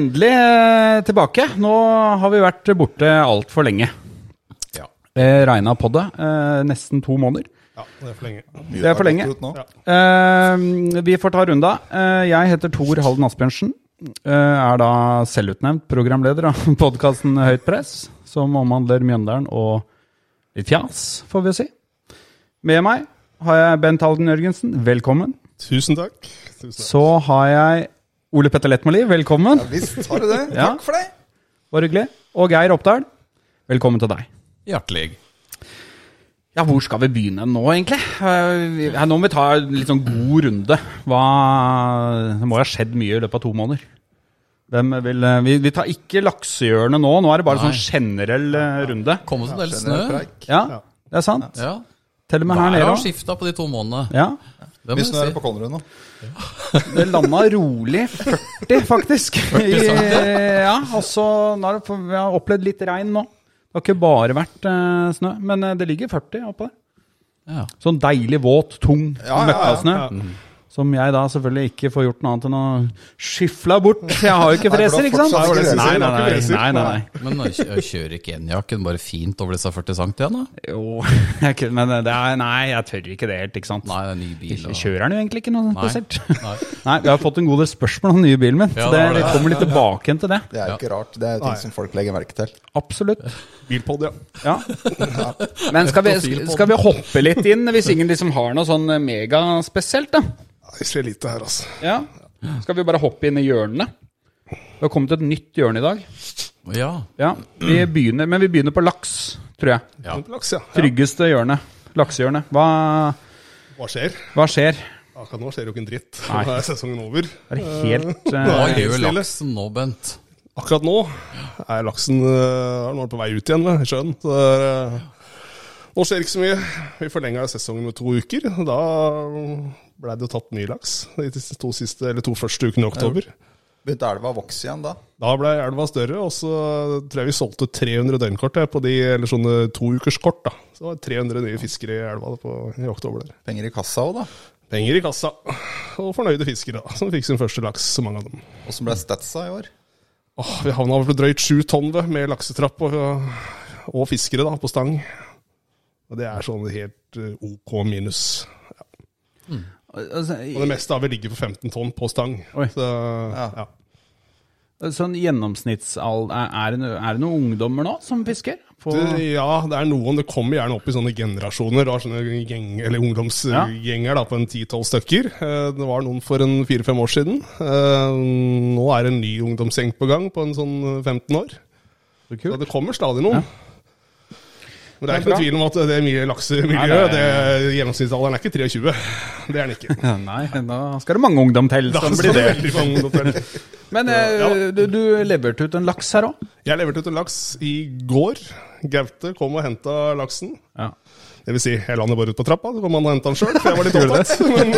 Endelig eh, tilbake. Nå har vi vært borte altfor lenge. Ja. Eh, regna på det. Eh, nesten to måneder. Ja, det er for lenge. Det er for lenge. Eh, vi får ta runda. Eh, jeg heter Tor Halden Asbjørnsen. Er da selvutnevnt programleder av podkasten Høyt press, som omhandler Mjøndalen og litt fjas, får vi si. Med meg har jeg Bent Halden Jørgensen. Velkommen. Tusen takk. Tusen takk. Så har jeg Ole Petter Lettmoli. Velkommen. Ja Visst har du det. Ja. Takk for det. Bare hyggelig. Og Geir Oppdal. Velkommen til deg. Hjertelig. Ja, hvor skal vi begynne nå, egentlig? Eh, nå må vi ta en litt sånn god runde. Hva Det må jo ha skjedd mye i løpet av to måneder. Hvem vil, eh, vi, vi tar ikke laksehjørnet nå. Nå er det bare sånn generell runde runde. Kom oss en del snø? Ja, det er sant. Ja. Til og med her Været har skifta på de to månedene. Ja. Det må Mye er si. det på Kolnerud nå. Det landa rolig 40, faktisk. I, ja, og så nå har det- Vi har opplevd litt regn nå. Det har ikke bare vært eh, snø, men eh, det ligger 40 oppå der. Ja. Sånn deilig våt, tung Ja, ja, ja. Som jeg da selvfølgelig ikke får gjort noe annet enn å skyfle bort. Jeg har jo ikke freser, ikke sant? Nei, nei, nei. nei, nei, nei. Men kjører ikke Enjakken bare fint over disse 40 cm igjen, da? Jo, jeg men det er, nei, jeg tør ikke det helt, ikke sant? Nei, det er ny bil. Og... kjører den jo egentlig ikke noe spesielt. Nei. Nei, vi har fått en god del spørsmål om den nye bilen min, så det det, vi kommer litt tilbake igjen til det. Det er jo ikke rart. Det er jo ting som folk legger merke til. Absolutt. Bilpod, ja. Ja. Men skal vi, skal vi hoppe litt inn, hvis ingen liksom har noe sånn megaspesielt, da? Lite her, altså. Ja. Skal vi bare hoppe inn i hjørnene? Det har kommet et nytt hjørne i dag. Ja. Ja, vi begynner, Men vi begynner på laks, tror jeg. ja. Laks, ja. Tryggeste hjørne. Laksehjørnet. Hva, Hva skjer? hva skjer? Akkurat nå skjer jo ikke en dritt. Nei. Nå er sesongen over. Er det helt Hva eh, gjør laksen nå, Bent? Akkurat nå er laksen øh, nå er på vei ut igjen med sjøen. Så det er, øh, nå skjer ikke så mye. Vi forlenga sesongen med to uker. Da blei det jo tatt ny laks de to, siste, eller to første ukene i oktober. Begynte elva å vokse igjen da? Da ble elva større, og så tror jeg vi solgte 300 døgnkort på de, eller sånne toukerskort. Så det var 300 nye fiskere i elva på, i oktober. der. Penger i kassa òg, da. Penger i kassa, og fornøyde fiskere da, som fikk sin første laks, så mange av dem. Åssen ble statsa i år? Åh, vi havna på drøyt sju tonn ved, med laksetrapp og, og fiskere da, på stang. Og det er sånn helt eh, OK minus. Altså, Og det meste av det ligger på 15 tonn på stang. Oi. Så, ja. Sånn gjennomsnittsalder er, er, det, no- er det noen ungdommer nå som fisker? På, Det, ja, det er noen. Det kommer gjerne opp i sånne generasjoner. Du har sånne gjeng, eller ungdomsgjenger da, på en 10-12 stykker. Eh, Det var noen for en 4-5 år siden. Eh, Nå er det en ny ungdomsgjeng på gang, på en sånn 15 år. Så Så det kommer stadig noen. Men det er ikke noe tvil om at det er mye laksemiljø. Nei, nei, Det, gjennomsnittsalderen er ikke 23. Det er den ikke. Ja, nei, da skal det mange ungdom til. Da Skal det skal bli det det. veldig mange ungdom til. Men eh, Ja. du, du leverte ut en laks her òg? Jeg leverte ut en laks i går. Gaute kom og henta laksen. Ja. Det vil si, jeg la den bare ut på trappa, så kom han og henta den sjøl, for jeg var litt opptatt. Men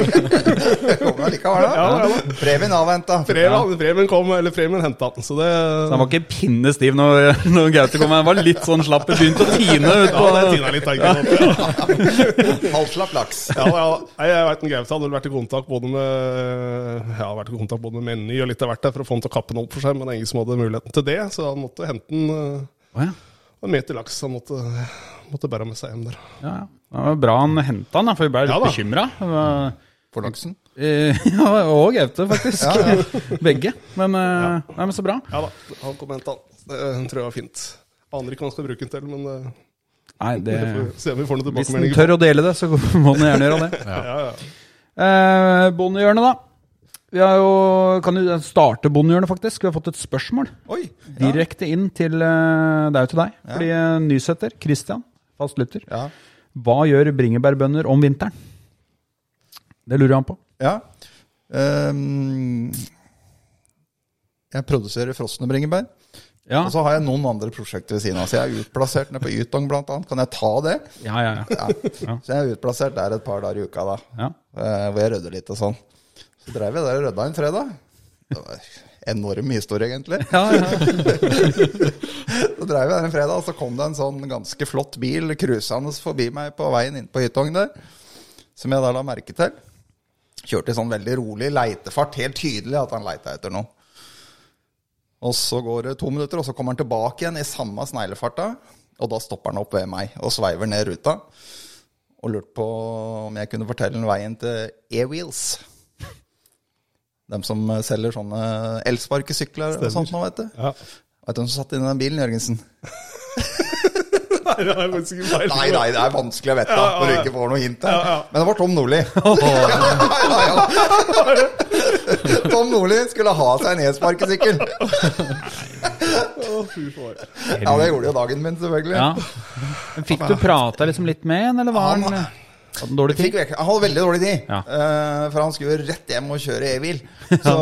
Kommer allikevel, da. ja, ja, da. Premien avventa. Fremen, Fremen kom, eller Fremen henta den, så det Så han var ikke pinnestiv når, når Gaute kom. Han var litt sånn slapp. Begynte å tine ut Ja, det tina litt. Ja. Ja, Halvslapp laks. ja, ja. Nei, Jeg vet en Gaute hadde vært i kontakt både med Ja, vært i kontakt både med Menny og litt av hvert der for å få han til å kappe den opp for seg, men det er ingen som hadde muligheten til det, så han måtte hente den. Oh, ja. En meter laks han måtte, måtte bære med seg hjem der. Ja, ja. Det var bra han henta han, for vi ble litt Ja bekymra. For laksen. Ja, og Gaute, faktisk. Begge. Men, ja. nei, men så bra. Ja da, han kom og henta han. Det eh, tror jeg var fint. Aner ikke hva han skal bruke den til, men eh, Nei, det, vi får se om vi får noen hvis han tør å dele det, så må han gjerne gjøre det. Ja, ja. Eh, Bondehjørnet, da. Vi har jo, kan jo starte Bondehjørnet, faktisk. Vi har fått et spørsmål Oi. direkte inn til eh, Det er jo til deg. Fordi eh, Nysæter, Christian, fast lytter. Ja. Hva gjør bringebærbønder om vinteren? Det lurer han på. ja. Um, Jeg produserer frosne bringebær. Ja, Og så har jeg noen andre prosjekter ved siden av. Så jeg er utplassert nede på Ytong annet. Kan jeg ta det? ja, ja. ja. Ja. Så jeg er utplassert der et par dager i uka da. ja. eh, Hvor jeg rydder litt og sånn. Så drev jeg der og rydda en fredag. Det var enorm historie, egentlig. ja, ja. Så dreiv jeg der en fredag, og så kom det en sånn ganske flott bil cruisende forbi meg på veien inn på Ytong der. Som jeg da la merke til. Kjørte i sånn veldig rolig leitefart. Helt tydelig at han leita etter noe. Og så går det to minutter, og så kommer han tilbake igjen i samme sneglefarta. Og da stopper han opp ved meg og sveiver ned ruta. Og lurte på om jeg kunne fortelle ham veien til E-Wheels. De som selger sånne elsparkesykler og sånt nå, vet du. Ja. Vet du hvem som satt inni den bilen, Jørgensen? Nei, det er faktisk ikke feil. Nei, nei, det er vanskelig å vite Ja, ja, når du ikke får noe hint her. Ja, ja. Men det var Tom Nordli. ja, ja. Tom Nordli skulle ha seg en faen. Ja, det gjorde jo dagen min, selvfølgelig. ja. Fikk du prata liksom litt med en, eller var han Hadde han dårlig tid? Han hadde veldig dårlig tid, Ja. Uh, for han skulle rett hjem og kjøre e-bil. Så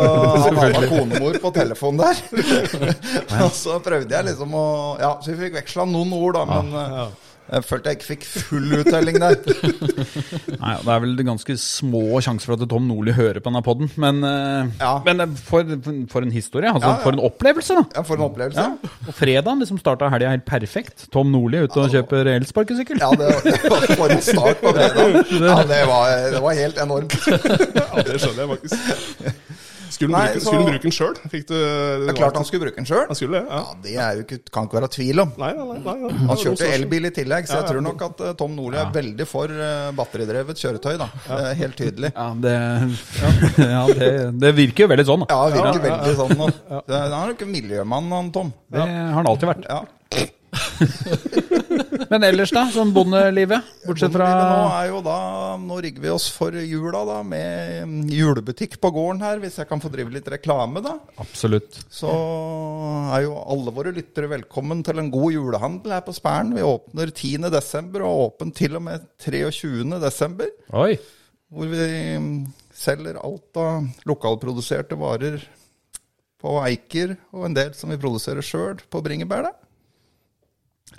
han hadde konemor på telefon der. og så prøvde jeg liksom å Ja, så vi fikk veksla noen ord, da, men eh, jeg følte jeg ikke fikk full uttelling der. Nei, Det er vel ganske små sjanser for at Tom Nordli hører på denne poden, men, eh, Ja. men eh, for, for en historie. Altså, Ja, ja. For en opplevelse, da. Ja, for en opplevelse. Og fredagen liksom starta helga helt perfekt. Tom Nordli ute og kjøper elsparkesykkel. Ja, det, det var en start på fredag. Ja, det var, det var helt enormt. Ja, det skjønner jeg faktisk. Skulle han bruke, så- bruke den sjøl? Det er klart han skulle bruke den sjøl. Han skulle det, ja. Ja, det er jo ikke, kan ikke være tvil om. Nei, nei, nei. nei, nei. Han kjørte elbil i tillegg, så Ja, jeg tror nok at eh, Tom Nordli er veldig for eh, batteridrevet kjøretøy. da. Det er helt tydelig. Ja, det, ja, det, det virker jo veldig sånn, da. Ja, det virker veldig sånn er- Han er jo ikke miljømann, han Tom. Det har han alltid vært. Ja. Men ellers, da? Sånn bondelivet? Bortsett fra Bondelivet Nå er jo da, nå rigger vi oss for jula da, med julebutikk på gården her, hvis jeg kan få drive litt reklame, da. Absolutt. Så er jo alle våre lyttere velkommen til en god julehandel her på Spæren. Vi åpner 10. desember og er åpen til og med 23. desember. Oi. Hvor vi selger alt av lokalproduserte varer på Eiker, og en del som vi produserer sjøl på bringebær. da.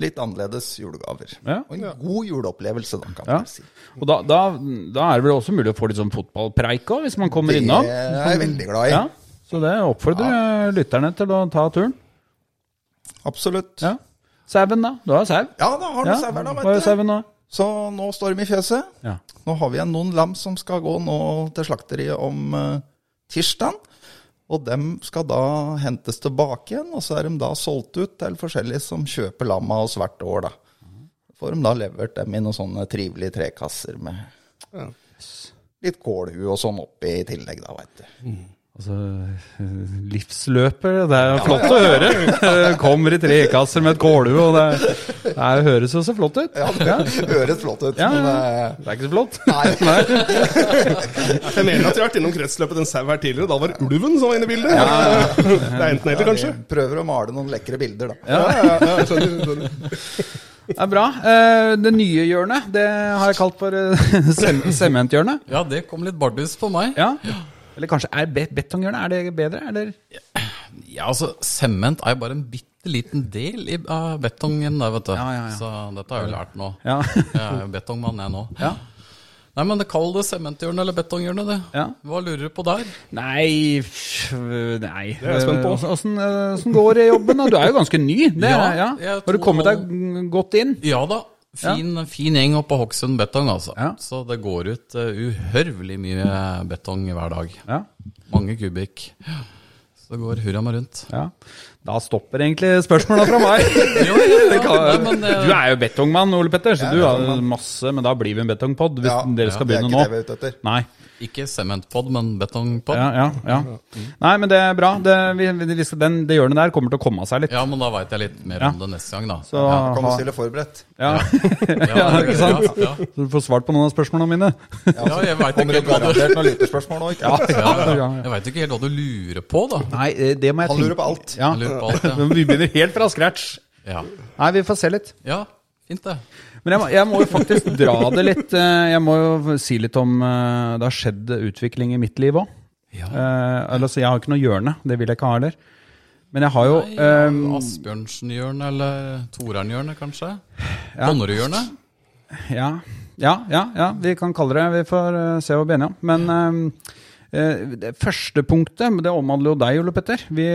Litt annerledes julegaver. Ja. Og en god juleopplevelse, da, kan Ja. man si. Og da, da, da er det vel også mulig å få litt sånn fotballpreik òg, hvis man kommer Det innom? er jeg veldig glad i. Ja. Så det oppfordrer ja. lytterne til å ta turen. Absolutt. Ja. Sauen, da? Du har sau? Ja, da har du Ja. sauer, da, vet du. sauen nå? Så nå står de i fjøset. Ja. Nå har vi igjen noen lam som skal gå nå til slakteriet om uh, tirsdagen. Og dem skal da hentes tilbake igjen, og så er de da solgt ut til forskjellige som kjøper lamma oss hvert år, da. Får de da levert dem i noen sånne trivelige trekasser med litt kålhue og sånn oppi i tillegg, da, veit du. Altså, livsløper, det er jo flott å høre. Kommer i trekasser med et kålhue, og det, det høres jo så flott ut. Ja, det høres flott ut, Ja, men eh, Det er ikke så flott. Nei. Jeg mener at vi har vært innom kretsløpet en sau her tidligere. Da var det ulven som var inne i bildet. Det er enten eller, kanskje. prøver å male noen lekre bilder, da. Ja, ja, ja, skjønner, skjønner. Det er bra. Eh, Det nye hjørnet, det har jeg kalt for eh, sementhjørnet. Ja, det kom litt bardus på meg. Ja. Eller kanskje er betonghjørnet er det bedre, eller? Ja, altså, sement er jo bare en bitte liten del av betongen der, vet du. Ja, ja, ja. Så dette har jeg jo lært nå. Ja. Jeg er jo betongmann, jeg nå. Ja. Nei, men det Kall det sementhjørnet eller betonghjørnet, det. Ja. Hva lurer du på der? Nei Nei. Det er jeg spent på. Eh, Åssen eh, går jobben? da? Du er jo ganske ny. Det, Ja, ja, Har du kommet deg godt inn? Ja da. Fin, fin gjeng oppe på Hokksund betong, altså. Ja. Så det går ut uh, uhørvelig mye betong hver dag. Ja. Mange kubikk. Så det går hurra meg rundt. ja. Da stopper egentlig spørsmåla fra meg. Jo, jo. Kan- men, eh, Du er jo betongmann, Ole Petter, så du har masse Men da blir vi en betongpod hvis Ja, dere skal begynne nå. Det er ikke nå. det vi er ute etter. Nei. Ikke sementpod, men betongpod. Ja, ja, ja. Nei, men det er bra. Det, vi, vi, vi skal- den, det hjørnet der kommer til å komme av seg litt. Ja, men da veit jeg litt mer Ja. om det neste gang, da. Så, ja. kan du stille forberedt. ja. Ja, ikke sant? Ja, ja. Så du får svart på noen av spørsmålene mine. ja jeg veit ikke, ikke? Ja, ja, ja. vet ikke helt hva du lurer på, da. Nei, eh, det må jeg Han lurer på alt. Ja. Lurer på alt, ja. Vi begynner helt fra scratch. Ja, Nei, vi får se litt. ja fint det. Men jeg må, jeg må jo faktisk dra det litt. eh, Jeg må jo si litt om eh, Det har skjedd utvikling i mitt liv òg. Ja. altså, jeg har ikke noe hjørne, det vil jeg ikke ha heller. Men jeg har jo Nei, ehm, Asbjørnsen-hjørnet eller Torern-hjørnet, kanskje? Donnerud-hjørnet? Ja, ja, ja, ja, vi kan kalle det Vi får eh, se hva vi blir enige om. Men eh, det første punktet, det omhandler jo deg, Ole Petter. Vi,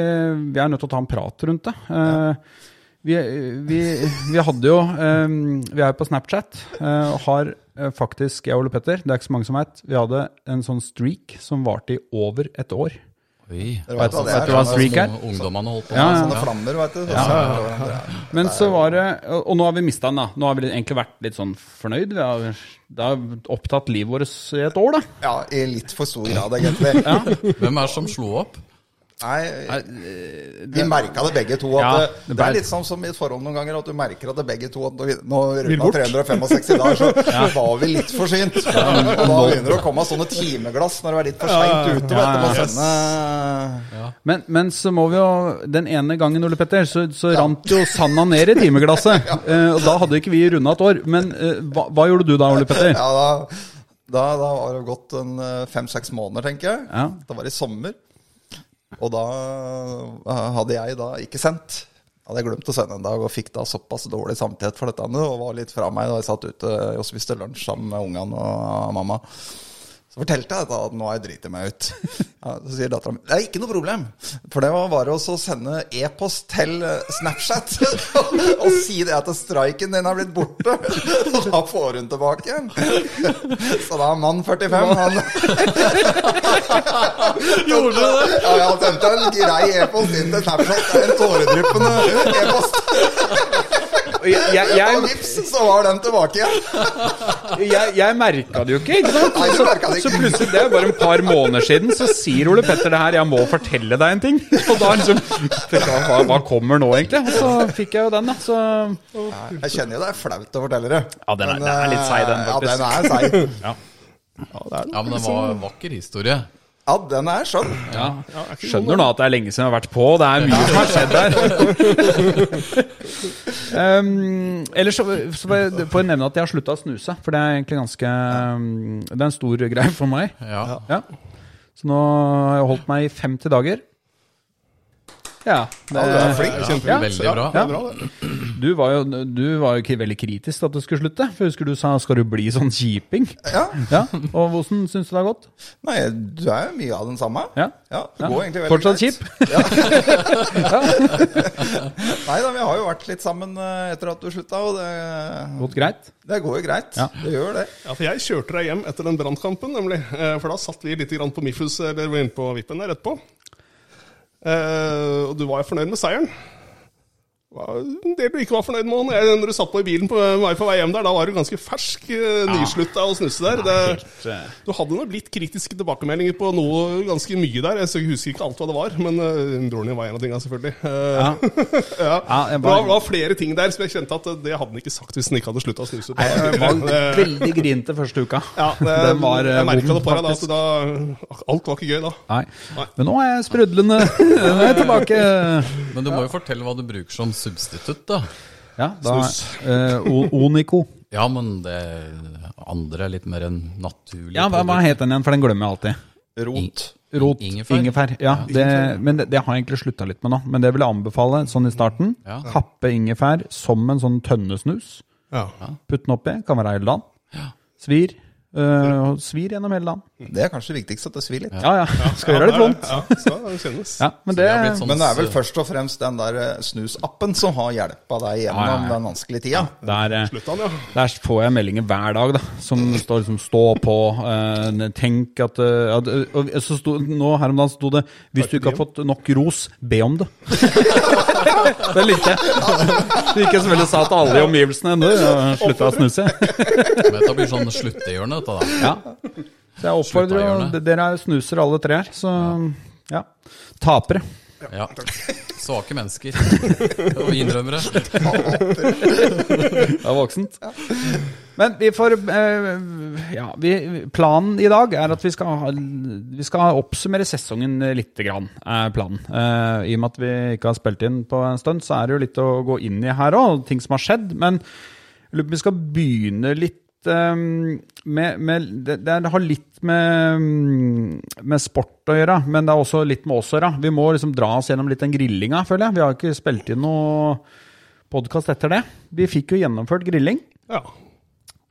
vi er nødt til å ta en prat rundt det. Eh, vi, vi, vi hadde jo ehm, Vi er jo på Snapchat eh, og har eh, faktisk, jeg og Ole Petter, det er ikke så mange som veit, vi hadde en sånn streak som varte i over et år. Oi. Vet, vet vet du hva sånne- streak er? Ungdommene holdt på med. ja. Sånne flammer, vet du. Er. Men så var det Og nå har vi mista den, da. Nå har vi egentlig vært litt sånn fornøyd. Vi har, det har opptatt livet vårt i et år, da. Ja, i litt for stor grad, egentlig. Hvem er det som slo opp? Nei, vi merka det begge to. Ja, det, det er litt sånn som i et forhold noen ganger, at du merker at det begge to at når vi runda bort. 365 dager, så var vi litt for Ja, Og da begynner det å komme sånne timeglass når du er litt for seint ute. Ja. sende Men, men så må vi jo Den ene gangen, Ole Petter, så, så rant jo sanda ned i timeglasset. Eh, og da hadde ikke vi runda et år. Men eh, hva, hva gjorde du da, Ole Petter? Ja, da, da, da var det gått en eh, fem-seks måneder, tenker jeg. Ja. Det var i sommer. Og da eh, hadde jeg da ikke sendt. Hadde jeg glemt å sende en dag, og fikk da såpass dårlig samvittighet for dette. Og var litt fra meg da jeg satt ute og spiste lunsj sammen med ungene og mamma. Så fortalte jeg dette, at nå har jeg driti meg ut. Ja, så sier dattera mi det er ikke noe problem. For det var bare å sende e-post til eh, Snapchat og si det at streiken din har blitt borte. Og da får hun tilbake igjen. Så da er mann 45, han Gjorde du det? Ja, jeg sendte en grei e-post inn til Snapchat. Er En tåredryppende e-post. Jeg, jeg, jeg, vips, så var den tilbake igjen. jeg, jeg merka det jo ikke, ikke sant? Nei, Så, ikke. så plutselig, det er bare et par måneder siden, så sier Ole Petter det her, jeg må fortelle deg en ting. Og da liksom Hva, hva kommer nå, egentlig? Og så fikk jeg jo den, da. Så Jeg kjenner jo det er flaut å fortelle det. Ja, den er- Men, den er litt seig, den, eh, faktisk. Ja, den er seig. ja. Ja, men det var en vakker historie. Ja, den er skjønn. Ja. Skjønner nå at det er lenge siden jeg har vært på. Det er mye som har skjedd der. um, ellers så, så får jeg nevne at jeg har slutta å snuse. For det er egentlig ganske um, Det er en stor greie for meg. Ja. Ja. Så nå har jeg holdt meg i 50 dager. Ja. Det, Ja, du er flink. Ja. Veldig bra. Det bra, du var jo, du var jo ikke veldig kritisk til at du skulle slutte. For jeg husker du sa 'skal du bli sånn kjiping'? Ja. Ja. Og hvordan syns du det har gått? Nei, du er jo mye av den samme. Ja. Ja, det Ja. går egentlig veldig Fortsatt greit. kjip? Nei da, vi har jo vært litt sammen eh, etter at du slutta, og det, Gått greit? det går jo greit. Ja. Det gjør det. Ja, for jeg kjørte deg hjem etter den brannkampen, nemlig. Eh, For da satt vi litt grann på Miffus, eller inne på Vippen der etterpå. Eh, og du var jo fornøyd med seieren. Det du ikke var fornøyd med, når du satt på i bilen på vei på vei hjem der, da var du ganske fersk, eh, nyslutta å snusse der. Det, eh, du hadde nok litt kritiske tilbakemeldinger på noe ganske mye der. Jeg husker ikke alt hva det var, men uh, din var en av tingene, selvfølgelig. Eh, Ja. ja. Det var, flere ting der som jeg kjente at eh, det hadde han ikke sagt hvis han ikke hadde slutta å snuse. Nei, jeg var veldig grinete første uka. ja, det, det var, eh, jeg merka det på deg da, så da Alt var ikke gøy da. Nei. Nei. Men nå er jeg sprudlende. Er tilbake. Men du må jo fortelle hva du bruker som substitutt, da. Ja, da eh, Onico. Ja, men det andre er litt mer enn naturlig Ja, hva, hva het den igjen? For den glemmer jeg alltid. Rot. Rot. Ingefær. Ingefær. Ja, det, men det, det har jeg egentlig slutta litt med nå. Men det vil jeg anbefale sånn i starten. Ja. Happe ingefær som en sånn tønnesnus. Ja. Putte den oppi. Kan være i land. Svir. Eh, og svir gjennom hele dagen. Det er kanskje viktigst at det svir litt. Ja, ja. Skal gjøre det litt vondt. Ja, skal det kjennes. Ja, men det sånn Men det er vel først og fremst den der eh, snusappen som har hjelpa deg gjennom Ja, ja, ja. den vanskelige tida. der, eh, ja. Der får jeg meldinger hver dag da, som står liksom 'stå på', uh, 'tenk at, uh, at og så sto, Nå her om dagen sto det 'hvis du ikke har fått nok ros, be om det'. det likte jeg. Det gikk jeg selvfølgelig sa til alle i omgivelsene nå. Slutta å snuse. Men Dette blir sånn sluttehjørne, dette da. Ja. Så jeg oppfordrer jo Dere er snuser alle tre her, så ja. Tapere. Ja. Svake mennesker. Og innrømmere. Det er voksent. Men vi får eh, Ja, vi, planen i dag er at vi skal, ha, vi skal oppsummere sesongen lite grann, er planen. Eh, I og med at vi ikke har spilt inn på en stund, så er det jo litt å gå inn i her òg, ting som har skjedd. Men jeg lurer på om vi skal begynne litt ehm, med, med det, det har litt med, mm, med sport å gjøre, men det er også litt med oss å gjøre. Vi må liksom dra oss gjennom litt den grillinga, føler jeg. Vi har ikke spilt inn noe podkast etter det. Vi fikk jo gjennomført grilling. Ja.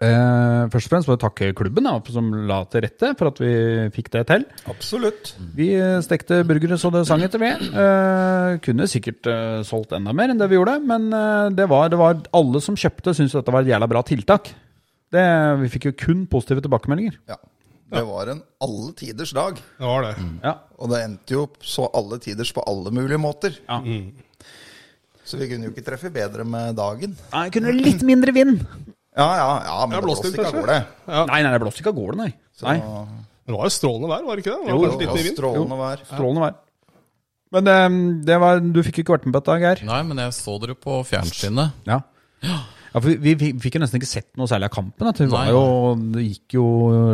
Eh, først og fremst må jeg takke klubben da, som la til rette for at vi fikk det til. Absolutt. Vi eh, stekte burgere så det sang etter vi. Eh, kunne sikkert eh, solgt enda mer enn det vi gjorde, men eh, det, var, det var alle som kjøpte, syntes dette var et jævla bra tiltak. Det, vi fikk jo kun positive tilbakemeldinger. Ja. Det var en alle tiders dag. Det var det. Ja, Og det endte jo så alle tiders på alle mulige måter. ja. Så vi kunne jo ikke treffe bedre med dagen. Nei, kunne litt mindre vind. Ja, ja, ja, men det blåste ikke av gårde. gårde. Nei, nei, det blåste ikke av gårde, nei. Så nei. Men det var jo strålende vær, var det ikke det? det Jo, var jo, det var strålende vær. Strålende vær. Men det, det var, du fikk ikke vært med på dette, Geir? Nei, men jeg så dere på fjernsynet. Ja. Ja for vi, vi, vi fikk jo nesten ikke sett noe særlig av kampen. At det, var Nei. jo, det gikk jo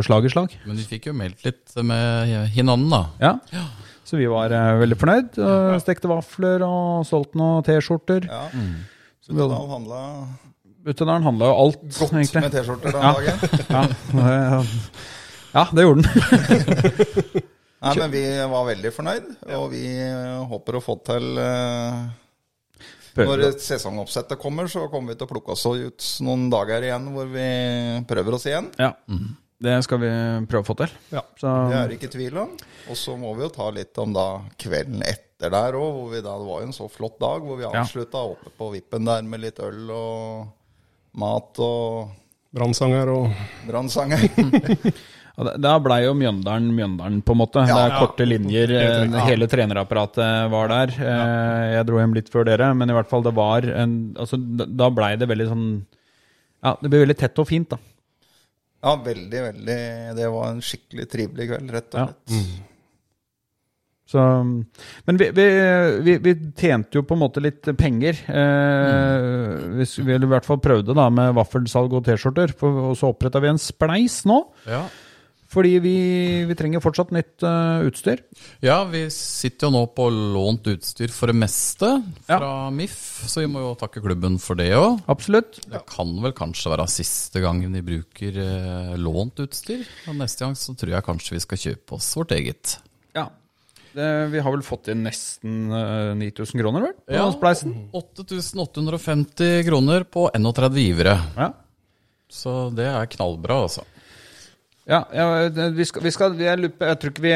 slag i slag. Men vi fikk jo meldt litt med hinanden, da. Ja. Så vi var uh, veldig fornøyd. og Stekte vafler og solgte noen T-skjorter. Ja. Så det hadde handla Buttedalen handla jo alt, godt egentlig. med T-skjorter den Ja. dagen. Ja, det, ja, det gjorde den. Nei, men vi var veldig fornøyd, og vi håper å få til eh, Når sesongoppsettet kommer, så kommer vi til å plukke oss ut noen dager igjen hvor vi prøver oss igjen. Ja, det skal vi prøve å få til. Ja. Så, Det er det ikke tvil om. Og så må vi jo ta litt om da kvelden etter der òg, hvor vi da Det var jo en så flott dag hvor vi Ja. oppe på vippen der med litt øl og mat og Brannsanger og brannsanger. Ja, da- blei jo Mjøndalen Mjøndalen, på en måte. det er ja. korte linjer. eh. Ja. Hele trenerapparatet var der. Eh, Jeg dro hjem litt før dere, men i hvert fall det var en altså, Da blei det veldig sånn Ja, det ble veldig tett og fint, da. Ja, veldig, veldig Det var en skikkelig trivelig kveld, rett og Ja. slett. Så, men vi, vi, vi, vi tjente jo på en måte litt penger. Eh, mm. vi i hvert fall prøvde da med vaffelsalg og T-skjorter. Og så oppretta vi en spleis nå. Ja. Fordi vi, vi trenger fortsatt nytt uh, utstyr. ja, vi sitter jo nå på lånt utstyr for det meste fra MIF, så vi må jo takke klubben for det òg. Absolutt. Det kan vel kanskje være siste gangen vi bruker uh, lånt utstyr. Og neste gang så tror jeg kanskje vi skal kjøpe oss vårt eget. Ja. Det, vi har vel fått inn nesten eh, 9000 kroner, vel? På Ja. 8850 kroner på 31 givere. Ja. Så det er knallbra, altså. Ja, ja vi skal, vi skal vi er, jeg tror ikke vi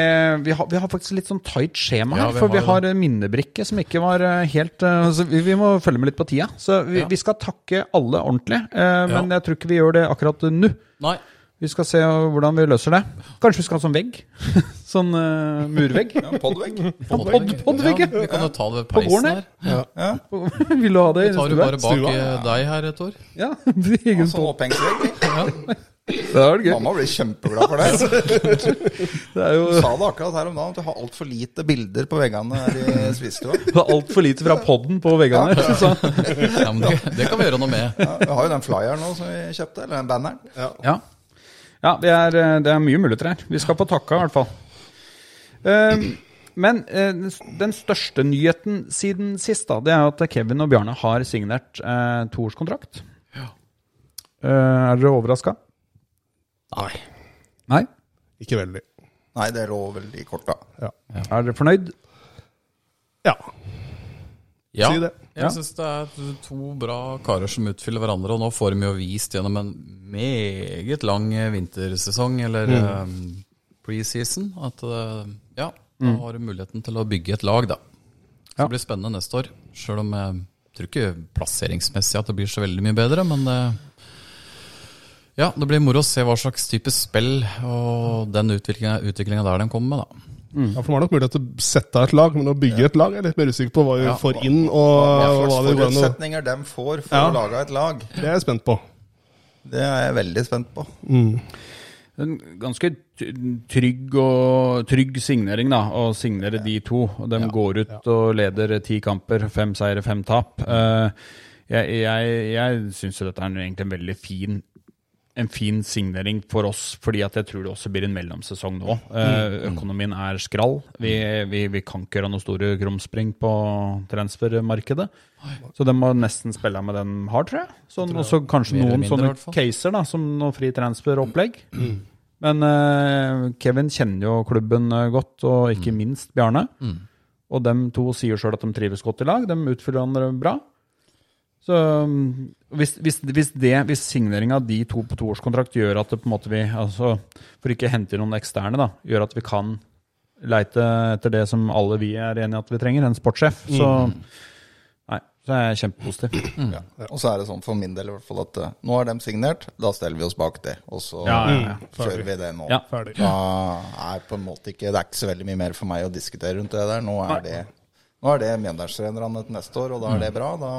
vi har, vi har faktisk litt sånn tight skjema Ja, her. vi for vi har det. minnebrikke som ikke var eh, helt eh, Så vi, vi må følge med litt på tida. Så vi, Ja. vi skal takke alle ordentlig. eh, Men Ja. jeg tror ikke vi gjør det akkurat nå. Nei. Vi skal se hvordan vi løser det. Kanskje vi skal ha sånn vegg? sånn uh, murvegg? Ja, Podvegg. Ja, pod, podvegg, Ja, ja. vi kan jo ta det ved På peisen her. Ja, Vil du ha det Vi tar det bare bak Stua, deg her, et år. Ja, egen sånn pod. opphengsvegg. Det var gøy. Mamma blir kjempeglad for det. Det er jo Du sa det akkurat her om dagen, at du har altfor lite bilder på veggene her i spisestua. altfor lite fra podden på veggene. her, Så. Ja, men det, det kan vi gjøre noe med. Ja, vi har jo den flyeren nå som vi kjøpte, eller den banneren. Ja, ja det, er, det er mye muligheter her. Vi skal på takka, i hvert fall. Um, Men eh, den største nyheten siden sist, da, det er at Kevin og Bjarne har signert eh, toårskontrakt. Eh, er dere overraska? Nei, Nei? ikke veldig. Nei, det lå veldig kort, da. Ja. Er dere fornøyd? ja. Ja, Si det. jeg Ja. syns det er to bra karer som utfyller hverandre, og nå får de jo vist gjennom en meget lang vintersesong, eller eh, preseason, at eh, ja, da har du muligheten til å bygge et lag, da. Så Ja. det blir spennende neste år. Sjøl om jeg tror ikke plasseringsmessig at det blir så veldig mye bedre, men eh, ja, det blir moro å se hva slags type spill og den utviklinga der de kommer med, da. Ja, for Man har nok mulighet til å sette et lag, men å bygge et lag jeg er litt mer usikker på hva vi Ja, får inn. og Hva hva det forutsetninger de får for Ja. å lage et lag, Det er jeg spent på. det er jeg veldig spent på. En ganske trygg, og, trygg signering, da, å signere de to. Og De går ut og leder ti kamper, fem seire, fem tap. Uh, jeg jeg, jeg syns dette er egentlig en veldig fin en fin signering for oss, fordi at jeg tror det også blir en mellomsesong nå. Eh, økonomien er skrall. Vi, vi, vi kan ikke gjøre noe store krumspring på transfermarkedet. Så de må nesten spille med den de har, tror jeg. Sånn, og så kanskje noen mindre, sånne caser, da, som noe fri transfer-opplegg. Men eh, Kevin kjenner jo klubben eh, godt, og ikke minst Bjarne. Og de to sier sjøl at de trives godt i lag. De utfyller hverandre bra. Så um, hvis, hvis, hvis, det, hvis signeringa av de to på toårskontrakt gjør at det på en måte vi, altså, for ikke hente inn noen eksterne, da, gjør at vi kan leite etter det som alle vi er enige at vi trenger, en sportssjef, så Nei, så er jeg kjempepositiv. Ja. Og så er det sånn for min del i hvert fall at eh, nå har de signert, da steller vi oss bak det. Og så Ja, ja, ja. kjører vi det nå. Ja. Da er på en måte ikke Det er ikke så veldig mye mer for meg å diskutere rundt det der. Nå er det Nå er det Mjøndalstrenerne til neste år, og da er det bra. Da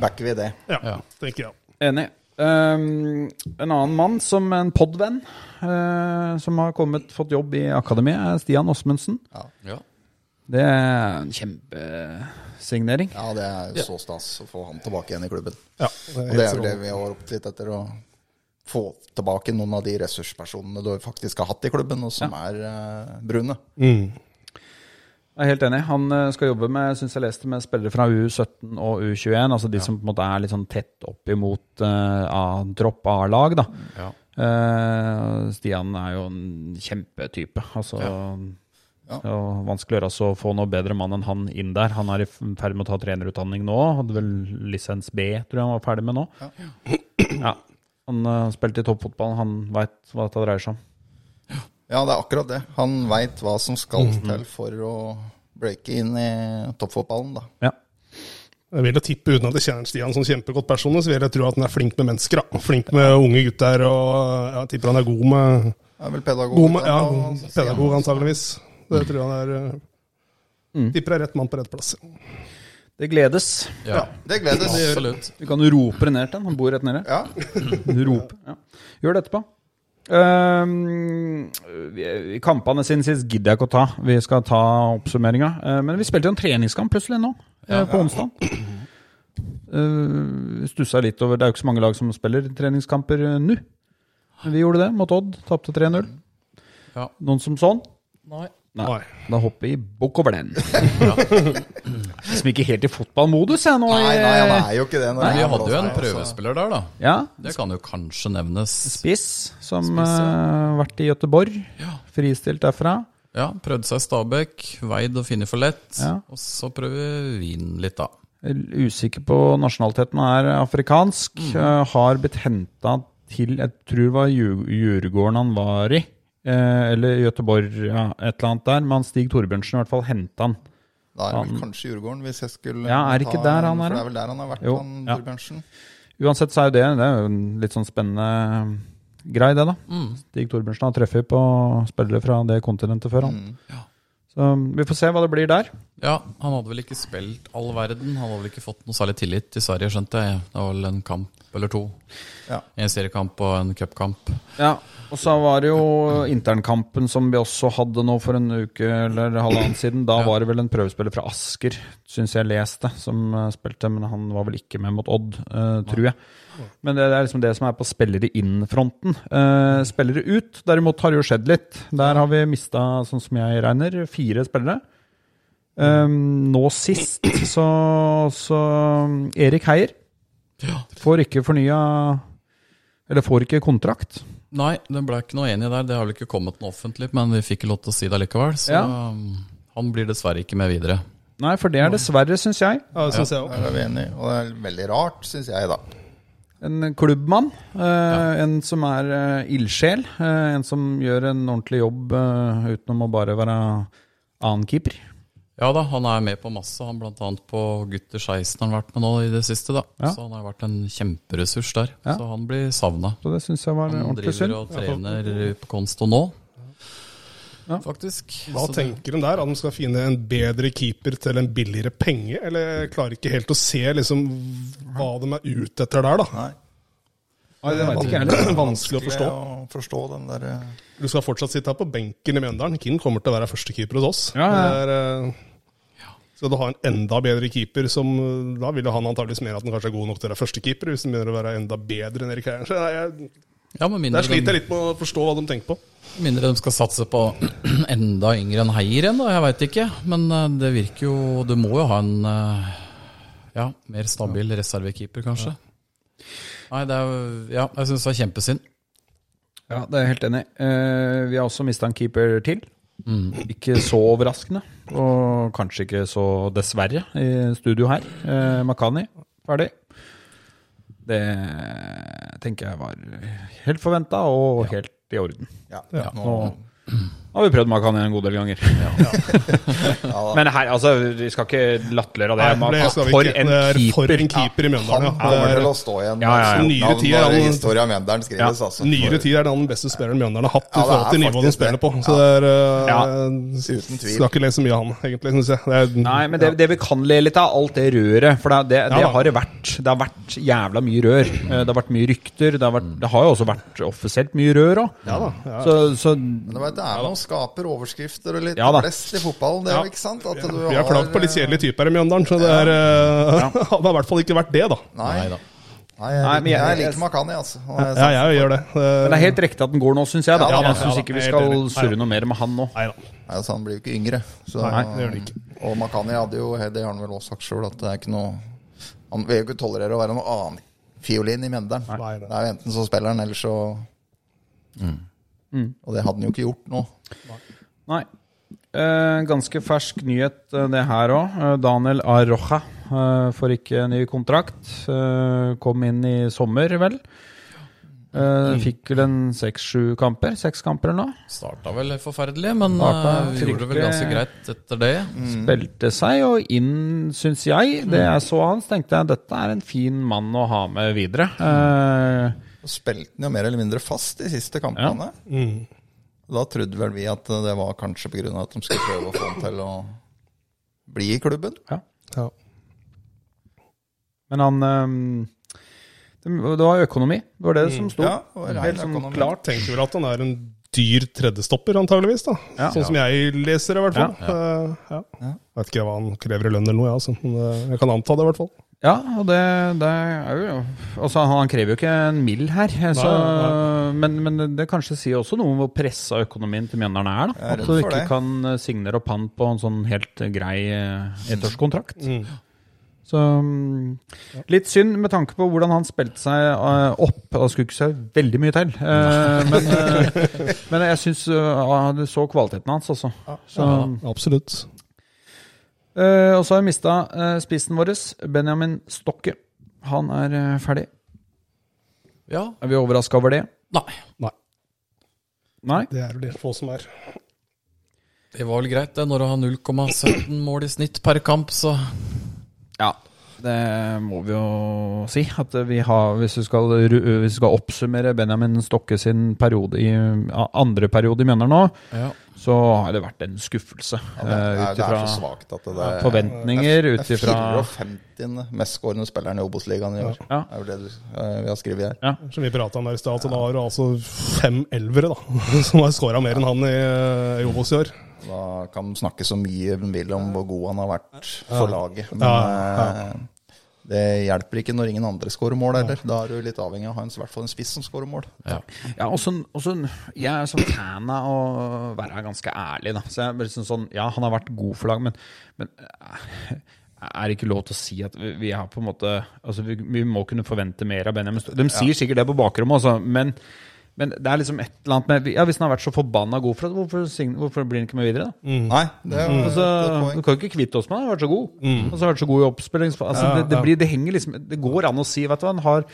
backer vi det. Ja, Ja. tenker jeg. Enig. Um, en annen mann som en podvenn, uh, som har kommet, fått jobb i akademiet, er Stian Åsmundsen. Ja. Det er en kjempesignering. Ja, det er så stas å få han tilbake igjen i klubben. Ja, Og det er vel det vi har ropt litt etter, å få tilbake noen av de ressurspersonene du faktisk har hatt i klubben, og som er uh, brune. Mm. Jeg er helt enig. Han eh, skal jobbe med synes jeg leste med spillere fra U17 og U21. Altså de som på en måte er litt sånn tett opp imot uh, A-dropp A-lag. da. Ja. Uh, Stian er jo en kjempetype. Altså, Ja. er vanskelig å gjøre altså, å få noe bedre mann enn han inn der. Han er i ferd med å ta trenerutdanning nå. Hadde vel lisens B, tror jeg han var ferdig med nå. Ja. Han uh, spilte i toppfotball, han veit hva dette dreier seg om. Ja, det er akkurat det. Han veit hva som skal til for å breake inn i toppfotballen, da. Ja. Jeg vil jo tippe, uten at jeg kjenner Stian som kjempegodt personlig, så vil jeg tro at han er flink med mennesker. da. Flink med unge gutter, og jeg tipper han er god med, Det er vel pedagog. god med ja, pedagog, antageligvis. Det tror jeg han er mm. Tipper er rett mann på rett plass. Det gledes. Ja. Det gledes. Absolutt. Vi kan jo rope det ned til han. Han bor rett nede. Ja. Rope. Ja. Gjør det etterpå. Vi- kampene siden sist gidder jeg ikke å ta. Vi skal ta oppsummeringa. Uh, men vi spilte jo en treningskamp plutselig nå, uh, på onsdag. Uh, Stussa litt over Det er jo ikke så mange lag som spiller treningskamper uh, nå. Vi gjorde det mot Odd. Tapte 3-0. Ja. Noen som sånn? Nei. Nei. Nei. Da hopper vi bukk over den. Som ikke helt i fotballmodus, jeg nå. Nei, nei, han er jo ikke det. Nei, Vi hadde jo en altså. prøvespiller der, da. Ja, Det kan jo kanskje nevnes. Spiss, som Spiss, ja. har vært i Göteborg. Fristilt derfra. Ja, prøvde seg Stabæk, veid og funnet for lett. Ja. Og så prøver vi Wien litt, da. Er Usikker på nasjonaliteten. Er afrikansk. eh, har blitt henta til Jeg tror det var Djur- Djurgården han var i. eh, eller Göteborg, ja, et eller annet der. Men Stig Torbjørnsen i hvert fall henta han. Da er det vel kanskje Djurgården, hvis jeg skulle Ja, er det ikke ta der han er, For det er vel der han har vært, Jo, han ja. Torbjørnsen. Uansett så er jo det, det er jo en litt sånn spennende grei, det, da. Stig Torbjørnsen har treffet på spillere fra det kontinentet før, han. Ja Så vi får se hva det blir der. Ja, han hadde vel ikke spilt all verden. Han hadde vel ikke fått noe særlig tillit i Sverige, skjønte jeg. Det var vel en kamp eller to. Ja. En seriekamp og en cupkamp. Ja, og så var det jo internkampen som vi også hadde nå for en uke eller halvannen siden. Da var det vel en prøvespiller fra Asker, syns jeg leste, som eh, spilte, men han var vel ikke med mot Odd, uh, tror jeg. Men det, det er liksom det som er på spillere inn-fronten. Uh, spillere ut, derimot, har jo skjedd litt. Der har vi mista, sånn som jeg regner, fire spillere. Um, nå sist så, så Erik Heier får ikke fornya Eller får ikke kontrakt. Nei, det ble ikke noe enig der. Det har vel ikke kommet noe offentlig, men vi fikk lov til å si det likevel. Så Ja. um, han blir dessverre ikke med videre. Nei, for det er dessverre, syns jeg. Ja, det syns jeg òg. Ja, er. Og det er veldig rart, syns jeg, da. En klubbmann. Eh, En som er eh, ildsjel. Eh, en som gjør en ordentlig jobb eh, utenom å bare være annenkeeper. Ja da, han er med på masse. Han blant annet på Gutter 16 har han vært med nå i det siste. da. Ja. Så han har vært en kjemperessurs der. Ja. Så han blir savna. Så det syns jeg var Han ordentlig synd. driver og trener på Konsto nå, Ja. faktisk. Hva Så tenker han der? At de skal finne en bedre keeper til en billigere penge? Eller klarer ikke helt å se liksom hva de er ute etter der, da. Nei. Nei, det vet ikke jeg heller. Vanskelig å forstå. å forstå den der eh, Du skal fortsatt sitte her på benken i Mjøndalen. Kim kommer til å være førstekeeper hos oss. Ja, ja. Der, er, eh, Skal du ha en enda bedre keeper, som, da vil jo han antakeligvis mer at han kanskje er god nok til å være førstekeeper, hvis han begynner å være enda bedre enn Erik Heieren. Så jeg, Ja, der sliter de, jeg litt med å forstå hva de tenker på. mindre de skal satse på enda yngre enn Heier igjen, da. Jeg veit ikke. Men eh, det virker jo Du må jo ha en eh, ja, mer stabil reservekeeper, kanskje. Nei, det er Ja, jeg syns det var kjempesynd. Ja, det er jeg helt enig. i. Eh, vi har også mista en keeper til. Mm. Ikke så overraskende, og kanskje ikke så dessverre, i studio her. Eh, Makani, ferdig. Det tenker jeg var helt forventa og helt i orden. Ja, Ja. nå, Nå har vi prøvd Makan en god del ganger. Men her, altså, vi skal ikke latterliggjøre det. Nei, det skal For en Det er for keeper! en keeper i han Mjøndalen, ja. kommer til er- å stå igjen Ja, ja, ja. Nyere tid er han- skrives. Altså, Nyere For- tid er det han den beste spilleren Mjøndalen har hatt i Ja, det forhold til nivået de spiller på. Så det er uh, Ja. Uten tvil. Skal ikke le så mye av han, egentlig, syns jeg. Det er, Nei, men det, det vi kan le litt av, alt det røret. For det, det, det Ja har det vært. Det har vært jævla mye rør. Eh, Det har vært mye rykter. Det har, vært, det har jo også vært offisielt mye rør òg. Ja da. Ja. Så, så Men du vet, det er skaper overskrifter og litt Ja blest i fotballen. Det er Ja. jo ikke sant? At du Vi har klagd på litt kjedelige typer i Mjøndalen, så det er, ja. hadde har i hvert fall ikke vært det, da. Nei, Nei da. nei, jeg, Nei, jeg- jeg, jeg- liker Makani, altså. Er Ja, jeg gjør det. Men det er helt riktig at den går nå, syns jeg. da Ja da, Jeg syns ikke vi skal surre noe mer med han nå. Nei da. Altså, han blir jo ikke yngre. Så, Nei, det gjør han ikke. Og Makani hadde jo, det har han vel også sagt sjøl, at det er ikke noe Han vil jo ikke tolerere å være noe annen fiolin i Mjøndalen. Det er jo enten så spiller han, eller så Og det hadde han jo ikke gjort nå. Nei. Eh, ganske fersk nyhet, eh, det her òg. Daniel Arroja eh, får ikke ny kontrakt. Eh, kom inn i sommer, vel. Eh, fikk vel en seks-sju kamper. Seks kamper eller noe. Starta vel forferdelig, men Starta uh, gjorde det vel ganske greit etter det. Spilte seg og inn, syns jeg. Det jeg så hans, tenkte jeg dette er en fin mann å ha med videre. Eh, Så spilte den jo mer eller mindre fast de siste kampene. Mm. Da trodde vel vi at det var kanskje pga. at de skulle prøve å få han til å bli i klubben. Ja. men han eh, det, var økonomi. Det var det som sto. Ja, Helt sånn økonomi. klart. Tenker vel at han er en dyr tredjestopper, antageligvis. da. Ja. Sånn som jeg leser det, i hvert fall. Eh, Ja. Ja. Vet ikke hva han krever i lønn eller noe, ja, altså. men eh, jeg kan anta det, i hvert fall. Ja, og det, det er jo Altså, han krever jo ikke en mill her, så, Nei, Men, men det kanskje sier også noe om hvor pressa økonomien til Mjøndalen er. da At du ikke det. kan eh, signere opp han på en sånn helt grei eh, ettårskontrakt. Mm. Så mm, litt synd med tanke på hvordan han spilte seg eh, opp. Det skulle ikke så veldig mye til. Eh, men, eh, men jeg syns du så kvaliteten hans, altså. Så, Absolutt. Eh, og så har vi mista spissen vår, Benjamin Stokke. Han er uh, ferdig. Ja. Er vi overraska over det? Nei. Nei, Nei? det er vel det få som er. Det var vel greit, det. Når du har 0,17 mål i snitt per kamp, så Ja. Det må vi jo si. At vi har, hvis vi skal, hvis vi skal oppsummere Benjamin Stokke sin periode i, andre periode i Mjøndalen nå, ja. Så har det vært en skuffelse. Ja, det, eh, er, det er så svakt at det er forventninger, ut ifra 54. mestskårende spilleren i Obos-ligaen i år. Ja. Det er jo det du, eh, vi har skrevet her. Ja. Som vi prata om der i stad, så da har du altså fem elvere da, som har skåra mer enn han i, i Obos i år. Da kan man snakke så mye man vil om hvor god han har vært for laget. Men Ja, eh, det hjelper ikke når ingen andre skårer mål heller. Da er du litt avhengig av å ha en, hvert fall en spiss som skårer mål. ja. Ja, og så- Jeg er sånn fan av å være ganske ærlig, da. Så jeg er sånn, sånn Ja, han har vært god for lag, men, men eh, er det ikke lov til å si at vi, vi har på en måte Altså, vi, vi må kunne forvente mer av Benjamin Stø- De sier sikkert det på bakrommet altså, men, men det er liksom et eller annet med Ja, hvis han har vært så forbanna god for det, hvorfor, hvorfor blir han ikke med videre, da? Nei, det er jo Altså, du kan jo ikke kvitte oss med han, han har vært så god. Og så har vært så god i oppspilling. Altså, det, det, blir, det henger liksom Det går an å si, vet du hva, han har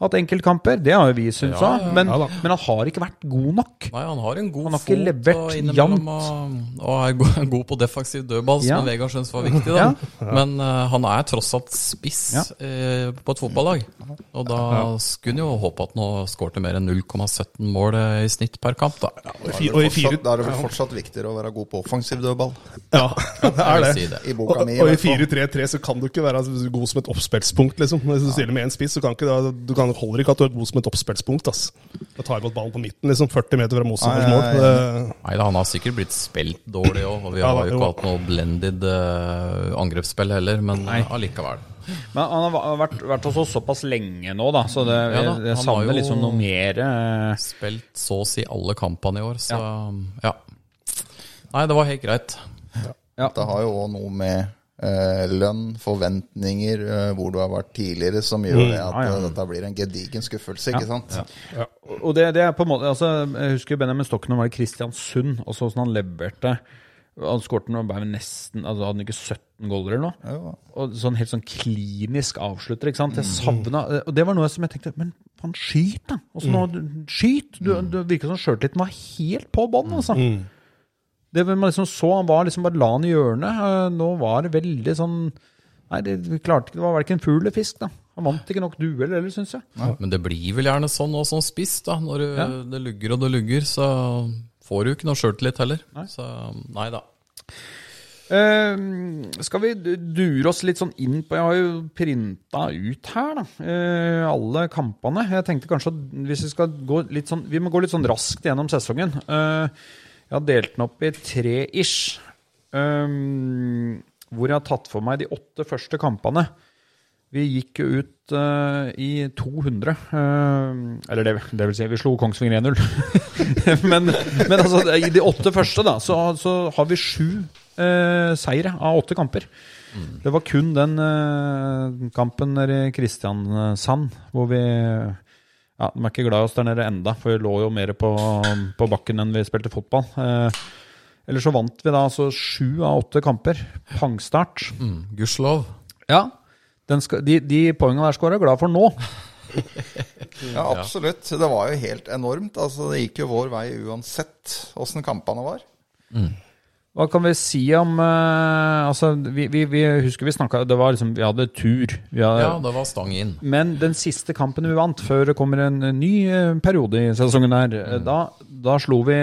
hatt enkeltkamper, det har jo vi syntes òg, ja. men, Ja men han har ikke vært god nok. Nei, han har en god Han har ikke fot levert og og, og er god, på defensiv dødball, som Vegard syns var viktig. da Men uh, han er tross alt spiss Ja. eh, på et fotballag. Og da skulle en jo håpe at han nå skårte mer enn 0,17 mål eh, i snitt per kamp. da Og i og i Fortsatt, da er det vel fortsatt viktigere å være god på offensiv dødball. Ja, det er det. si det. I Og, boka mi. og i 4-3-3 så kan du ikke være god som et oppspillspunkt, liksom. Hvis du stiller med én spiss, så kan ikke da, du kan han holder ikke at du er god som et oppspillspunkt. ass. Da tar imot ballen på midten, liksom 40 meter fra motstanders Nei, mål. nei, nei, Nei da, han har sikkert blitt spilt dårlig òg, og vi Ja, har da, jo jo. ikke hatt noe blended uh, angrepsspill heller, men Nei. allikevel. Men han har vært, vært hos oss såpass lenge nå, da, så det, Ja da, jeg savner jo- liksom noe mer Uh... Spilt så å si alle kampene i år, så ja. Nei, det var helt greit. Det har jo òg noe med eh, lønn, forventninger, eh, hvor du har vært tidligere, som gjør det at Ja, ja. eh, dette blir en gedigen skuffelse, ikke sant? Og det, det er på en måte altså, Jeg husker Benjamin Stokken var i Kristiansund, og så hvordan han leverte. Han skåret nesten altså Hadde han ikke 17 goaler eller noe? Og sånn helt sånn klinisk avslutter, ikke sant. Jeg savna Og det var noe som jeg tenkte Men faen, skyt, da! Altså, nå, skyt! Du, du virker som sjøltilliten var helt på bånn, altså. Det man liksom så, han var liksom bare la han i hjørnet. Eh, Nå var det veldig sånn Nei, det, klarte ikke, det var verken fugl eller fisk, da. Han vant ikke nok duell heller, syns jeg. Men det blir vel gjerne sånn også som spiss, da. Når du, Ja. det lugger og det lugger, så får du ikke noe sjøltillit heller. Så nei da. Uh, skal vi dure oss litt sånn inn på Jeg har jo printa ut her, da. Uh, alle kampene. Jeg tenkte kanskje at hvis vi skal gå litt sånn Vi må gå litt sånn raskt gjennom sesongen. Eh, jeg har delt den opp i tre ish. Um, hvor jeg har tatt for meg de åtte første kampene. Vi gikk jo ut uh, i 200. Uh, eller det, det vil si, vi slo Kongsvinger 1-0. men, men altså, i de åtte første da, så, så har vi sju uh, seire av åtte kamper. Det var kun den eh, kampen nede i Kristiansand hvor vi ja, De er ikke glad i oss der nede enda, for vi lå jo mer på, på bakken enn vi spilte fotball. Eh, Eller så vant vi da altså sju av åtte kamper. Pangstart. Mm, Gudskjelov. Ja. Den skal, de, de poengene der skal du være glad for nå. Ja, absolutt. Det var jo helt enormt. Altså, det gikk jo vår vei uansett åssen kampene var. Hva kan vi si om uh, Altså, vi, vi, vi husker vi snakka Det var liksom Vi hadde tur. Vi hadde, Ja, det var stang inn. Men den siste kampen vi vant, før det kommer en ny eh, periode i sesongen her, mm. da, da slo vi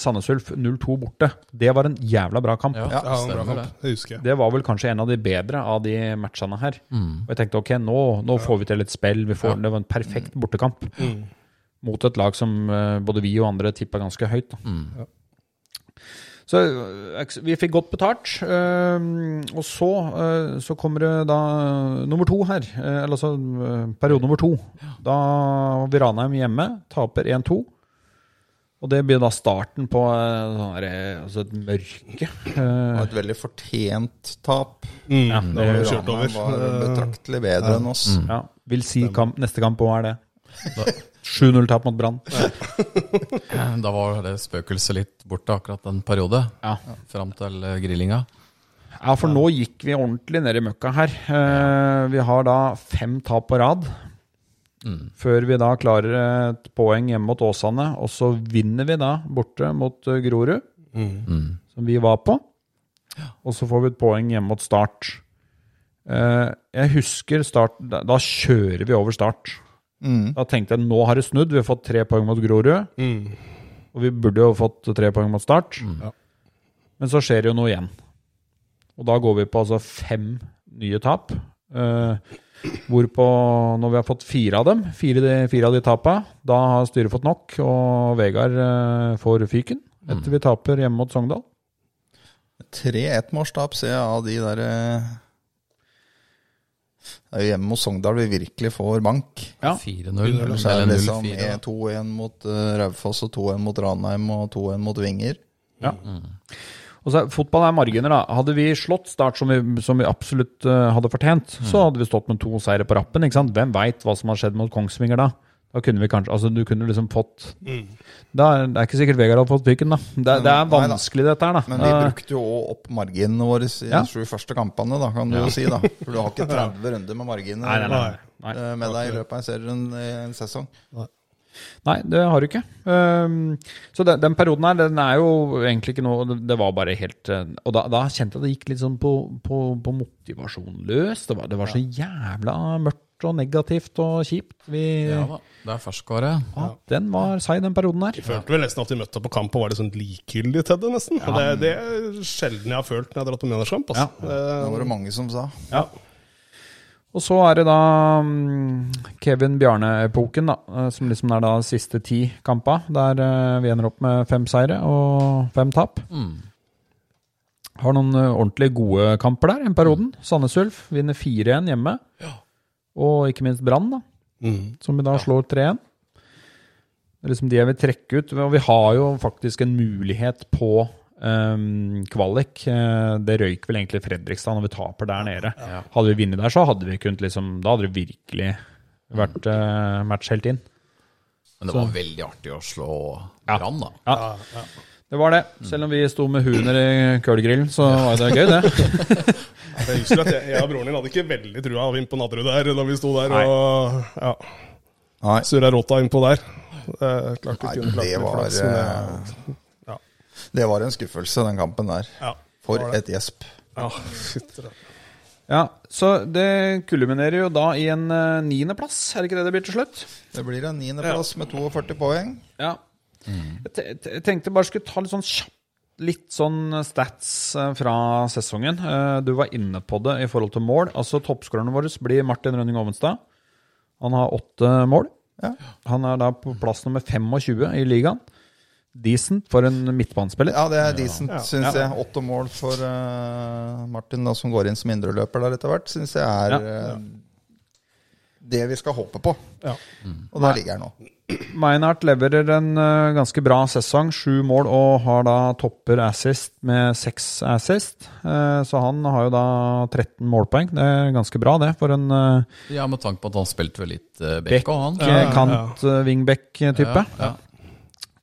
Sandnes Ulf 0-2 borte. Det var en jævla bra kamp. Ja, det, en bra kamp. Det husker jeg. Det var vel kanskje en av de bedre av de matchene her. Og jeg tenkte ok, nå, nå får vi til et spill. Vi får, Det var en perfekt bortekamp. Mot et lag som eh, både vi og andre tippa ganske høyt. Da. Så eh, vi fikk godt betalt. eh, og så, eh, så kommer det da nummer to her. eller altså periode nummer to. Da var vi Ranheim hjemme, taper 1-2. Og det blir da starten på sånn her, altså et mørke. Eh, et veldig fortjent tap. Mm, Ja, det var kjørt over. var betraktelig bedre enn oss. Ja, Vil si kamp, neste kamp òg er det. 7-0-tap mot Brann. Da var det spøkelset litt borte akkurat den periode. Ja. Fram til eh, grillinga. ja, for nå gikk vi ordentlig ned i møkka her. Eh, vi har da fem tap på rad. Før vi da klarer et poeng hjemme mot Åsane, og så vinner vi da borte mot Grorud, Grorud, som vi var på. Og så får vi et poeng hjemme mot Start. Eh, jeg husker Start da kjører vi over Start. Da tenkte jeg nå har det snudd. Vi har fått tre poeng mot Grorud. Mm. Og vi burde jo fått tre poeng mot Start. Ja. Men så skjer det jo noe igjen. Og da går vi på altså fem nye tap. Eh, hvorpå, når vi har fått fire av dem, fire, de, fire av de tapa, da har styret fått nok, og Vegard eh, får fyken etter vi taper hjemme mot Sogndal. Tre ettmålstap ser jeg av de der eh, Det er jo hjemme hos Sogndal vi virkelig får bank. Ja. 4-0. Ellers er det liksom 2-1 mot uh, Raufoss og 2-1 mot Ranheim og 2-1 mot Vinger. Ja. Og så Fotball er marginer, da. Hadde vi slått Start som vi, som vi absolutt uh, hadde fortjent, så hadde vi stått med to seire på rappen. ikke sant? Hvem veit hva som har skjedd mot Kongsvinger da? Da kunne vi kanskje, altså Du kunne liksom fått da, er- Det er ikke sikkert Vegard hadde fått fyken, da. Det, det er Nei vanskelig, dette her, da. Men vi brukte jo opp marginene våre i Ja. de sju første kampene, da, kan du jo si. da For du har ikke 30 runder med marginer Nei, nei, nei. nei. eh, med deg i løpet av en serie en, en sesong. Nei, det har du ikke. Ehm, så den, den perioden her, den er jo egentlig ikke noe Det, var bare helt eh, Og da, da kjente jeg det gikk litt sånn på, på, på motivasjon løs. Det var, det var så jævla mørkt og negativt og kjipt. Vi, Ja ja, da, det er ferskvare. Den var seig, den perioden her. Følte vel nesten at vi møtte opp på kamp og var litt sånn likegyldige til det, nesten. Og det, det er sjelden jeg har følt når jeg har dratt på menerskamp. Altså. Det var det mange som sa. Ja. Og så er det da mm, Kevin Bjarne-epoken, da, eh, som liksom er da siste ti kampa, der eh, vi ender opp med fem seire og fem tap. Mm. Har noen eh, ordentlig gode kamper der en perioden. Sandnes Ulf vinner 4-1 hjemme. Og ikke minst Brann, da, Mm. som vi da slår 3-1. Det er liksom de jeg vil trekke ut. Og vi har jo faktisk en mulighet på um, kvalik. Eh, Det røyk vel egentlig Fredrikstad når vi taper der nede. Hadde vi vunnet der, så hadde vi kunnet liksom Da hadde det virkelig vært uh, match helt inn. Men det var veldig artig å slå Ja. Brann, da. Ja, Ja, det var det. Selv om vi sto med hunder i kullgrillen, så var det gøy, det. Jeg husker at jeg, jeg og broren din hadde ikke veldig trua av inn på Nadderud der da vi sto der Nei. og ja, Nei. surra råta innpå der. Eh, klart vi Nei, kunne klart det var, plass, men det- ja. Det var en skuffelse, den kampen der. Ja, For det et gjesp. Ja. Ja, Så det kulminerer jo da i en uh, niendeplass, er det ikke det det blir til slutt? Det blir en niendeplass med 42 poeng. Ja. Jeg te- te- jeg tenkte bare skulle ta litt sånn kjapt Litt sånn stats eh, fra sesongen. Eh, Du var inne på det i forhold til mål. Altså Toppskårerne våre blir Martin Rønning Ovenstad. Han har åtte mål. Ja. Han er da på plass nummer 25 i ligaen. Decent for en midtbanespiller. Ja, det er decent, Ja. syns Ja. jeg. Åtte mål for uh, Martin, da, som går inn som indreløper der etter hvert, syns jeg er Ja. eh, det vi skal håpe på. Ja. Og der ligger han nå. Meinhardt leverer en eh, ganske bra sesong. Sju mål og har da topper assist med seks assist. Eh, så han har jo da 13 målpoeng. Det er ganske bra, det, for en uh, Ja, med tanke på at han spilte vel litt back og han. Ja, ja. Ja, ja.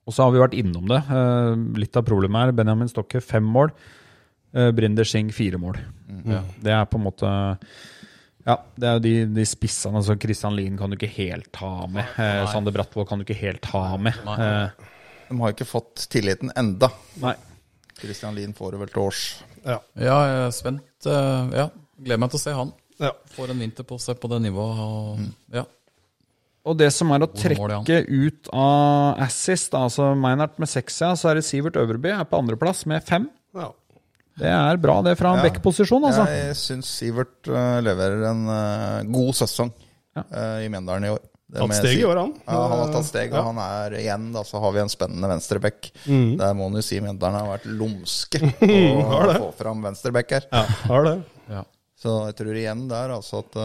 Og så har vi vært innom det. Eh, litt av problemet er Benjamin Stokke fem mål. Brinder Singh fire mål. Ja. Det er på en måte Ja, det er jo de, de spissene. altså Christian Lien kan du ikke helt ta med. Eh, Sander Brattvold kan du ikke helt ta med. Nei. Eh, De har ikke fått tilliten enda. nei. Christian Lien får det vel til års. Ja. ja, jeg er spent. eh, ja, Gleder meg til å se han. Ja. Får en vinter på seg på det nivået. Og, ja. Og det som er å mål, trekke ut av assist, da, altså Meinert med seks, ja, så er det Sivert Øverby er på andreplass med fem. Ja. Det er bra, det, fra en Ja. backposisjon, altså. Jeg syns Sivert uh, leverer en uh, god sesong Ja. uh, i Mjøndalen i år. Det Tatt steg i år, han. Ja, han har tatt steg, og han er igjen Da så har vi en spennende venstreback. Mm. Der må en jo si Mjøndalen har vært lumske på å få fram venstreback her. Ja, har det. Ja. Så jeg tror igjen der altså at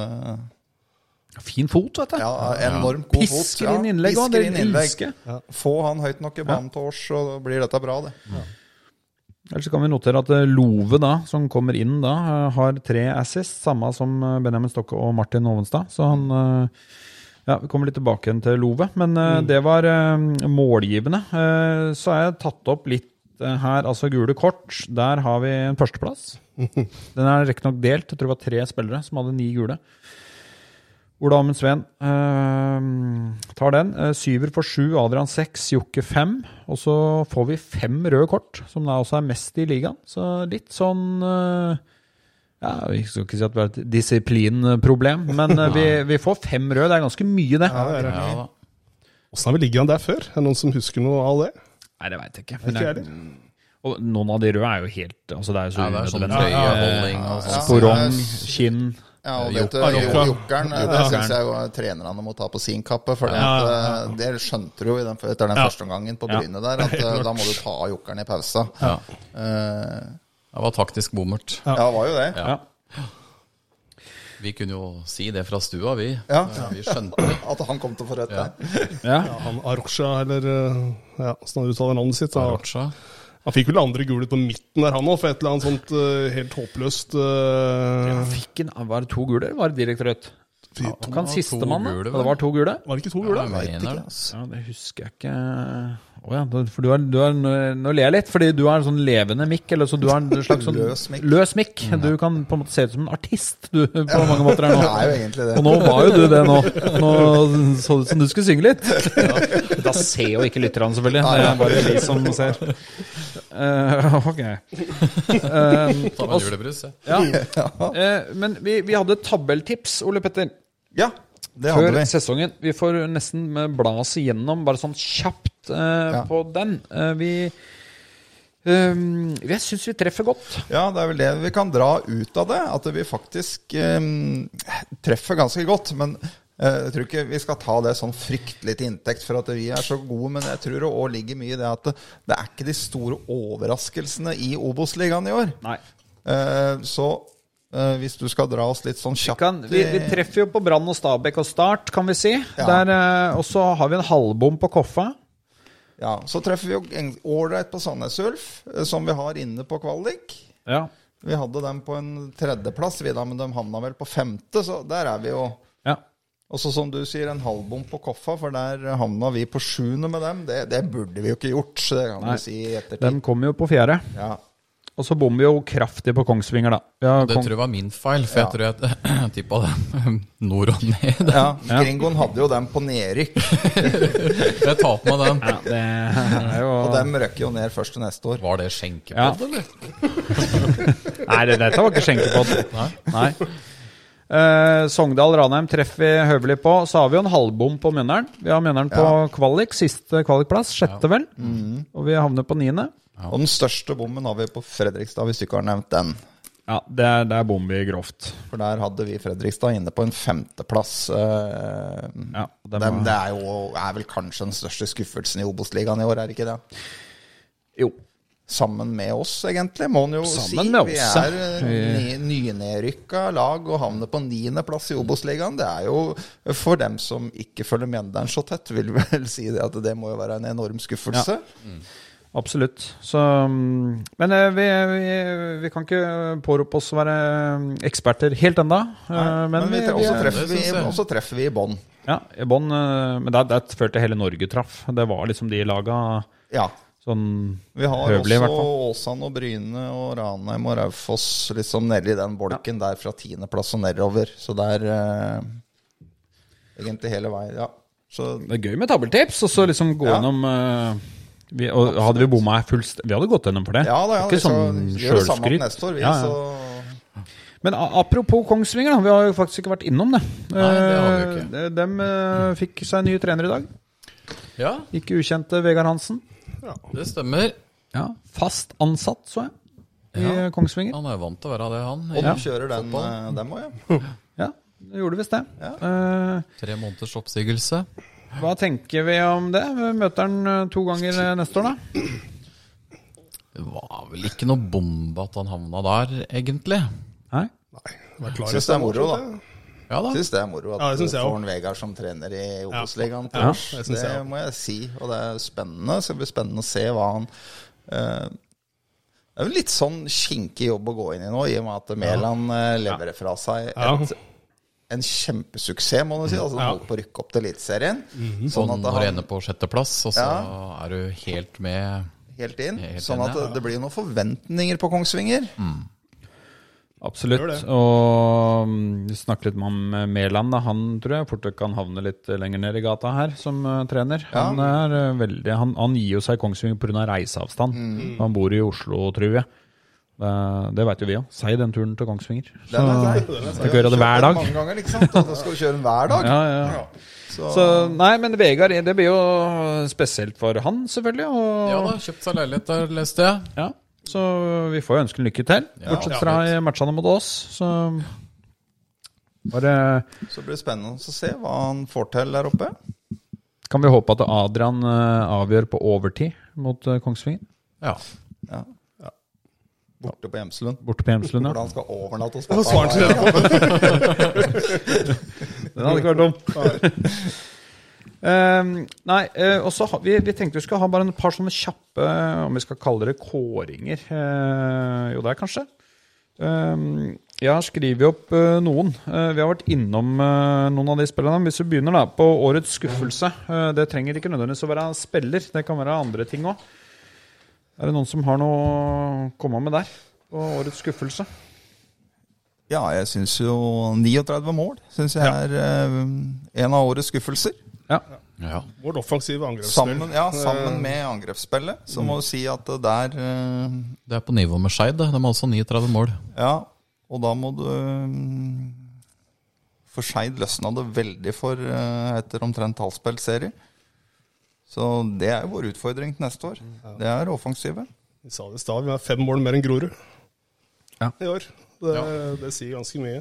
Fin fot, vet du. Ja, enormt god fot. Pisker inn innlegg pisker det inn innlegg. Få han høyt nok i banen til års, så blir dette bra, det. Ellers kan vi notere at eh, Love, da, som kommer inn da, eh, har tre assists, samme som eh, Benjamin Stokke og Martin Ovenstad. Så han Ja, vi kommer litt tilbake igjen til Love. Men mm. det var målgivende. Så har jeg tatt opp litt her, altså gule kort. Der har vi en førsteplass. Den er riktignok delt. Jeg tror det var tre spillere som hadde ni gule. Ola Amund Sveen eh, tar den. Eh, syver for sju, Adrian seks, Jokke fem. Og så får vi fem røde kort, som da også er mest i ligaen. Så litt sånn eh, ja, Vi skal ikke si at vi har et disiplinproblem, men eh, vi, vi får fem røde. Det er ganske mye, det. Ja, det er det. Ja. Åssen har vi ligget an der før? Er det noen som husker noe av det? Nei, det veit jeg ikke. Men jeg det, og noen av de røde er jo helt altså Det er jo så Ja, det er sånn ja, trøyeholding og Ja, sånn. Sporong, kinn Ja, og Eh, vet du, Jokkeren. jo- Jokkeren, eh, syns jeg jo trenerne må ta på sin kappe. For at, ja, eh, det skjønte du jo etter den Ja. første omgangen på. Bryne der, at eh, da må du ta av Jokkeren i pausa. Ja. Eh, Det var taktisk bommert. ja, det var jo det. Ja. Vi kunne jo si det fra stua, vi. Ja. Vi skjønte det. At han kom til å få rødt der. Ja. Ja, han Arosha, eller eh, ja, han uttaler navnet sitt. da. Han fikk vel andre gule på midten der, han òg, for et eller annet sånt uh, helt håpløst uh, Fikk en, Var det to gule, eller var det direkte rødt? Ja, to- kan sistemann, da? gule, Og det var to gule? Var det ikke to gule? Ja, jeg mener det. Ja, det husker jeg ikke Å ja, for du er, du er, nå ler jeg litt, fordi du har en sånn levende mikk. Eller så du har en slags sånn Løs mikk. løs mikk. Du kan på en måte se ut som en artist, du, på mange måter her Det nå. er jo egentlig det. Og nå var jo du det nå. Nå så det ut som du skulle synge litt. Da ser jo ikke lytterne, selvfølgelig. Det er bare de som ser. Uh, ok. Uh, Ta med julebrus, jeg. ja. Uh, men vi, vi hadde tabelltips, Ole Petter. Ja, det Før hadde vi. sesongen. Vi får nesten bla oss igjennom, bare sånn kjapt eh, Ja. på den. Eh, vi Um, jeg syns vi treffer godt. Ja, det er vel det vi kan dra ut av det. At vi faktisk um, treffer ganske godt. Men uh, jeg tror ikke vi skal ta det sånn fryktelig til inntekt for at vi er så gode. Men jeg tror det òg ligger mye i det at det, det er ikke de store overraskelsene i Obos-ligaen i år. Nei. Uh, så hvis du skal dra oss litt sånn Vi, kan, vi, vi treffer jo på Brann og Stabæk og Start, kan vi si. Ja. Eh, og så har vi en halvbom på Koffa. Ja, Så treffer vi jo ålreit på Sandnes Ulf, eh, som vi har inne på kvalik. Ja. Vi hadde dem på en tredjeplass, vi da, men de havna vel på femte, så der er vi jo ja. Og så som du sier, en halvbom på Koffa, for der havna vi på sjuende med dem. Det, det burde vi jo ikke gjort, så det kan Nei. du si i ettertid. Den kom jo på fjerde. Ja. Og så bommer vi jo kraftig på Kongsvinger, da. Ja, Det Kong- tror jeg var min feil, for jeg tror jeg tippa dem nord og ned. ja. Ja. Gringoen hadde jo dem på nedrykk, Jeg tar på meg den. ja, det jo og dem røkker jo ned først til neste år. Var det skjenkepodd, eller? Nei, det, dette var ikke skjenkepott. Nei. Eh, Sogndal Ranheim treffer vi høvelig på. Så har vi jo en halvbom på Mjøndalen. Vi har Mjøndalen på kvalik, siste kvalikplass. Sjette, vel. Og vi havner på niende. Og den største bommen har vi på Fredrikstad, hvis du ikke har nevnt den. Ja, det er bom vi grovt. For der hadde vi Fredrikstad inne på en femteplass. Eh, Ja, det, dem, det er jo er vel kanskje den største skuffelsen i Obos-ligaen i år, er det ikke det? Jo. Sammen med oss, egentlig, må en jo si. Sammen med Vi oss, er ja. eh, ny, nynedrykka lag og havner på niendeplass i Obos-ligaen. Det er jo, for dem som ikke følger Mjøndalen så tett, vil vel si det at det må jo være en enorm skuffelse. Absolutt. Så, mm, men eh, vi, vi, vi kan ikke pårope oss å være mm, eksperter helt ennå. Men, men vi, vi også, er- treffer vi, også treffer vi i bånn. Ja, i bånn. eh, Men der, der følte jeg hele Norge traff. Det var liksom de laga Ja. sånn Vi har høvelig, i hvert også Åsan og Bryne og Ranheim og Raufoss liksom nedi den bolken der fra tiendeplass og nedover. Så det er eh, egentlig hele veien, ja. Så Det er gøy med tabeltips, og så liksom gå Ja. gjennom eh, vi, og Hadde vi bomma fullst Vi hadde gått gjennom for det. ja da, ja, vi ikke sånn sjølskryt. neste år, vi. Ja, ja. Så Men apropos Kongsvinger, da. Vi har jo faktisk ikke vært innom det. Nei, det har vi ikke. De, Dem eh, fikk seg ny trener i dag. Ja, Ikke ukjente Vegard Hansen. det stemmer. Ja, Fast ansatt, så jeg. I Ja. Kongsvinger. Han er vant til å være det, han. Og de kjører den, eh, dem òg, ja. Ja, det gjorde visst det. Ja. Uh, tre måneders oppsigelse. Hva tenker vi om det? Vi møter han eh, to ganger eh, neste år, da. Det var vel ikke noe bombe at han havna der, egentlig. Nei? Nei, klar Syns det er moro, da. Ja da. Syns det er moro at Ja, det du får en Vegard som trener i Obos-ligaen. Ja. Ja, det det må jeg si. Og det er spennende. Det blir spennende å se hva han uh, Det er jo litt sånn kinkig jobb å gå inn i nå, i og med at Mæland eh, leverer fra seg Ja. et, en kjempesuksess, må du si. Altså, Ja. holdt på å rykke opp til Eliteserien. Mm Sånn Sånn at når du han ender på sjetteplass, og så Ja. er du helt med helt inn. Helt Sånn inn, at ja. det, det blir noen forventninger på Kongsvinger. Absolutt. Og mm, vi snakket litt med eh, Mæland. Han tror jeg fort kan havne litt eh, lenger ned i gata her som uh, trener. Ja. Han, er uh, veldig, han, han gir jo seg Kongsvinger pga. reiseavstand. Mm. Han bor i Oslo, tror jeg. Det, det vet jo vi òg. Si den turen til Kongsvinger. Den er. Skal ikke gjøre det hver dag. Mange ganger, ikke sant? Og da skal du kjøre den hver dag. Ja, ja. Så, Så nei, men Vegard, det blir jo spesielt for han, selvfølgelig. Og, Ja da, kjøpt seg leilighet der, leste jeg. Ja, så vi får jo ønske lykke til. Bortsett fra i matchene mot oss. Så bare så blir det spennende å se hva han får til der oppe. kan vi håpe at Adrian eh, avgjør på overtid mot eh, Kongsvinger. Ja. Ja. Borte på Hjemslund. Borte på Hjemslund, ja. Hvordan skal overnatte hos pappa. Den hadde ikke vært dum. Ehm, nei, uh, og så vi, vi tenkte vi skulle ha bare en par sånne kjappe, om vi skal kalle det kåringer. Uh, jo, det er kanskje. Ehm, jeg har skrevet opp uh, noen. Uh, vi har vært innom uh, noen av de spillerne. Hvis vi begynner da på årets skuffelse. Eh, det trenger ikke nødvendigvis å være spiller, det kan være andre ting òg. Er det noen som har noe å komme med der? På årets skuffelse? Ja, jeg syns jo 39 mål synes jeg er eh, en av årets skuffelser. Ja. ja. Vårt offensive angrepsspill. Sammen, ja, sammen med angrepsspillet. Så må du si at det der eh, Det er på nivå med Skeid. det. De har altså 39 mål. Ja, og da må du mm, For Skeid løsna det veldig for eh, etter omtrent halvspilt serie. Så det er jo vår utfordring til neste år. Det er offensive. Vi sa det i stad, vi har fem mål mer enn Grorud Ja. i år. Det, det sier ganske mye.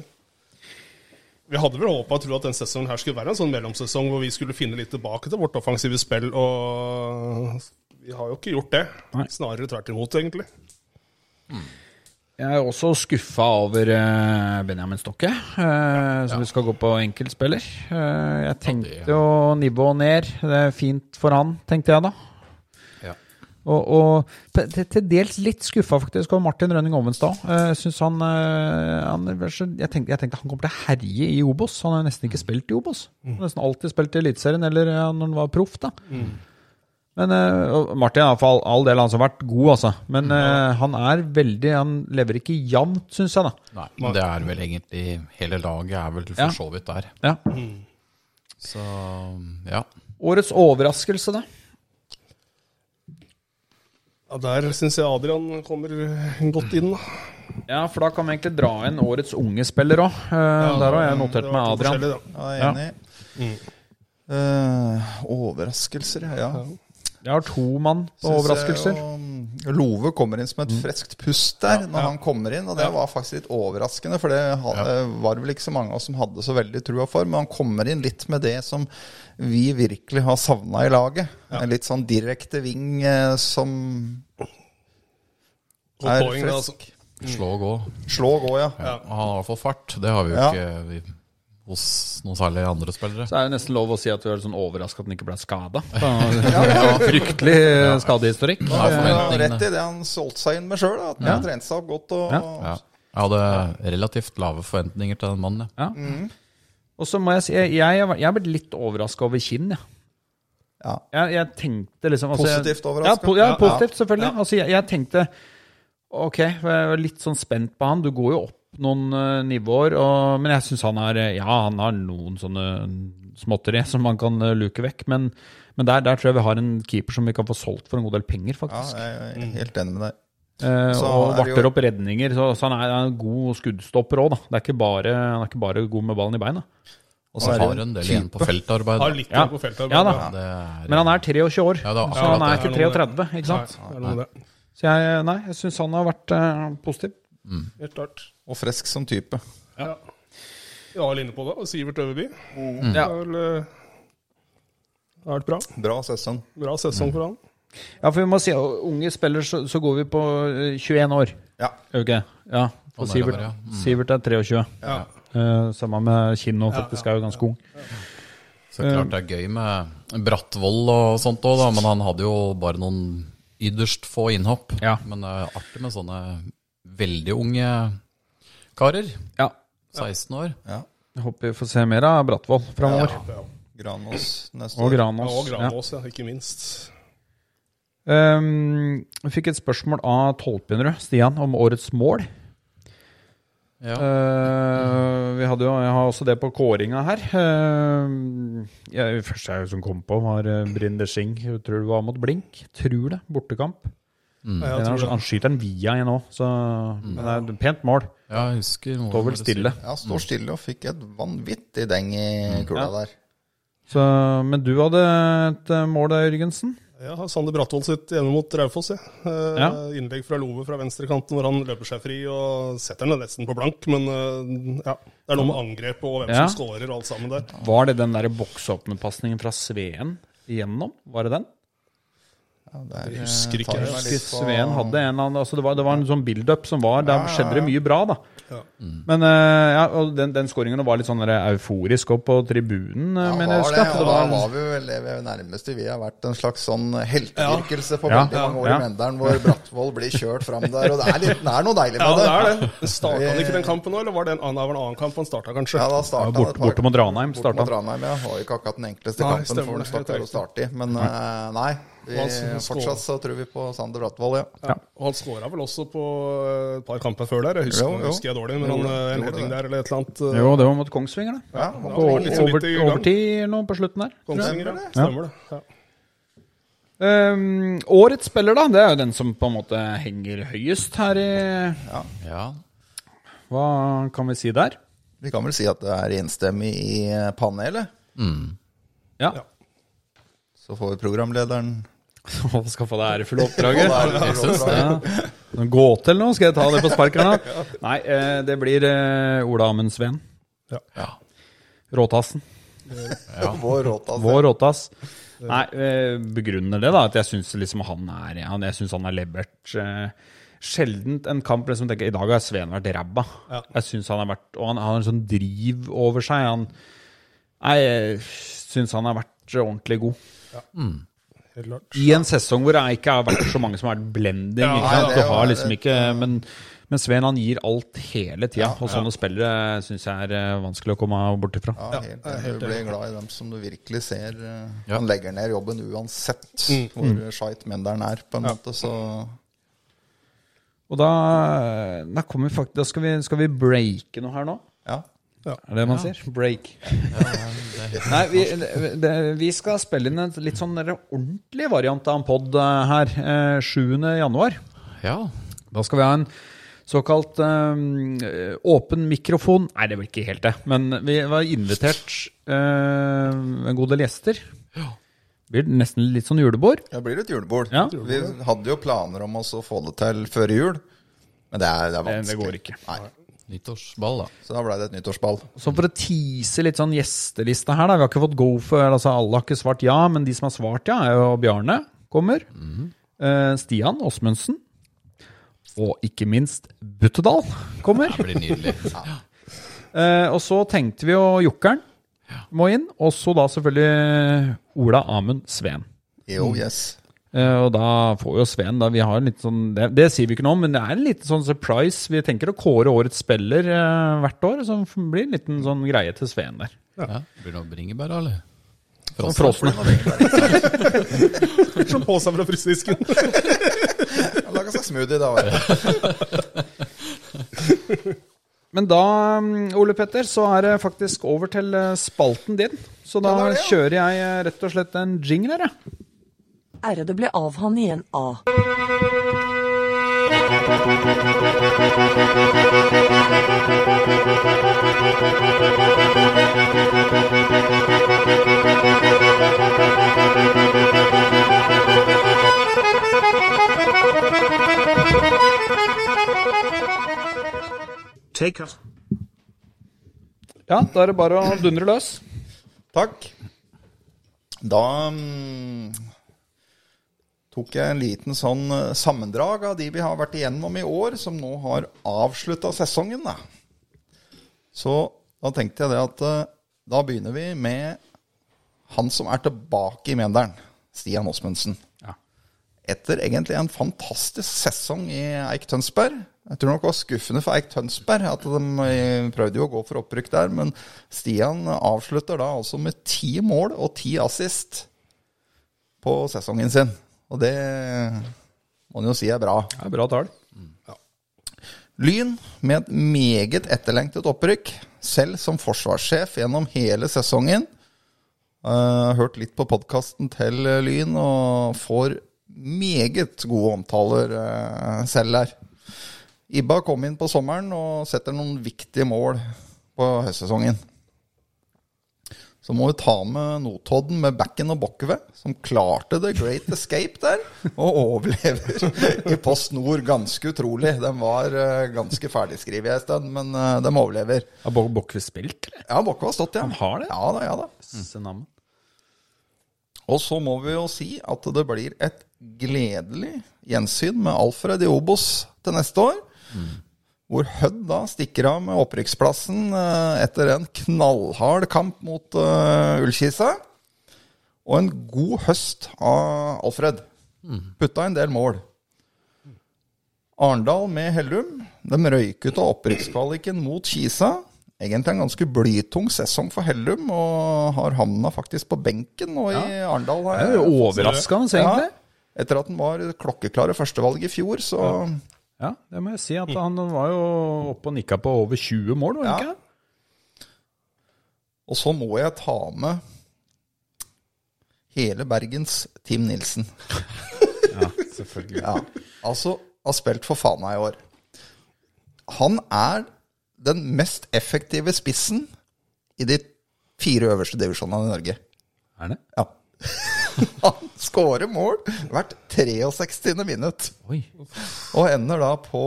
Vi hadde vel håpa at denne sesongen her skulle være en sånn mellomsesong hvor vi skulle finne litt tilbake til vårt offensive spill, og vi har jo ikke gjort det. Nei. Snarere tvert imot, egentlig. Jeg er også skuffa over eh, Benjamin Stokke, eh, som vi skal gå på enkeltspiller. Eh, jeg tenkte jo nivå ned. Det er fint for han, tenkte jeg da. Ja. Og, og til, til dels litt skuffa faktisk over Martin Rønning Ovenstad. Jeg han, han jeg, tenkte, jeg tenkte han kom til å herje i Obos. Han har nesten ikke spilt i Obos. Han har Nesten alltid spilt i Eliteserien eller når han var proff. da. Men uh, Martin er for all, all del har vært god, altså. Men uh, han er veldig Han lever ikke jevnt, syns jeg, da. Nei, men det er vel egentlig Hele laget er vel for Ja. så vidt der. Ja. Så ja. Årets overraskelse, da? Ja, Der syns jeg Adrian kommer godt inn. da. Ja, for da kan vi egentlig dra inn årets unge spiller òg. der har jeg notert meg Adrian. Ja, jeg er enig. Eh, overraskelser, ja. Jeg har to mann på Synes overraskelser. jeg Love kommer inn som et friskt pust der når han kommer inn, og det var faktisk litt overraskende. For det eh, var vel ikke så mange av oss som hadde så veldig trua for, men han kommer inn litt med det som vi virkelig har savna i laget. En litt sånn direkte ving eh, som er det, altså. frisk. Slå og gå. Slå og gå, ja. Ja. Han har i hvert fall fart. Det har vi jo Ja. ikke vi, hos noen særlig andre spillere. Så er det nesten lov å si at du er sånn overraska at han ikke ble skada. Fryktelig eh, skadehistorikk. Ja, Ja, rett i det han solgte seg inn med sjøl. At han ja. trent seg opp godt. Og, Ja. Jeg hadde relativt lave forventninger til den mannen. Ja. Ja. Og så må jeg si, jeg, jeg, jeg er blitt litt overraska over Kinn. Ja. Jeg, jeg tenkte liksom altså, Positivt Positivt Ja, overrasket? po ja, Ja. positivt, selvfølgelig. Altså, jeg, jeg tenkte Ok, jeg var litt sånn spent på han. Du går jo opp noen eh, nivåer, og, men jeg syns han eh, Ja, han har noen sånne småtteri som man kan eh, luke vekk, men, men der, der tror jeg vi har en keeper som vi kan få solgt for en god del penger, Ja, faktisk. jeg er helt enig med deg. Eh, og er varter jo- opp redninger, så, så han er en god skuddstopper òg, da. Det er ikke bare, han er ikke bare god med ballen i beina. Og så er har en del igjen på feltarbeid. Har litt Ja. på feltarbeid. Ja da. Er, Men han er 23 år, Ja, er så han er ikke 33, ikke sant? Nei. Så jeg, nei, jeg syns han har vært uh, positiv. Helt klart. Og frisk som type. Ja. Jeg var inne på det. og Sivert Øverby. Ja. Det eh, det har vært bra. Bra sesong. Bra sesong for han. Ja, for vi må si at unge spiller, så, så går vi på uh, 21 år. Ja. Okay. Ja. Det Sivert. Mm. Sivert er 23. Ja. Uh, samme med Kinno, faktisk, er jo ganske ung. Så klart det er gøy med Brattvoll og sånt òg, da, men han hadde jo bare noen ytterst få innhopp. Ja. Men det er artig med sånne veldig unge karer. Ja. 16 år. ja. Jeg håper vi får se mer av Brattvoll framover. Ja. Granås neste Og år. Ja, Granås. og Granås, ja. ikke minst. Um, vi fikk et spørsmål av Tolpenrød, Stian, om årets mål. Ja. Uh, vi hadde jo, jeg har også det på kåringa her. Uh, jeg, første jeg som kom på, var uh, Brinder Singh. Jeg tror det var mot Blink. Tror det. Bortekamp. Ja, han, tror det. han skyter den via en òg, så men det er et pent mål. Ja, jeg husker noe Står vel stille. Ja, står stille og fikk et vanvittig deng i kula Ja. der. Så, men du hadde et uh, mål der, Jørgensen? Ja, Sander Brattvold sitt hjemme mot Raufoss. Ja. Eh, Ja. Innlegg fra Love fra venstrekanten hvor han løper seg fri og setter den nesten på blank. Men eh, ja, det er noe med angrep og hvem Ja. som scorer og alt sammen der. Var det den der boksåpnerpasningen fra Sveen igjennom? Var det den? Ja, der, Jeg husker eh, ikke jeg Husker Sveen hadde en annen altså det, var, det var en sånn build-up som var Der Ja, ja, skjedde det mye bra, da. Ja. Men eh, ja, og den, den skåringen var litt sånn euforisk opp på tribunen, Ja, mener jeg var husker. det, at og da var, var vi vel det vi nærmeste vi har vært en slags sånn heltevirkelse på Ja. veldig mange år Ja. i Mjøndalen, hvor Brattvoll blir kjørt fram der. Og det er, litt, det er noe deilig Ja, med det det. er det. Starta han ikke den kampen nå, eller var det en, annen- en annen kamp han starta, kanskje? Ja, da Ja, starta bort- borte mot Ranheim Bort starta mot han. Ranheim, ja. Var ikke akkurat den enkleste Nei, kampen stemmer for en det, stakkar å starte i. Men eh, nei, vi, fortsatt så tror vi på Sander Brattvoll, ja. Ja. Og han skåra vel også på eh, et par kamper før der. Jeg husker, Jo, jo. husker jeg dårlig, men han, eh, en heading der eller et eller annet. eh, Jo, det var mot Kongsvinger, da. ja Ja, På det så over, overtid eller på slutten der. Kongsvinger, ja. Stemmer det. Stemmer det. Ja. Um, årets spiller, da. Det er jo den som på en måte henger høyest her i Ja. Hva kan vi si der? Vi kan vel si at det er enstemmig i panelet. Mm. Ja. Ja. Så får vi programlederen Å, skal få det ærefulle oppdraget. Og er synes det. Noen gåte eller noe? Skal jeg ta det på sparken, da? Nei, eh, det blir eh, Ola Amundsveen. Ja. Råtassen. Vår råtass. Vår råtass. Nei, eh, begrunner det, da, at jeg syns liksom han er han, Jeg synes han er levert sjeldent en kamp liksom tenker I dag har Sveen vært ræva. Ja. Jeg synes han har vært Og han har en sånn driv over seg. Han jeg syns han har vært ordentlig god. Ja. klart. I en sesong hvor det ikke har vært så mange som har vært blending. Ja, ikke sant? Du har liksom ikke Men, men Sveen han gir alt hele tida. Ja, og sånne spillere syns jeg er eh, vanskelig å komme bort ifra. Ja, helt, helt du blir glad i dem som du virkelig ser eh, Ja. Han legger ned jobben uansett Mm. hvor skeit menderen er, på en måte. Så Og da, da vi faktisk Da skal vi, skal vi breake noe her nå. ja. Er det det man sier? Break. Nei, vi, det, vi skal spille inn en litt sånn ordentlig variant av en pod eh, her. Eh, 7. januar. ja. Da skal vi ha en såkalt eh, åpen mikrofon. Nei, det blir ikke helt det. Men vi var invitert uh, en god del gjester. Det blir nesten litt sånn julebord. Det blir et julebord. Ja. Vi hadde jo planer om å få det til før jul, men det er, det er Det, vanskelig. det går ikke. Nei. Nyttårsball, da. Så da ble det et nyttårsball. Så for å tease litt sånn gjestelista her, da. Vi har ikke fått go for altså Alle har ikke svart ja, men de som har svart ja, er jo Bjarne kommer. eh, Stian Åsmundsen. Og ikke minst Buttedal kommer. Det blir nydelig. Eh, og så tenkte vi jo Jokkeren må inn. Og så da selvfølgelig Ola Amund Sveen. Jo, Mm. yes. Eh, og da får jo Sveen da, vi har en litt sånn, det, det sier vi ikke noe om, men det er en liten sånn surprise. Vi tenker å kåre årets spiller eh, hvert år, så det blir en liten sånn greie til Sveen der. Ja. Blir det noe bringebær, eller? Sånn frosne. Som på seg fra frysedisken. Lag seg smoothie, da. Men da, mm, Ole Petter, så er det faktisk over til eh, spalten din. Så da Ja, det er det, ja. kjører jeg eh, rett og slett en jingle her, jeg. Ære det ble av han igjen A. Take us. Ja, da er det bare å dundre løs. Takk. Da mm, tok jeg en liten sånn eh, sammendrag av de vi har vært igjennom i år, som nå har avslutta sesongen. Da. Så da tenkte jeg det at eh, da begynner vi med han som er tilbake i Mjøndalen. Stian Åsmundsen. Ja. Etter egentlig en fantastisk sesong i Eik Tønsberg. Jeg tror nok det var skuffende for Eik Tønsberg at de eh, prøvde jo å gå for opprykk der, men Stian avslutter da altså med ti mål og ti assist på sesongen sin. Og det må en jo si er bra. Det er bra tall. Lyn med et meget etterlengtet opprykk, selv som forsvarssjef gjennom hele sesongen. Uh, hørt litt på podkasten til eh, Lyn og får meget gode omtaler uh, selv der. Ibba kom inn på sommeren og setter noen viktige mål på høstsesongen. Så må vi ta med Notodden med Bekken og Bokkve, som klarte the great escape der, og overlever i Post Nord. Ganske utrolig. De var eh, ganske ferdigskrevet en stund, men eh, de overlever. Har Bok- Bokkve spilt, eller? Ja, Bokkve har stått, ja. Han har det? Ja da, ja da. Navnet. Og så må vi jo si at det blir et gledelig gjensyn med Alfred i Obos til neste år. Hvor Hødd da stikker av med opprykksplassen eh, etter en knallhard kamp mot uh, Ullkisa. Og en god høst av Alfred. Putta en del mål. Arendal med Hellum. De røyket av opprykkskvaliken mot Kisa. Egentlig en ganske blytung sesong for Hellum, og har havna faktisk på benken nå i Arendal. Det er jo overraskende, egentlig. Ja, etter at den var klokkeklare førstevalg i fjor, så Ja, det må jeg si. at Han var jo oppe og nikka på over 20 mål, var han Ja. ikke? Og så må jeg ta med hele Bergens Tim Nilsen. Ja, selvfølgelig. Ja, altså har spilt for Fana i år. Han er den mest effektive spissen i de fire øverste divisjonene i Norge. Er det? Ja. Han skårer mål hvert 63. minutt. Oi. Og ender da på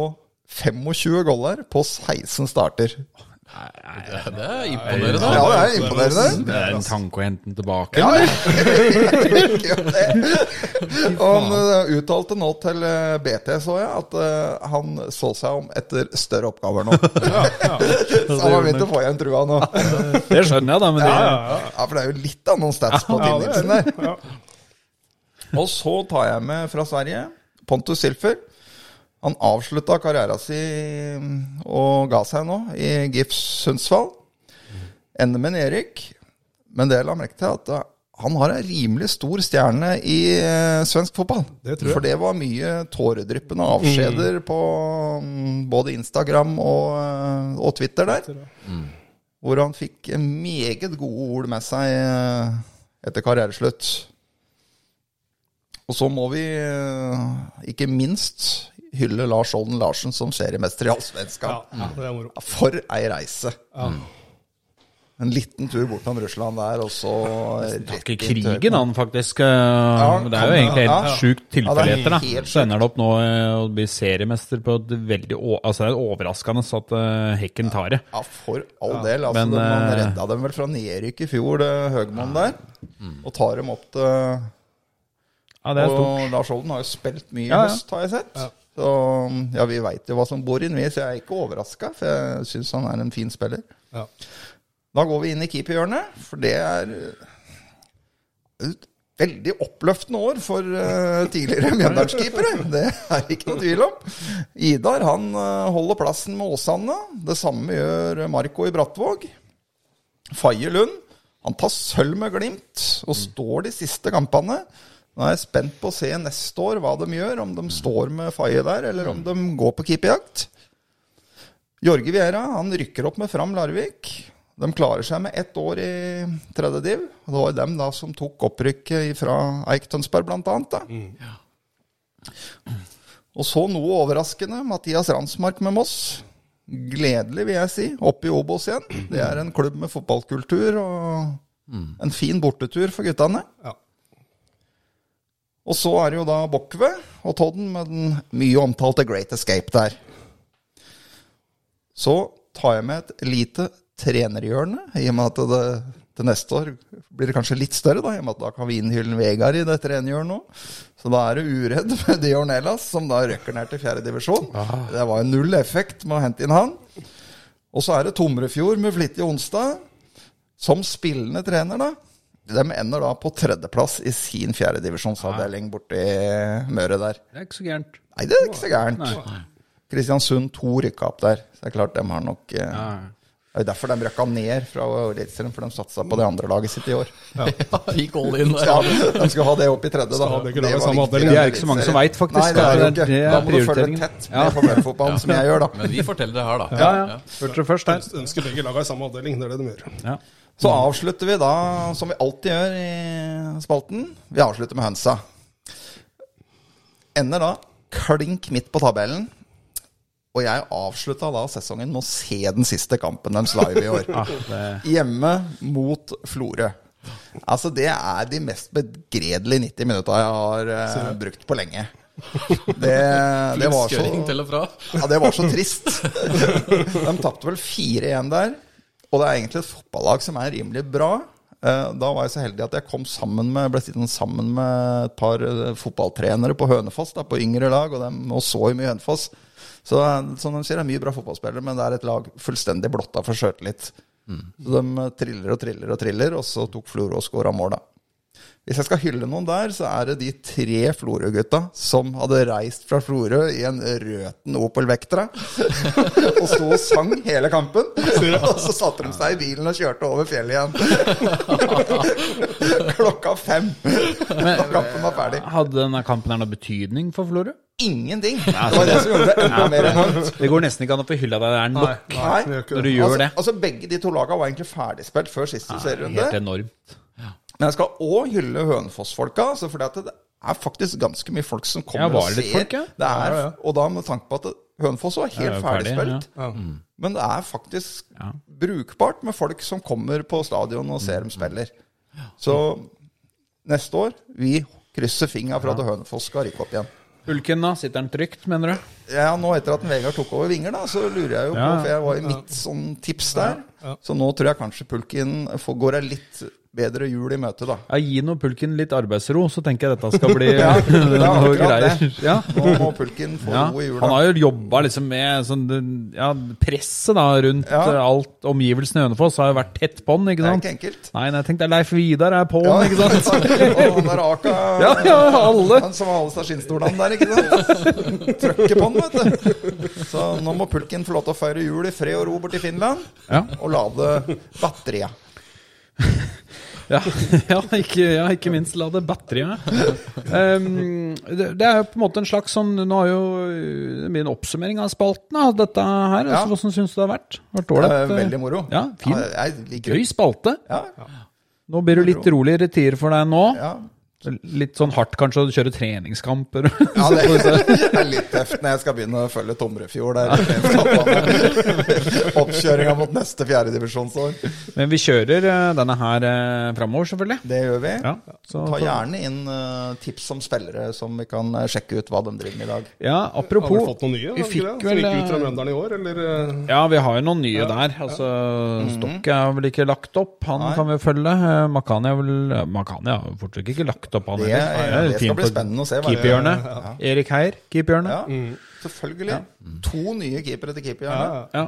25 goller på 16 starter. Det, det er imponerende. Ja, det er imponerende. Det er en tanke å hente den tilbake. Ja, eller? Han eh, uttalte nå til eh, BT, så jeg, at eh, han så seg om etter større oppgaver nå. Så han har begynt å få igjen trua nå. Det skjønner jeg, da. Men det, Ja, for det er jo litt av noen stats på Ja, Tinniksen der. Og så tar jeg med fra Sverige Pontus Silfer. Han avslutta karrieren sin og ga seg nå i GIF Sundsvall. Ender med en Erik. Men det la merke til, at eh, han har en rimelig stor stjerne i eh, svensk fotball. Det tror jeg. For det var mye tåredryppende avskjeder på mm, både Instagram og, eh, og Twitter der. Hvor han fikk meget gode ord med seg etter karriereslutt. Og så må vi ikke minst hylle Lars Olden Larsen som seriemester i Allsvenskan. Ja, ja. For ei reise. En liten tur bortom Russland der, og så Ikke krigen, han faktisk. eh, det er jo egentlig helt ja. sjukt Ja, det er da. Så ender det opp nå eh, å bli seriemester på et veldig Altså Det er overraskende at eh, Hekken tar det. Ja, for all del. Altså, men, man redda dem vel fra nedrykk i fjor, det Høgmoen der. Og tar dem opp til Ja, det er stort. Og Lars Olden har jo spilt mye i Ja, ja. høst, har jeg sett. Så ja, vi veit jo hva som bor inni, så jeg er ikke overraska, for jeg syns han er en fin spiller. Ja. Da går vi inn i keeperhjørnet, for det er eh, et veldig oppløftende år for uh, tidligere Mjøndalskeepere. Det er ikke noe tvil om. Idar han eh, holder plassen med Åsane. Det samme gjør Marco i Brattvåg. Faye Lund han tar sølv med Glimt og står de siste kampene. Nå er jeg spent på å se neste år hva de gjør, om de står med Faye der, eller om de går på keeperjakt. Jorge Viera han rykker opp med Fram Larvik. De klarer seg med ett år i tredje div. Det var dem da som tok opprykket fra Eik Tønsberg, blant annet. Da. Og så noe overraskende, Mathias Ransmark med Moss. Gledelig, vil jeg si. Opp i Obos igjen. Det er en klubb med fotballkultur og en fin bortetur for guttene. Ja. Og så er det jo da Bokve og Todden med den mye omtalte Great Escape der. Så tar jeg med et lite trenerhjørne, i og med at det til neste år blir det kanskje litt større, da, i og med at da kan vi innhylle Vegard i det trenerhjørnet nå. Så da er det uredd med Dior Elas, som da røkker ned til fjerdedivisjon. Det var jo null effekt med å hente inn han. Og så er det Tomrefjord med Flittig Onsdag, som spillende trener, da. De ender da på tredjeplass i sin fjerdedivisjonsavdeling borti Møre der. Det er ikke så gærent. Nei, det er ikke så gærent. Kristiansund 2 rykka opp der. Så det er klart, de har nok eh, Det er derfor de røkka ned fra Eliteserien, for de satsa på det andre laget sitt i år. Ja, gikk all in De der. skal, de skulle ha det opp i tredje, da. Var samme avdeling. Det er ikke så mange som veit, vet, faktisk. Nei, det er jo Det ikke. Da må du følge tett med favørfotballen, som jeg gjør, da. Men vi forteller det her, da. Ja, ja. Hørte det først her. Ønsker begge laga i samme avdeling. Det er det de gjør. Ja. Så avslutter vi da, som vi alltid gjør i spalten, vi avslutter med hønsa. Ender da klink midt på tabellen. Og jeg avslutta da sesongen med å se den siste kampen deres live i år. Hjemme mot Florø. Altså, det er de mest begredelige 90 minutta jeg har eh, brukt på lenge. Det, det var så Skøring til og fra. ja, det var så trist. De tapte vel 4-1 der. Og det er egentlig et fotballag som er rimelig bra. Eh, Da var jeg så heldig at jeg kom sammen med, ble sittende sammen med et par eh, fotballtrenere på Hønefoss, da, på yngre lag, og de så jo mye Hønefoss. Så eh, som de sier, det er mye bra fotballspillere, men det er et lag fullstendig blotta for sjøltillit. Så de triller og triller og triller, og så tok Florø og skåra mål, da. Hvis jeg skal hylle noen der, så er det de tre Florø-gutta som hadde reist fra Florø i en røten Opel Vectra og sto og sang hele kampen. Og så satte de seg i bilen og kjørte over fjellet igjen. Klokka fem. da kampen var ferdig. Hadde denne kampen her noe betydning for Florø? Ingenting. Det var det som gjorde det enda mer enormt. Det går nesten ikke an å få hylla deg. Det er nok Nei. nei, når du gjør Altså, det. altså Begge de to lagene var egentlig ferdigspilt før siste serierunde. Helt enormt. Men jeg skal òg hylle Hønefoss-folka. Altså fordi at det er faktisk ganske mye folk som kommer Ja, og ser. folk, ja? Det er, Og da med tanke på at Hønefoss var helt Ja, ja, ferdig, ferdigspilt. Ja. Men det er faktisk brukbart med folk som kommer på stadion og ser dem spiller. Så neste år. Vi krysser fingra for at Hønefoss skal rykke opp igjen. Pulken, da? Sitter den trygt, mener du? Ja, nå etter at Vegard tok over vinger, da, så lurer jeg jo på, for jeg var i mitt sånn tips der. Så nå tror jeg kanskje Pulken får, går litt bedre jul i møte, da. Ja, Gi nå Pulken litt arbeidsro, så tenker jeg dette skal bli Ja, noe greier. Ja. Nå må Pulken få Ja, ro i jula. han har jo jobba liksom med sånn, ja, presset da rundt eh, alt omgivelsene i Hønefoss. Har jo vært tett på han ikke Det er ikke enkelt. Nei, nei, jeg tenkte Leif Vidar er på Ja, den, ikke sant? Og han der Aka Ja, ja, alle. Han som har alle skinnstolene der, ikke sant? Trøkker på han, vet du. Så nå må Pulken få lov til å feire jul i fred og ro borti Finland. Ja. Og lade batteriet. Ja, ja, ikke, ja, ikke minst la det batteriet. Um, det, det er jo på en måte en slags sånn Nå har jo det blir en oppsummering av spalten av dette her. Ja. Altså, Hvordan syns du det har vært? vært er eh? veldig moro. Ja, fin. Ja, Gøy spalte. Ja, Nå blir det litt roligere tider for deg nå. ja. Litt sånn hardt kanskje å kjøre treningskamper. Ja, det er litt tøft når jeg skal begynne å følge Tomrefjord der. Oppkjøringa mot neste fjerdedivisjonsår. Men vi kjører eh, denne her uh, framover, selvfølgelig. Det gjør vi. Ja, så, Ta gjerne inn eh, tips om spillere som vi kan eh, sjekke ut hva de driver med i dag. ja, apropos Har vi fått noen nye? vi fikk ikke vel, Som gikk ut fra eh, Mjøndalen i år, eller? eh? Ja, vi har jo noen nye der. Altså, Stokk er vel ikke lagt opp. Han Nei. kan vi følge. Eh, Makani er vel Makani har fortsatt ikke lagt opp, han Det, Ja, det skal bli spennende å se. Keeperhjørnet. Ja. Erik Heier, keeperhjørnet. Ja, selvfølgelig. To nye keepere til keeperhjørnet. Ja.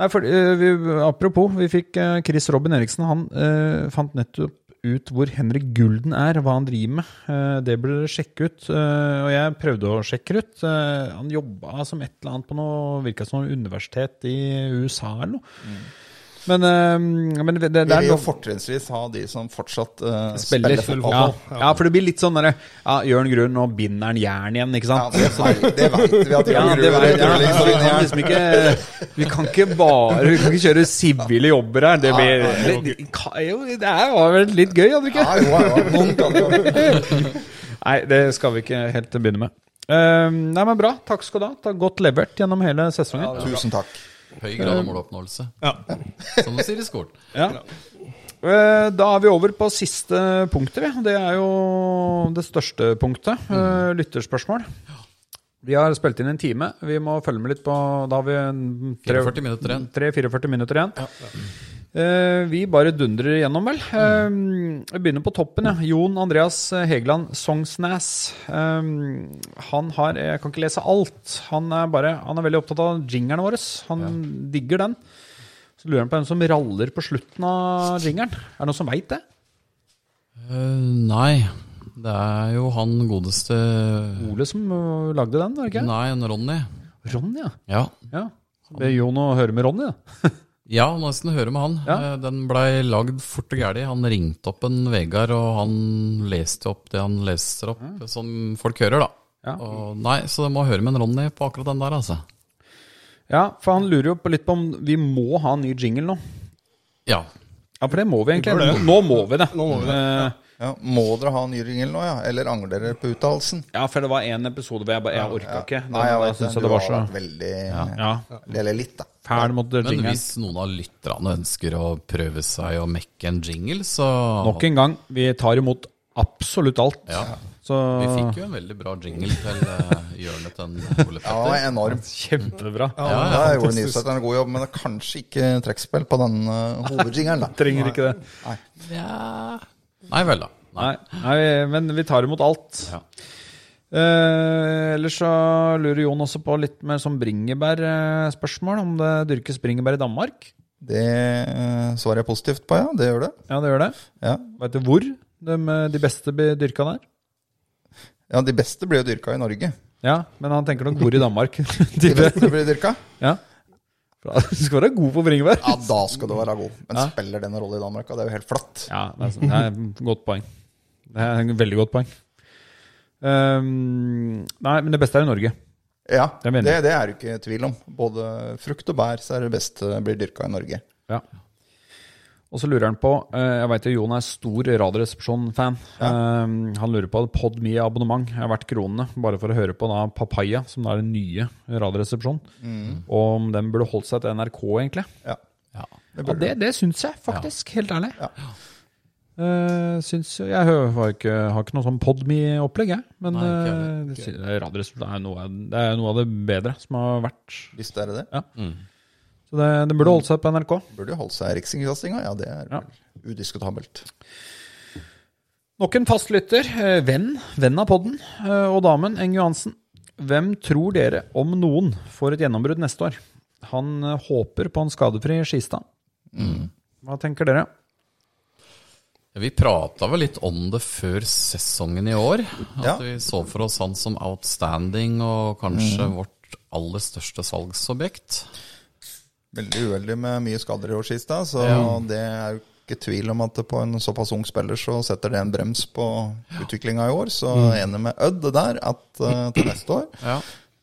Nei, for, uh, vi, apropos, vi fikk uh, Chris Robin Eriksen. Han uh, fant nettopp ut hvor Henrik Gulden er, hva han driver med. Det burde dere sjekke ut. Og jeg prøvde å sjekke ut. Han jobba som et eller annet på noe virka som universitet i USA eller noe. Men, uh, men det, det, Vi vil jo fortrinnsvis ha de som fortsatt uh, spiller. spiller Ja, fotball. ja, for det blir litt sånn derre ja, Jørn Grunn, og binder han jern igjen, ikke Ja, sant? det, vet- det veit vi at Ja, Grunn gjør. Ja, ruller vi, kan liksom ikke, vi kan ikke bare Vi kan ikke kjøre sivile jobber her. Det, blir, det, det, jo- det var vel litt gøy, hadde det ikke? Ja, jo, ja, noen jo. Nei, det skal vi ikke helt begynne med. Uh, nei, men Bra. Takk skal du ha. Godt levert gjennom hele sesongen. Tusen takk. Høy grad av måloppnåelse. Ja. Som de sier i skolen. Ja. Eh, Da er vi over på siste punktet. vi. Det er jo det største punktet. eh, Lytterspørsmål. Vi har spilt inn en time. Vi må følge med litt på Da har vi en tre- 44 minutter igjen. 3-44 minutter igjen. Eh, vi bare dundrer igjennom, vel. jeg vi begynner på toppen. Ja. Jon Andreas Hegeland Songsnæs. Eh, han har Jeg kan ikke lese alt. Han er, bare, han er veldig opptatt av jingeren våre. Han digger den. Så lurer han på hvem som raller på slutten av jingeren. Er det noen som veit det? Uh, nei, det er jo han godeste Ole som lagde den, var det ikke? Nei, en Ronny. Ronny, ja. Ja. ja. Be Jon å høre med Ronny, da. Ja, nesten høre med han. Ja. Eh, Den blei lagd fort og gæli. Han ringte opp en Vegard, og han leste opp det han leser opp, som folk hører, da. Ja. Og nei, Så du må høre med en Ronny på akkurat den der, altså. Ja, for han lurer jo på litt på om vi må ha en ny jingle nå. Ja. Ja, for det må vi egentlig. bør. Nå må vi det. Nå må vi det, Eh, Ja, må dere ha ny ringel nå, ja? Eller angrer dere på uttalelsen? Ja, for det var en episode hvor jeg bare Jeg orka ikke. Nei, jeg vet jeg Du det var så vært veldig Ja. Eller litt, da. Fæl mot Men jingelen. hvis noen av lytterne ønsker å prøve seg å mekke en jingle, så Nok en gang, vi tar imot absolutt alt. Ja. Så Vi fikk jo en veldig bra jingle til uh, hjørnet til Ole Ja, Petter. enormt. Kjempebra. Ja, ja, ja. gjorde nysetteren en god jobb, men det er kanskje ikke trekkspill på den uh, hovedjingelen. Trenger ikke det. Nei. ja. Nei vel, da. Nei, nei, men vi tar imot alt. Ja. Eh, ellers så lurer Jon også på litt mer sånn bringebærspørsmål. Om det dyrkes bringebær i Danmark? Det uh, svarer jeg positivt på, ja. Det gjør det. Ja, det gjør det. Ja, Vet du hvor de, de beste blir dyrka der? ja de beste blir jo dyrka i Norge. Ja, men han tenker nok hvor i Danmark. De beste blir dyrka? ja. Du skal være god på bringebær. Ja, da skal du være god. Men Ja. spiller den en rolle i Danmark? Og det er jo helt flatt. Ja, det er, det er et godt poeng. Det er et veldig godt poeng. Um, nei, men det beste er i Norge. Ja, Det det, det er det ikke tvil om. Både frukt og bær så er det beste blir dyrka i Norge. Ja. Og så lurer han på eh, Jeg vet jo Jon er stor Radioresepsjon-fan. Ja. han lurer på Podme-abonnement er verdt kronene, bare for å høre på da Papaya, som da er den nye Radioresepsjonen. Og om den burde holdt seg til NRK, egentlig. Ja. Ja. Ja, det, det syns jeg faktisk, helt ærlig. Uh, syns Jeg hø- har ikke, har ikke noe sånn Podme-opplegg, jeg. Men Nei, ikke ikke. Uh, det det er noe, av- det er noe av det bedre som har vært. Visst er det det. Så det, det burde holdt seg på NRK. Burde holdt seg Rikskringkastinga. Ja, det er Ja. udiskutabelt. Nok en fastlytter, eh, venn, venn av podden, eh, og damen, Eng Johansen. Hvem tror dere, om noen, får et gjennombrudd neste år? Han eh, håper på en skadefri Skistad. Hva tenker dere? Vi prata vel litt om det før sesongen i år. At Ja. vi så for oss han som outstanding og kanskje vårt aller største salgsobjekt. Veldig uheldig med mye skader i år sist, da, så Ja. det er jo ikke tvil om at på en såpass ung spiller så setter det en brems på utviklinga i år. Så enig med Ødd der at uh, til neste år Ja.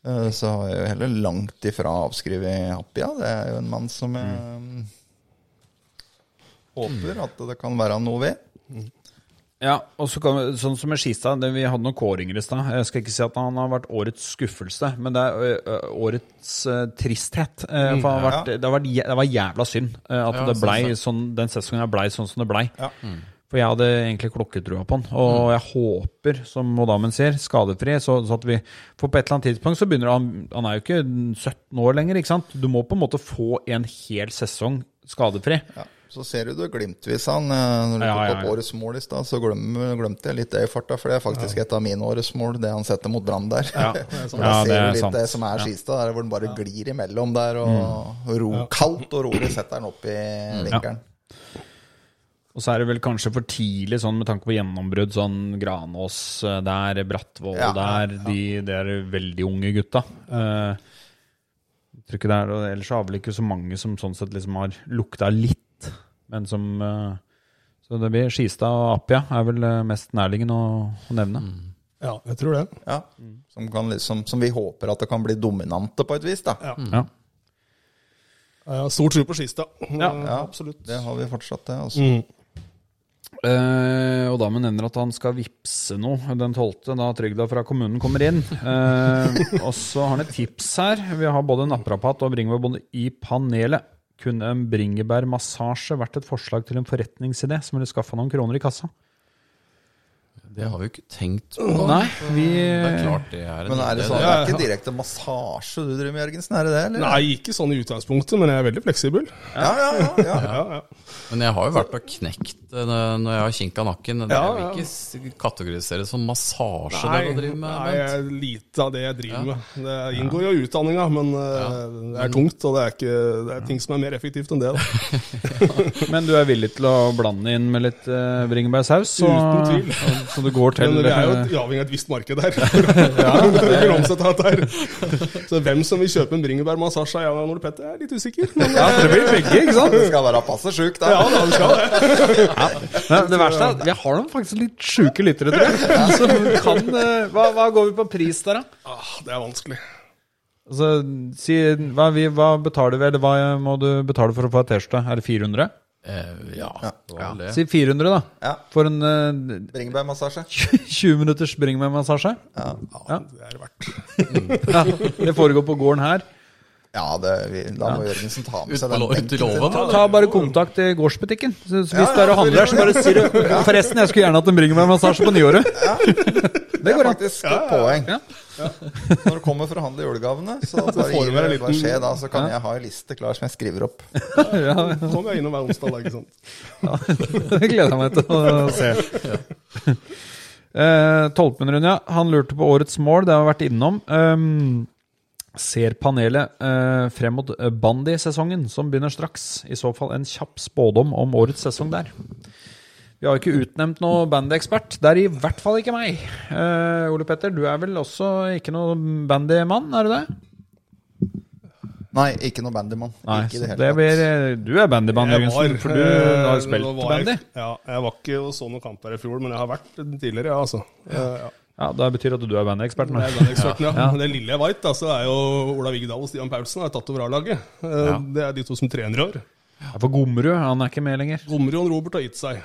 uh, så har jeg jo heller langt ifra avskrevet Appia. Det er jo en mann som jeg mm, håper at det kan være noe ved. Ja, og så kan vi, sånn som med Skistad, det, vi hadde noen kåringer i stad. Jeg skal ikke si at han har vært årets skuffelse, men det er årets uh, tristhet. Eh, for han har vært, det, har vært, det var jævla synd uh, at Ja, det blei synes sånn, den sesongen her blei sånn som det blei. Ja. For jeg hadde egentlig klokketrua på han, og jeg håper, som Modamen sier, skadefri. Så, så at vi For på et eller annet tidspunkt så begynner han Han er jo ikke 17 år lenger, ikke sant? Du må på en måte få en hel sesong skadefri. Ja. Så ser du det glimtvis han. eh, Når du Ja, tok ja, opp ja. årets mål i stad, så glem, glemte jeg litt det i farta. For det er faktisk et av mine årets mål, det han setter mot Brann der. Ja, For Ja, ser det er litt sant. det som er Skistad, der hvor den bare glir imellom der, og ro, kaldt og rolig setter den opp i vinkelen. Og så er det vel kanskje for tidlig, sånn med tanke på gjennombrudd, sånn Granås eh, der, Brattvoll Ja, der, de, de er veldig unge gutta. Eh, tror ikke det er, og Ellers har vel ikke så mange som sånn sett liksom har lukta litt, men som eh, Så det blir Skistad og Appia er vel eh, mest nærliggende å, å nevne. Ja, jeg tror det. Ja. Som, kan liksom, som vi håper at det kan bli dominante på et vis, da. Ja. Ja. Jeg har stor tro på Skistad. Ja. Ja, absolutt. Det har vi fortsatt, det. Altså. Mm. Eh, og damen nevner at han skal vippse noe den 12., da trygda fra kommunen kommer inn. Eh, og så har han et tips her. Vi har både naprapat og bringebærbonde i panelet. Kunne en bringebærmassasje vært et forslag til en forretningsidé som ville skaffa noen kroner i kassa? Det har vi jo ikke tenkt på. Nei, vi Det er klart det er en Men er det sånn, det. er ikke direkte massasje du driver med, Jørgensen? Er det det, eller? Nei, ikke sånn i utgangspunktet, men jeg er veldig fleksibel. Ja, ja, ja. ja. Ja, ja. Men jeg har jo vært og knekt når jeg har kinka nakken. Det Ja, vil ikke kategorisere som massasje Nei, det du driver med. nei, er lite av det jeg driver med. Det inngår jo i utdanninga, men uh, det er tungt, og det er, ikke, det er ting som er mer effektivt enn det. Da. Men du er villig til å blande inn med litt uh, bringebærsaus? Uten tvil. Så du går til Men vi er jo eh, avhengig av et visst marked der. ja, omsette her. Så hvem som vil kjøpe en bringebærmassasje av Jan Ole Petter, er litt usikker. Men, Ja, for det blir begge, ikke sant? Det skal være passe sjukt, da. ja, da, vi skal det. Men det verste er at vi har noen faktisk litt sjuke lyttere, tror jeg. Som kan, eh, hva, hva går vi på pris der, da? Ah, det er vanskelig. Altså, si, hva, vi, hva betaler vi, eller hva må du betale for å få ei T-skjorte? Er det 400? Eh, ja, det var vel det. Si 400, da. Ja. For en eh, Bringebærmassasje. 20 minutters bringebærmassasje. Ja. Det er det verdt. Ja, det foregår på gården her. Ja, det, vi, da må Jørgensen ta med seg den benken låven, sin. Ta bare kontakt i gårdsbutikken. Så, så hvis Ja, du er å handle her så bare sier du Forresten, jeg skulle gjerne hatt en massasje på nyåret. Det er går an. faktisk et poeng. Ja. Når du kommer for å handle julegavene, så bare får du med du liten- beskjed da, så kan jeg ha en liste klar som jeg skriver opp. Kommer jeg innom hver onsdag, da, ikke sant. Det gleder jeg meg til å se. Eh, Tolpenrund, ja. Han lurte på årets mål. Det har vi vært innom. Um, ser panelet eh, frem mot eh, bandysesongen, som begynner straks. I så fall en kjapp spådom om årets sesong der. Vi har ikke utnevnt noe bandyekspert. Det er i hvert fall ikke meg. Eh, Ole Petter, du er vel også ikke noe bandymann, er du det? Nei, ikke noe bandymann. Nei, Ikke i det det hele tatt. eh, du er bandymann, Jørgensen, for du eh, har spilt nå jeg- bandy. Ja, jeg var ikke og så noen kamper i fjor, men jeg har vært tidligere, ja, altså. Eh, ja. Ja, Det betyr at du er bandeksperten? Det er bandeeksperten, ja. Ja. Men det lille jeg veit, så er jo Ola Vigdal og Stian Paulsen har tatt over A-laget. Ja. Det er de to som trener i år. Ja, For Gomrud han er ikke med lenger. Gomrud og Robert har gitt seg.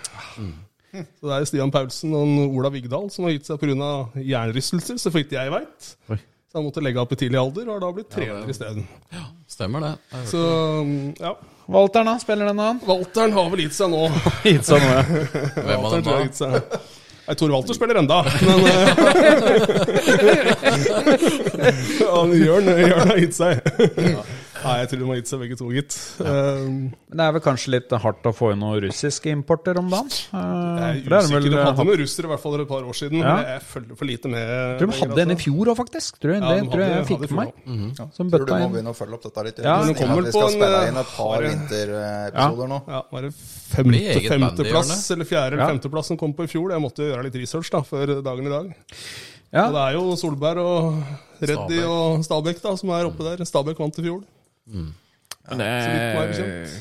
Så det er Stian Paulsen og Ola Vigdal som har gitt seg pga. hjernerystelser, så vidt jeg veit. Så han måtte legge opp i tidlig alder, og har da blitt trener isteden. Stemmer det. Det Så mm, ja. Walteren, da? Spiller den, han? Walteren har vel gitt seg nå. Gitt seg nå, ja. Hvem av dem jeg da? Nei, Tor Walter spiller enda, men Han ja, Jørn, Jørn har gitt seg. Nei, jeg tror de har gitt seg begge to, gitt. Um, det er vel kanskje litt hardt å få inn noen russiske importer om dagen? Uh, jeg er usikker. De hadde noen russere i hvert fall for et par år siden. Ja. men Jeg følger for lite med. Jeg tror de hadde en i fjor òg, faktisk. Tror jeg, Ja, det de tror jeg hadde- jeg fikk med meg. Mm fjor Ja, Som tror du må begynne å følge opp dette litt. Ja, ja. kommer vi på skal en, spille eh, inn et par vinterepisoder nå. Ja, var det femte, femteplass eller fjerde eller Ja. femteplass som kom på i fjor? Jeg måtte gjøre litt research da, før dagen i dag. Ja. Og det er jo Solberg og Reddy Stabæk. og Stabæk da, som er oppe der. Stabæk vant i fjor. Men Ja, meg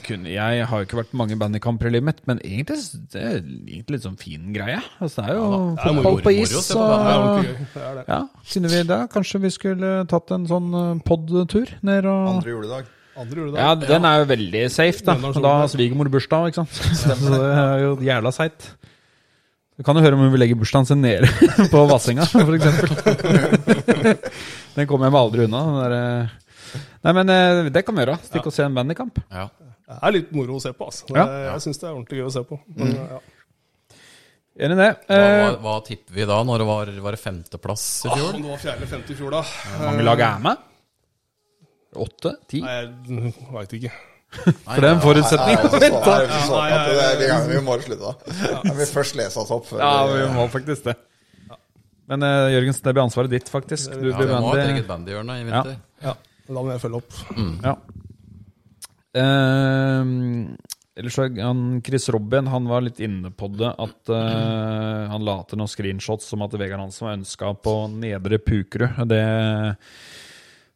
kunne, jeg har jo ikke vært mange band i kamper i livet mitt, men egentlig det er egentlig litt sånn fin greie. Altså, det er jo ja, fotball på is. og-. Ja, siden vi da, Kanskje vi skulle tatt en sånn pod-tur ned og Andre juledag. Andre juledag. Ja, den er jo veldig safe, da. Da har Solberg. svigermor bursdag, ikke sant. Så det er jo jævla seigt. Du kan jo høre om hun vil legge bursdagen sin nede på Vassenga, eksempel. Den kommer jeg meg aldri unna. Den der, eh. Nei, men eh, det kan vi gjøre. Stikke og se en bandykamp. Ja. Det er litt moro å se på. Altså. Det, Ja. Mm. Jeg syns det er ordentlig gøy å se på. Men, ja. Enig i det. Hva, Eh, hva, hva tipper vi da, når det var, var det femteplass i Ah, fjor? Ah, det var fjerde eller femte i fjor, da. mange lag er med? Åtte? Ti? Nei, jeg veit ikke. For det er en forutsetning. Nei, altså, nei, Nei, det er- vi, vi må slutte, da. Jeg vil først lese oss opp. Ja, vi- vi må faktisk det. Men eh, Jørgens, det blir ansvaret ditt, faktisk. Du Ja, vi må ha et eget bandyhjørne i vinter. Ja. Ja, Da må jeg følge opp. Ja. Eh, ellers så han, Chris Robin han var litt inne på det. At eh, han la til noen screenshots om at Vegard Hansen var ønska på Nedre Pukerud. Det,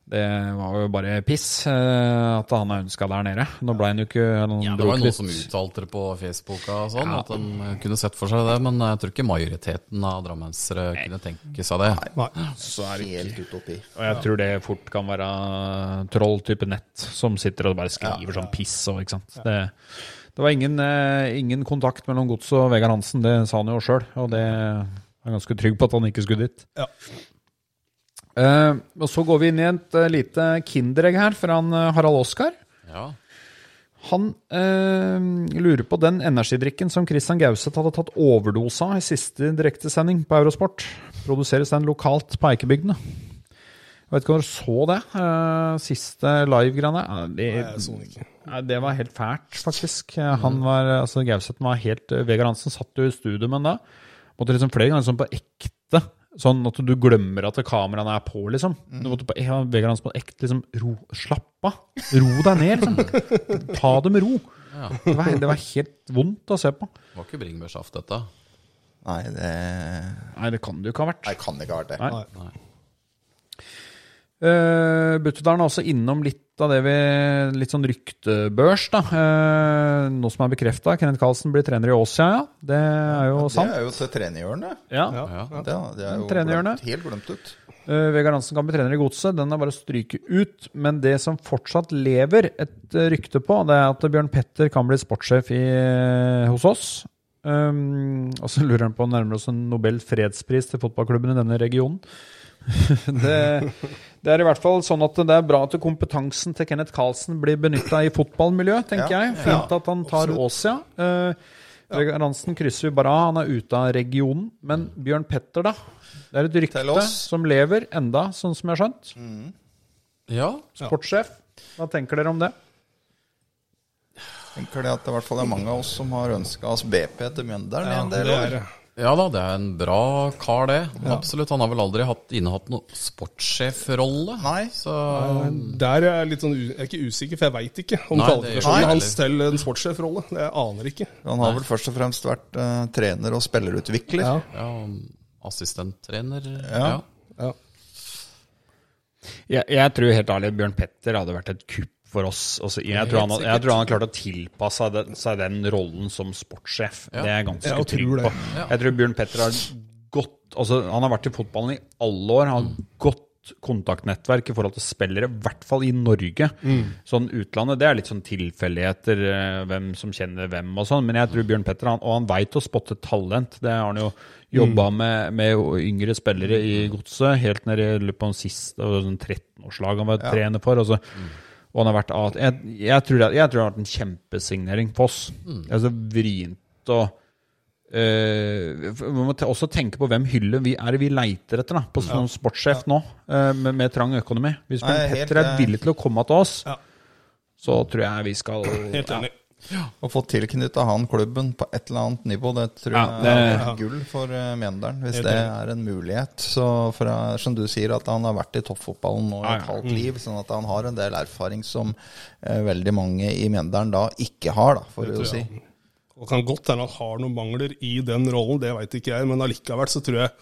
det var jo bare piss eh, at han er ønska der nede. Nå ble han jo ikke han Ja, det var jo noen litt- som uttalte det på Facebook, og sånn, at de kunne sett for seg det, men jeg tror ikke majoriteten av drammensere kunne tenke seg det. Nei. så er det. Helt utopi. Og jeg tror det fort kan være troll type nett som sitter og bare skriver sånn piss og ikke sant. Det, det var ingen, eh, ingen kontakt mellom Gods og Vegard Hansen, det sa han jo sjøl. Og det er jeg ganske trygg på at han ikke skulle dit. Ja. Eh, og så går vi inn i et uh, lite kinderegg her fra han, uh, Harald Oskar. Ja. Han lurer på den energidrikken som Christian Gauseth hadde tatt overdose av i siste direktesending på Eurosport. Produseres den lokalt på Eikebygdene? Jeg vet ikke om dere så det? siste live-greiene? Det. Det var helt fælt, faktisk. Han var, altså Gauseth var helt Vegard Hansen satt jo i studio med han da. Måtte liksom flere ganger liksom på ekte. Sånn at du glemmer at kameraene er på, liksom. Du måtte på, ja, Vegard Hansen på ekte liksom ro, Slapp av! Ro deg ned, liksom. Ta det med ro. Ja. Det var, det var helt vondt å se på. Det var ikke bringebærsaft, dette. Nei, det Nei, det kan det jo ikke ha vært. Nei, kan ikke ha vært det. Nei. Nei. Uh, Buttedalen er også innom litt av det vi Litt sånn ryktebørs, da. Eh, noe som er bekrefta. Kenneth Karlsen blir trener i Åsia, ja. Det er jo Det sant. er jo til trenerhjørnet. Ja. Ja. Ja. Det, det er jo glemt, helt glemt ut. Uh, Vegard Hansen kan bli trener i Godset. Den er bare å stryke ut. Men det som fortsatt lever et uh, rykte på, det er at Bjørn Petter kan bli sportssjef i, hos oss. Um, og så lurer han på om det nærmer oss en Nobel fredspris til fotballklubben i denne regionen. det, det er i hvert fall sånn at det er bra at kompetansen til Kenneth Karlsen blir benytta i fotballmiljøet, tenker Ja, jeg. Fint at han tar Åsia. Uh, Vegard Hansen krysser jo bare av, han er ute av regionen. Men Bjørn Petter, da? Det er et rykte som lever enda, sånn som jeg har skjønt. Ja, Sportssjef. Hva tenker dere om det? tenker det at det i hvert fall er mange av oss som har ønska oss BP til Mjøndalen i Ja, en del år. Ja da, det er en bra kar, det. Absolutt. Han har vel aldri hatt, innehatt noen sportssjefrolle. Nei. Så Der er jeg litt sånn jeg er ikke usikker, for jeg veit ikke om Nei, kvalifikasjonen hans til en sportssjefrolle. Det jeg aner ikke. Han har vel først og fremst vært uh, trener og spillerutvikler. Ja. ja, assistenttrener. Ja. Ja. Jeg, jeg tror helt ærlig Bjørn Petter hadde vært et kupp for oss. Også, jeg, tror han, jeg tror han har klart å tilpasse den, seg den rollen som sportssjef. Ja. Det er jeg ganske jeg trygg på. Ja. Jeg tror Bjørn Petter har godt altså, Han har vært i fotballen i alle år. Han har godt kontaktnettverk i forhold til spillere, i hvert fall i Norge. Sånn utlandet, det er litt sånn tilfeldigheter, eh, hvem som kjenner hvem og sånn. Men jeg tror Bjørn Petter, han, og han veit å spotte talent. Det har han jo jobba med, med yngre spillere i godset, helt ned i den siste sånn 13-årslag han var trener for. Og så Og han har vært at, Jeg, jeg, tror, det, jeg tror det har vært en kjempesignering på oss. Mm. Altså vrient og Uh, Vi må også tenke på hvem hylle vi er vi leiter etter da, på som sportssjef nå, uh, med, med trang økonomi. Hvis Nei, Petter er eh, villig til å komme til oss, Ja. så tror jeg vi skal Helt enig. Å få tilknytta han klubben på et eller annet nivå, det tror Ja, jeg er er gull for uh, Mjøndalen. Hvis det er en mulighet. Så for, eh, som du sier, at han har vært i toppfotballen nå i Ja, et halvt liv, sånn at han har en del erfaring som eh, veldig mange i Mjøndalen da ikke har, da, for å si. Og det kan godt hende han har noen mangler i den rollen, det veit ikke jeg. Men allikevel så tror jeg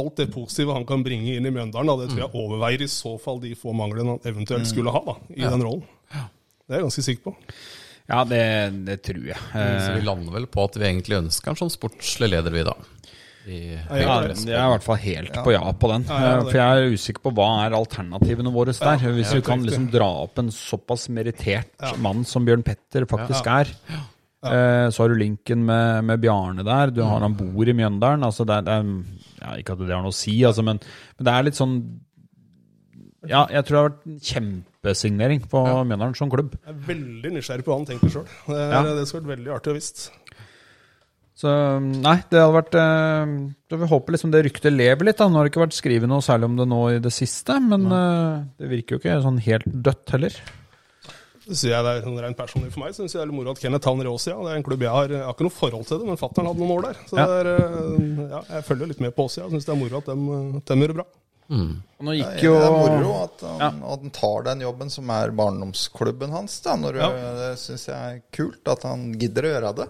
alt det positive han kan bringe inn i Mjøndalen, da, det tror jeg overveier i så fall de få manglene han eventuelt skulle ha da, i den rollen. Det er jeg ganske sikker på. Ja, det, det tror jeg. Så vi lander vel på at vi egentlig ønsker han som sportslig leder, vi da. I Ja, Ja, det jeg er i hvert fall helt på ja på den. Ja, ja, For jeg er usikker på hva er alternativene våre der. Hvis vi kan liksom dra opp en såpass merittert mann som Bjørn Petter faktisk er. Eh, Så har du linken med, med Bjarne der. Du har han bor i Mjøndalen. Altså det er, det er, ja, ikke at det har noe å si, altså, men, men det er litt sånn Ja, jeg tror det har vært en kjempesignering på Mjøndalen som klubb. Jeg er veldig nysgjerrig på hva han tenker sjøl. Det, Ja. det skulle vært veldig artig å visst. Så nei, det hadde vært eh, Vi håper liksom det ryktet lever litt. da Nå har det ikke vært skrevet noe særlig om det nå i det siste, men eh, det virker jo ikke sånn helt dødt heller. Synes jeg det er sånn rent personlig for meg synes jeg det er litt moro at Kenneth havner i Åsia. Det er en klubb jeg har Jeg har ikke noe forhold til det, men fattern hadde noen år der. Så Ja. er, eh, ja, jeg følger litt med på Åsia. Syns det er moro at de, de gjør det bra. Og nå Ja, gikk det er moro at han, at han tar den jobben som er barndomsklubben hans. Da, når du, Ja. Det syns jeg er kult at han gidder å gjøre det.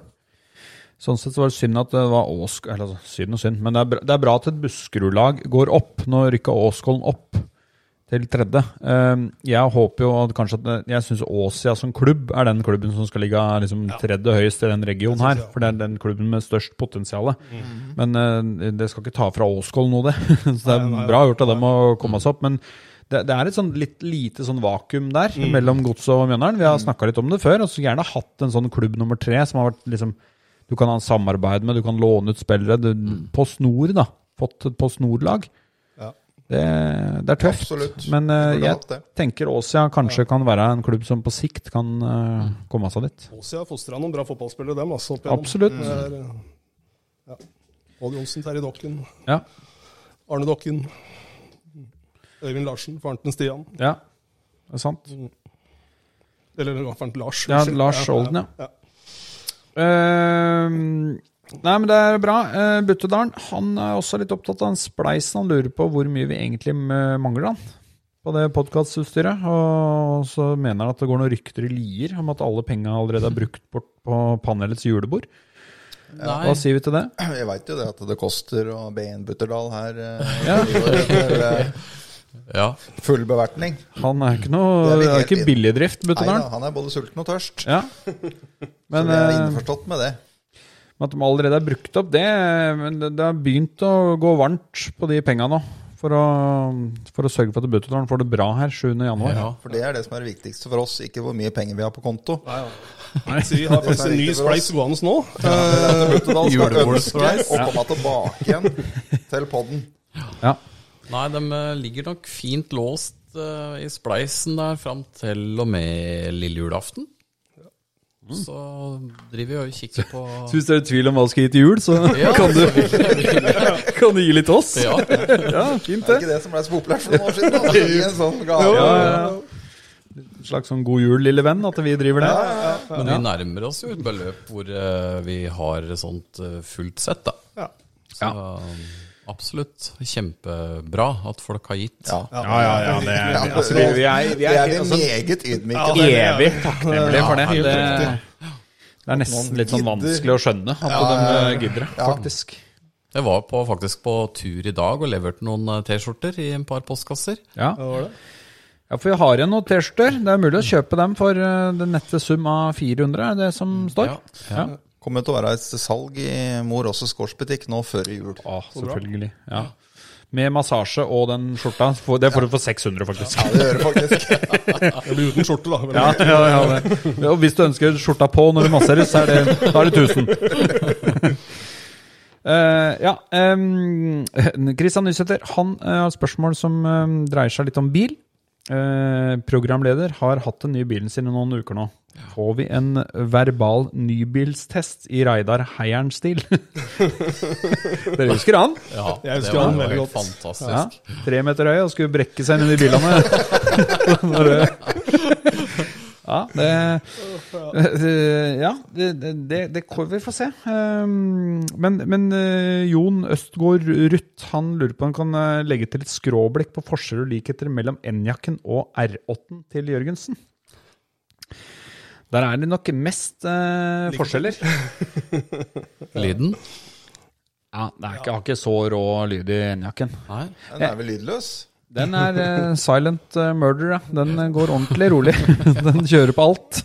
Sånn sett så var det synd at det var Åsk... Eller altså, synd og synd, men det er, bra, det er bra at et Buskerud-lag går opp. Nå rykka Åskollen opp til tredje. Eh, jeg håper jo at kanskje at Jeg syns Åsia som klubb er den klubben som skal ligge liksom, tredje høyest i den regionen her. For det er den klubben med størst potensial. Men eh, det skal ikke ta fra Åskollen noe, det. Så det er bra gjort av dem å komme seg opp. Men det, det er et sånn litt lite sånn vakuum der mellom Godset og Mjøndalen. Vi har snakka litt om det før. og så gjerne hatt en sånn klubb nummer tre som har vært liksom du kan ha en samarbeid med, du kan låne ut spillere. Du, Post Nord, da. Fått et Post Nord-lag. Ja. Det, det er tøft. Absolutt. Men uh, jeg tenker Åsia kanskje kan være en klubb som på sikt kan uh, komme seg dit. Åsia har fostra noen bra fotballspillere, dem. Altså. Absolutt. Er, eh, ja. Odd Johnsen, Terje Dokken, Ja. Arne Dokken, Øyvind Larsen, Farnten Stian. ja. Det er sant. Eller faren til Lars. Ja. Lars Olden, ja. ja. Eh, nei, men det er bra. Uh, Buttedalen han er også litt opptatt av den spleisen. Han lurer på hvor mye vi egentlig eh, mangler han på det podkastutstyret. Og så mener han at det går noen rykter i Lier om at alle penga allerede er brukt bort på panelets julebord. Ja. Hva sier vi til det? Jeg veit jo det at det koster å be inn Butterdal her eh, Ja. etter ja. full bevertning. Han er ikke noe Det er Det er ikke billigdrift, Nei Buttedalen. han er både sulten og tørst. Ja. så vi er innforstått med det. At de allerede har brukt opp, det, men det, det har begynt å gå varmt på de penga nå. For å, for å sørge for at Buttedalen får det bra her 7. januar. ja. For det er det som er det viktigste for oss, ikke hvor mye penger vi har på konto. Så vi har faktisk en ny spleis gående nå. Butterdal skal ønske å komme tilbake igjen til podden. Ja. Nei, de eh, ligger nok fint låst uh, i spleisen der fram til og med lille julaften. Så driver vi og kikker på Så hvis det er i tvil om hva du skal gi til jul, så Ja, kan, du, kan du gi litt til oss? Ja. Ja, fint Det er ikke det som ble så populært for noen år siden? En sånn gave. Ja, ja. En slags sånn god jul, lille venn, at vi driver det. Men vi nærmer oss jo et beløp hvor eh, vi har sånt eh, fullt sett, da. Ja. Så um, absolutt kjempebra at folk har gitt. Ja. Ja, ja, ja. Det er, altså, vi, vi er, vi Det er, er altså, meget ydmyke evig takknemlige for det. Det, det er nesten litt sånn vanskelig å skjønne at Ja, de eh, gidder det, faktisk. Jeg var på, faktisk på tur i dag og leverte noen eh, T-skjorter i en par postkasser. Ja. Det var det. ja, for vi har igjen noen T-skjorter. Det er mulig å kjøpe dem for eh, den nette sum av 400, er det som står? Ja, Ja. Kommer til å være et salg i Mor Åses gårdsbutikk nå før jul. Ah, selvfølgelig. Ja. Med massasje og den skjorta. Det får du for 600, faktisk. Ja, det gjør det faktisk. Det blir uten skjorte, da. Ja, ja, ja, det. Og hvis du ønsker skjorta på når du masseres, så er det, da er det 1000. Uh, ja, um, Christian Nysæter han eh, har et spørsmål som uh, dreier seg litt om bil. eh, programleder, har hatt den nye bilen sin i noen uker nå. Får vi en verbal nybilstest i Reidar Heieren-stil? Dere husker han? Ja, Jeg husker det var han veldig godt. Fantastisk. Ja, tre meter høy og skulle brekke seg inn i bilene. Ja, det Ja, det, det, det får vi få se. Um, Men, men eh, Jon Østgård Ruth han lurer på om han kan eh, legge til et skråblikk på forskjeller og likheter mellom Enjakken og R8-en til Jørgensen. Der er det nok mest eh, forskjeller. Lyden? Ja, Det er ikke, har ikke så rå lyd i Enjakken. Nei. Den er vel lydløs? Den er eh, silent eh, murder, ja. Den eh, går ordentlig rolig. Den kjører på alt.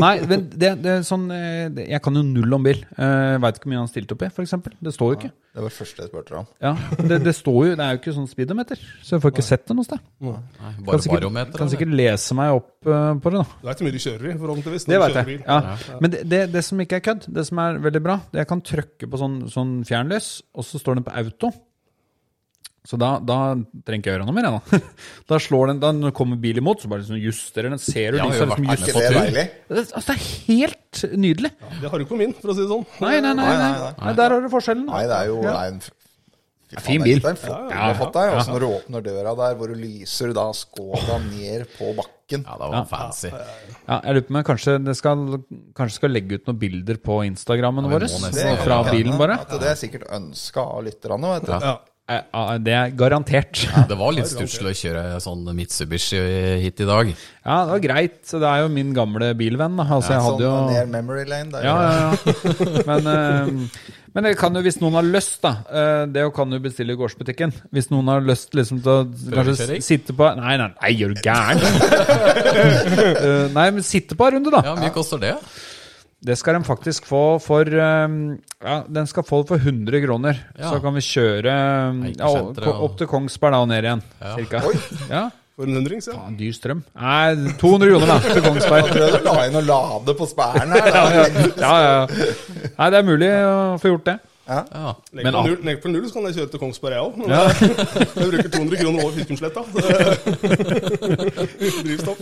Nei, men det, det er sånn eh, Jeg kan jo null om bil. Uh, Veit ikke hvor mye han stilte opp i, f.eks. Det står jo ikke. Det var det første jeg spurte om. Ja, det, det står jo, det er jo ikke sånn speedometer, så jeg får ikke sett det noe sted. Nei, Kan bare sikkert, barometer? kan sikkert lese meg opp eh, på det, da. Du veit hvor mye du kjører i, forhåpentligvis. når Det du veit kjører jeg. bil. Ja. Men det, det, det som ikke er kødd, det som er veldig bra, det jeg kan trykke på sånn, sånn fjernlys, og så står den på auto. Så da, da trenger ikke jeg gjøre noe mer, jeg, da. Da slår den, da kommer bil imot, så bare liksom justerer den. Ser du Ja, liksom, liksom Er ikke det deilig? det, altså, det er helt nydelig. Det har du ikke på min, for å si det sånn. Nei, nei, nei. Nei, nei, nei, nei. der har du forskjellen. Nei, det er jo Ja. en fy fin det bil. Det er en flott bil du har fått deg. Også når du åpner døra der, hvor du lyser da skåla ned på bakken. Ja, det var fancy. Ja, jeg lurer på om kanskje, det skal, kanskje skal legge ut noen bilder på Instagrammen Ja, vår. Fra bilen, bare. At det er sikkert ønska av lytterne. Vet du. Ja. Eh, ja, Det er garantert. Det var litt stusslig å kjøre sånn Mitsubishi hit i dag. Ja, det var greit. Så Det er jo min gamle bilvenn. Altså, jeg Sånn hadde jo... ned memory lane. Der, Ja, ja, ja. Men, eh, men det kan jo, hvis noen har lyst, da eh, Det kan du bestille i gårdsbutikken. Hvis noen har lyst liksom til å kanskje sitte på Nei, nei, nei, gjør du gæren? Eh, nei, men sitte på en runde, da. Ja, Hvor mye koster det? Det skal de faktisk få for eh, Ja, den skal få for 100 kroner. Ja. Så kan vi kjøre eh, ikke ja, ja. opp til Kongsberg da og ned igjen. Cirka. Ja, For en hundrings, ja. faen, dyr strøm. Nei, 200 kroner da, til Kongsberg. Prøvde å la inn og lade på spæren her. Ja, ja, ja. Nei, det er mulig å få gjort det. Ja. Legg Men på, null, legg på null, så kan jeg kjøre til Kongsberg, jeg òg. Ja. Jeg bruker 200 kroner over Fiskumsletta. Drivstoff.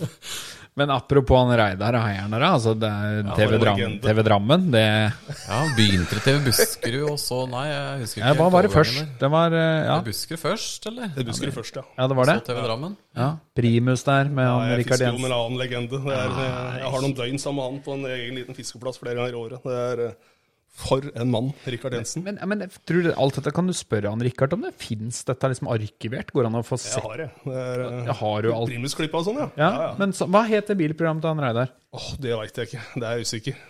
Men apropos han Reidar og heierne, altså det er TV, Dram. TV Drammen, det ja, Begynte i TV Buskerud, og så Nei, jeg husker ikke. ja, Hva var det først? Det var eh, Ja, Det Buskerud først, eller? Det Buskerud du først, ja. ja det var det. Så TV Drammen? Ja, Primus der med Ja, han jeg fisker jo med en annen legende. Det er, eh, jeg har noen døgn sammen med han på en egen liten fiskeplass flere ganger i året. Det er eh, For en mann, Rikard Jensen. Men, men men tror du alt dette kan du spørre han Rikard om det? Fins dette liksom arkivert? Går det an å få se? Jeg har det. det er, eh, Jeg har jo alt. Og sånn, ja. Ja, ja, ja. Men så, hva het det bilprogrammet til han Reidar? Åh, det veit jeg ikke. Det er jeg usikker.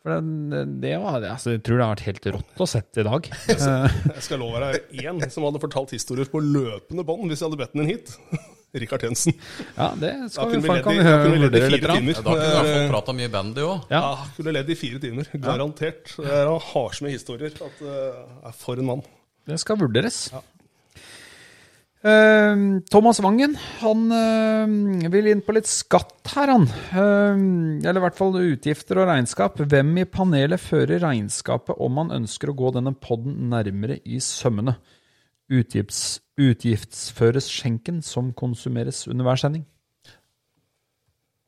For det, det var, altså, Jeg tror det har vært helt rått å sette i dag. Jeg skal love deg én som hadde fortalt historier på løpende bånd hvis jeg hadde bedt den inn hit. Rikard Jensen. ja, det Da skal vi, faen- kan vi da høre kunne vi ledd i vurdere litt. fire grann. timer. Ja, da kunne vi fått prata mye bandy òg. Ja. Ja, kunne ledd i fire timer. Garantert. Det er, han har så mye historier at det er for en mann. Det skal vurderes. Eh, Thomas Wangen han eh, vil inn på litt skatt her, han. Eh, eller i hvert fall utgifter og regnskap. Hvem i panelet fører regnskapet om man ønsker å gå denne podden nærmere i sømmene? Utgifts, utgiftsføres skjenken som konsumeres under hver sending?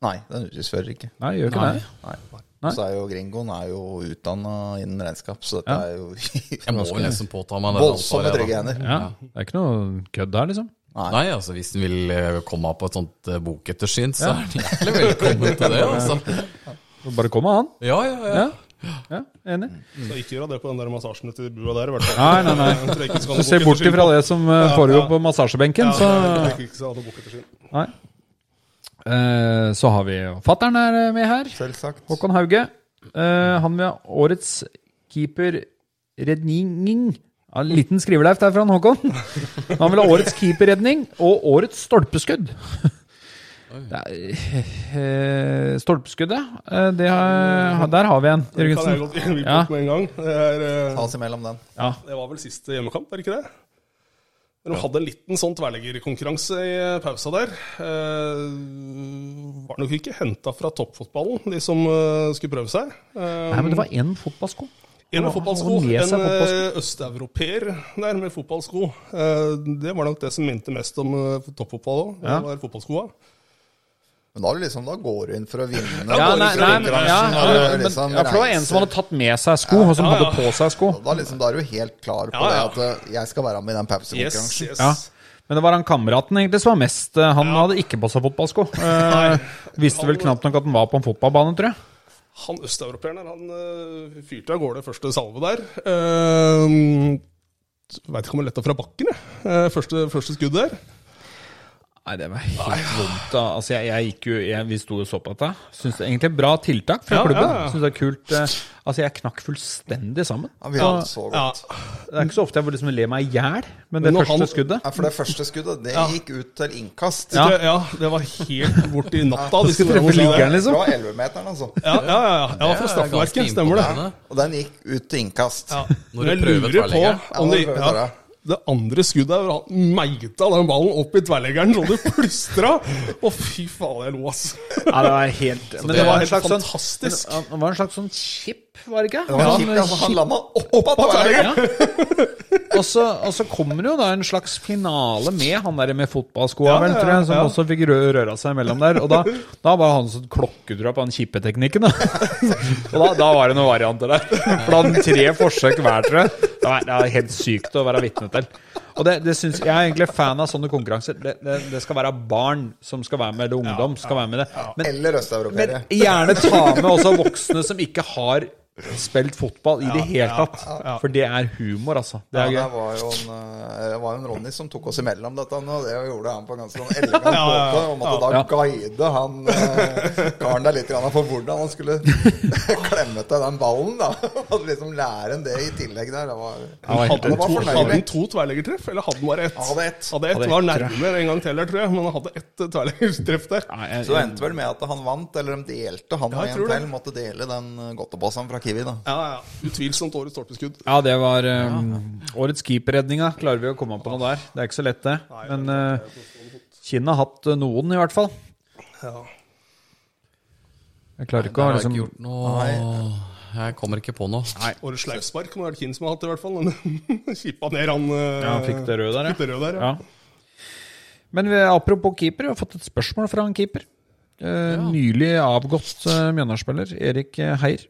Nei, den utgiftsfører ikke. Nei, gjør ikke Nei. det. Nei. Nei. Så er jo Gringoen er jo utdanna innen regnskap, så dette Ja. er jo Jeg må vel nesten påta meg det voldsomme trygge hender. Ja, Det er ikke noe kødd her, liksom. Nei, altså hvis den vil eh, komme på et sånt eh, bokettersyn, så er den hjertelig velkommen til det. altså. Bare kom med han. Ja, ja, ja. Ja, enig. Så ikke gjør det på den der massasjen ute bua der, i hvert fall. Nei, nei, nei. Du ser bort ifra det som eh, foregår på massasjebenken, Ja, så. Nei. Eh, så har vi Fattern er eh, med her. Selvsagt. Håkon Hauge. Eh, han vil ha årets keeperredning. Ja, en liten skriveleif der fra han, Håkon. Han vil ha årets keeperredning og årets stolpeskudd. Det er, eh, stolpeskuddet, eh, det har, der har vi en, Det kan jeg Jørgensen. godt vi Ja. en gang. Det, er, eh, Ta oss imellom den. Ja. det var vel siste hjemmekamp, var det ikke det? De hadde en liten sånn tverrleggerkonkurranse i pausa der. Eh, var nok ikke henta fra toppfotballen, de som skulle prøve seg. Nei, men det var én fotballsko. En med fotballsko. En østeuropeer der med fotballsko. Eh, Det var nok det som minte mest om toppfotball òg. Det Ja. var fotballskoa. Men da, er det liksom, da går du inn for å vinne. Ja, nei, nei, men, ja, ja, liksom ja, for det var en som hadde tatt med seg sko, og som Ja, ja. hadde på seg sko. Da, liksom, da er du helt klar på Ja, ja. det at eh, jeg skal være med i den Pepsi-konkurransen. yes. Ja. Men det var han kameraten egentlig som var mest eh, Han hadde ikke på seg fotballsko. Eh, visste vel knapt nok at han var på en fotballbane, tror jeg. Han østeuropeeren der, han uh, fyrte av gårde første salve der. Uh, Veit ikke om han letta fra bakken, jeg. Uh, første, første skudd der. Nei, det var helt vondt. da Altså, jeg, jeg gikk jo jeg, Vi sto og så på dette. Syns det er egentlig bra tiltak fra Ja, klubben. ja, ja. Synes det er kult. eh, Altså, jeg knakk fullstendig sammen. Ja, vi hadde så Ja, godt. Det er ikke så ofte jeg får liksom le meg i hjel, men det Men første han- skuddet Ja, for det første skuddet, det Ja. gikk ut til innkast. Ja. det, ja, det var helt bort i natta. hvis du treffe liggeren, liksom. Fra 11-meteren, altså. Ja, ja, ja. ja. var fra straffeverket, stemmer det. Og den gikk ut til innkast. Ja. Når du prøver tverrleggeren. Ja, når du prøver. Det andre skuddet er hvor han meita den ballen opp i tverrleggeren så det plystra. Å, fy faen, jeg lo, ass. Ja, det var helt Men det det var helt fantastisk. sånn fantastisk. Det var en slags sånn chip, var det ikke? Det var kjipt, altså, han chip. opp av tverrleggeren. Og så, kommer det jo da en slags finale med han der med fotballskoa, Ja, ja, som ja. også fikk rø røra seg imellom der. Og da, da var han sånn klokketrua på den kippeteknikken. Da. Og da, da var det noen varianter der. For da hadde tre forsøk hver, tror jeg. Det er helt sykt å være vitne til. Og det, det synes, Jeg er egentlig fan av sånne konkurranser. Det, det, det skal være barn som skal være med, eller ungdom skal være med det. Men Eller men østeuropeere. gjerne ta med også voksne som ikke har spilt fotball i det hele tatt. For det er humor, altså. Det Ja, er det var jo en, eh, det var en Ronny som tok oss imellom dette, og det gjorde han på en ganske sånn elegant måte. Og måtte da guide han eh, karen der litt for hvordan han skulle klemme til den ballen. da Og liksom lære en det i tillegg der. Det var, Ja, helt Hadde han var to, hadde han to tverrleggertreff, eller hadde han bare ett? Hadde ett. Hadde ett, Hadde var nærmere en gang til der, tror jeg, men han hadde ett eh, tverrleggertreff der. Ja, jeg- Så det endte vel med at han vant, eller de delte. Han Ja, og en til måtte dele den eh, godteposen fra Kiwi. da Ja, ja. Utvilsomt årets stolpeskudd. Ja, det var um, årets keeperredninga. Klarer vi å komme på noe der? Det er ikke så lett, det. Men uh, Kinn har hatt uh, noen, i hvert fall. Ja. Jeg klarer ikke å ha liksom ikke gjort noe Jeg kommer ikke på noe. Nei. Årets sleivspark må ha vært Kinn som har hatt det, i hvert fall. Men Kippa ned han eh, Ja, han fikk det røde der, ja. fikk det røde der, ja. Ja. Men vi, apropos keeper, vi har fått et spørsmål fra en keeper. Eh, Nylig avgått uh, Mjøndalen-spiller Erik eh, Heier.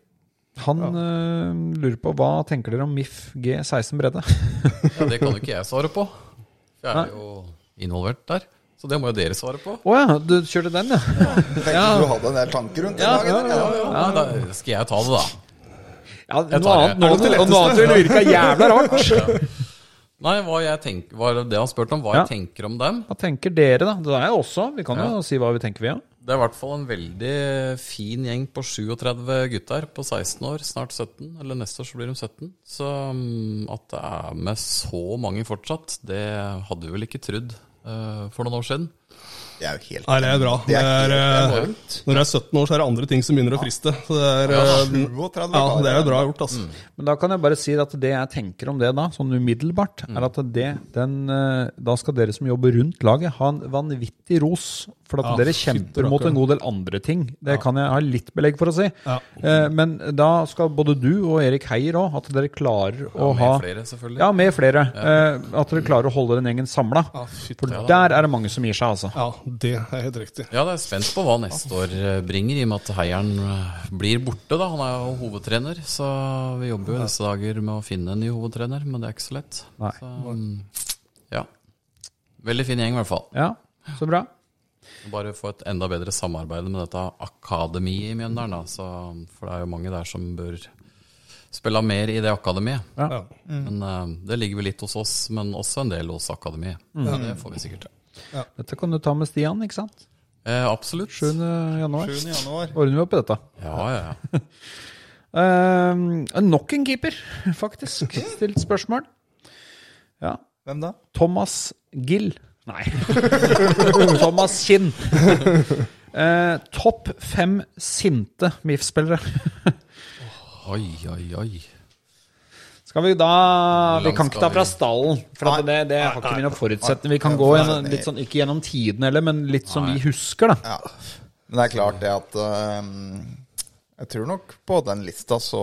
Han eh, lurer på hva tenker dere om MIF G16 bredde? Ja, det kan jo ikke jeg svare på. Jeg Nei. er jo involvert der. Så det må jo dere svare på. Å ja, du kjørte den, ja. Tenkte Ja. du hadde en del tanker rundt den Ja, dagen? ja? Ja, da skal jeg ta det, da. ja Jeg noe annet, noe, noe, noe annet ville virka jævla rart. Nei, hva jeg tenker, var det han spurte om, hva Ja. jeg tenker om dem. Hva tenker dere, da? Det er jeg også. Vi kan jo si hva vi tenker, vi òg. Det er i hvert fall en veldig fin gjeng på 37 gutter på 16 år, snart 17. Eller neste år så blir de 17. Så mm, at det er med så mange fortsatt, det hadde vi vel ikke trodd uh, for noen år siden. Det er jo helt Nei, det er bra. Det er Det er, det er. Når du er 17 år, så er det andre ting som begynner å friste. Så det er, Ja, eh, 37 ja, det er jo bra gjort, altså. Men da kan jeg bare si at det jeg tenker om det da, sånn umiddelbart, Mm. er at det, den, eh, da skal dere som jobber rundt laget, ha en vanvittig ros. For at Ja, dere kjemper mot en god del andre ting. Det kan jeg ha litt belegg for å si. Ja. Eh, Men da skal både du og Erik Heier òg, at dere klarer å ha med flere, selvfølgelig. Ja, med flere. Eh, At dere klarer å holde den gjengen samla. Ja, For der er det mange som gir seg, altså. Ja, det er helt riktig. Ja, det er spent på hva neste år eh, bringer, i og med at Heieren eh, blir borte. da. Han er jo hovedtrener, så vi jobber jo disse dager med å finne en ny hovedtrener, men det er ikke så lett. Nei. Så, mm, ja. Veldig fin gjeng, i hvert fall. Ja, så bra. Bare få et enda bedre samarbeid med dette akademiet i Mjøndalen. da. Så, for det er jo mange der som bør spille mer i det akademiet. Ja. Mm. Men uh, Det ligger vel litt hos oss, men også en del hos akademiet. Så Det får vi sikkert til. Dette kan du ta med Stian, ikke sant? Eh, absolutt. 7. januar. 7. januar. Ordner vi opp i dette. Ja, ja, ja. uh, nok en keeper, faktisk. Stilt spørsmål. Ja. Hvem da? Thomas Gill. Nei. Thomas Kinn. Eh, Topp fem sinte MIF-spillere. Oi, oi, oi. Skal vi da Vi kan ikke ta fra stallen, for det, det har ikke vi noen forutsetning. Vi kan gå gjennom, litt sånn, ikke gjennom tiden heller, men litt som vi husker, da. Ja. Men det er klart det at øhm, Jeg tror nok på den lista så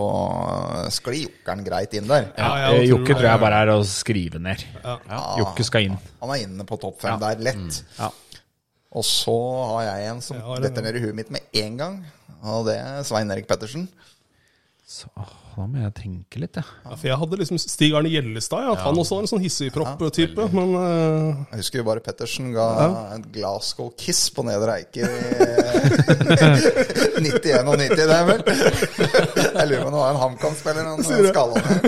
sklir Jokkeren greit inn der. Ja, ja, tror Jokke tror jeg bare er å skrive ned. Jokke skal inn. Han er inne på topp fem der, lett. Ja. Og så har jeg en som detter ned i huet mitt med en gang. Og det er Svein Erik Pettersen. Så, åh, da må jeg tenke litt, jeg. Ja, for jeg hadde liksom Stig Arne Gjellestad, ja, at han også var en sånn hissigpropp-type. men uh... Jeg husker jo bare Pettersen ga en Glasgow Kiss på Nedre Eiker i 91 og 90, det er vel? Jeg lurer på om det var en HamKam-spiller han skalla ned.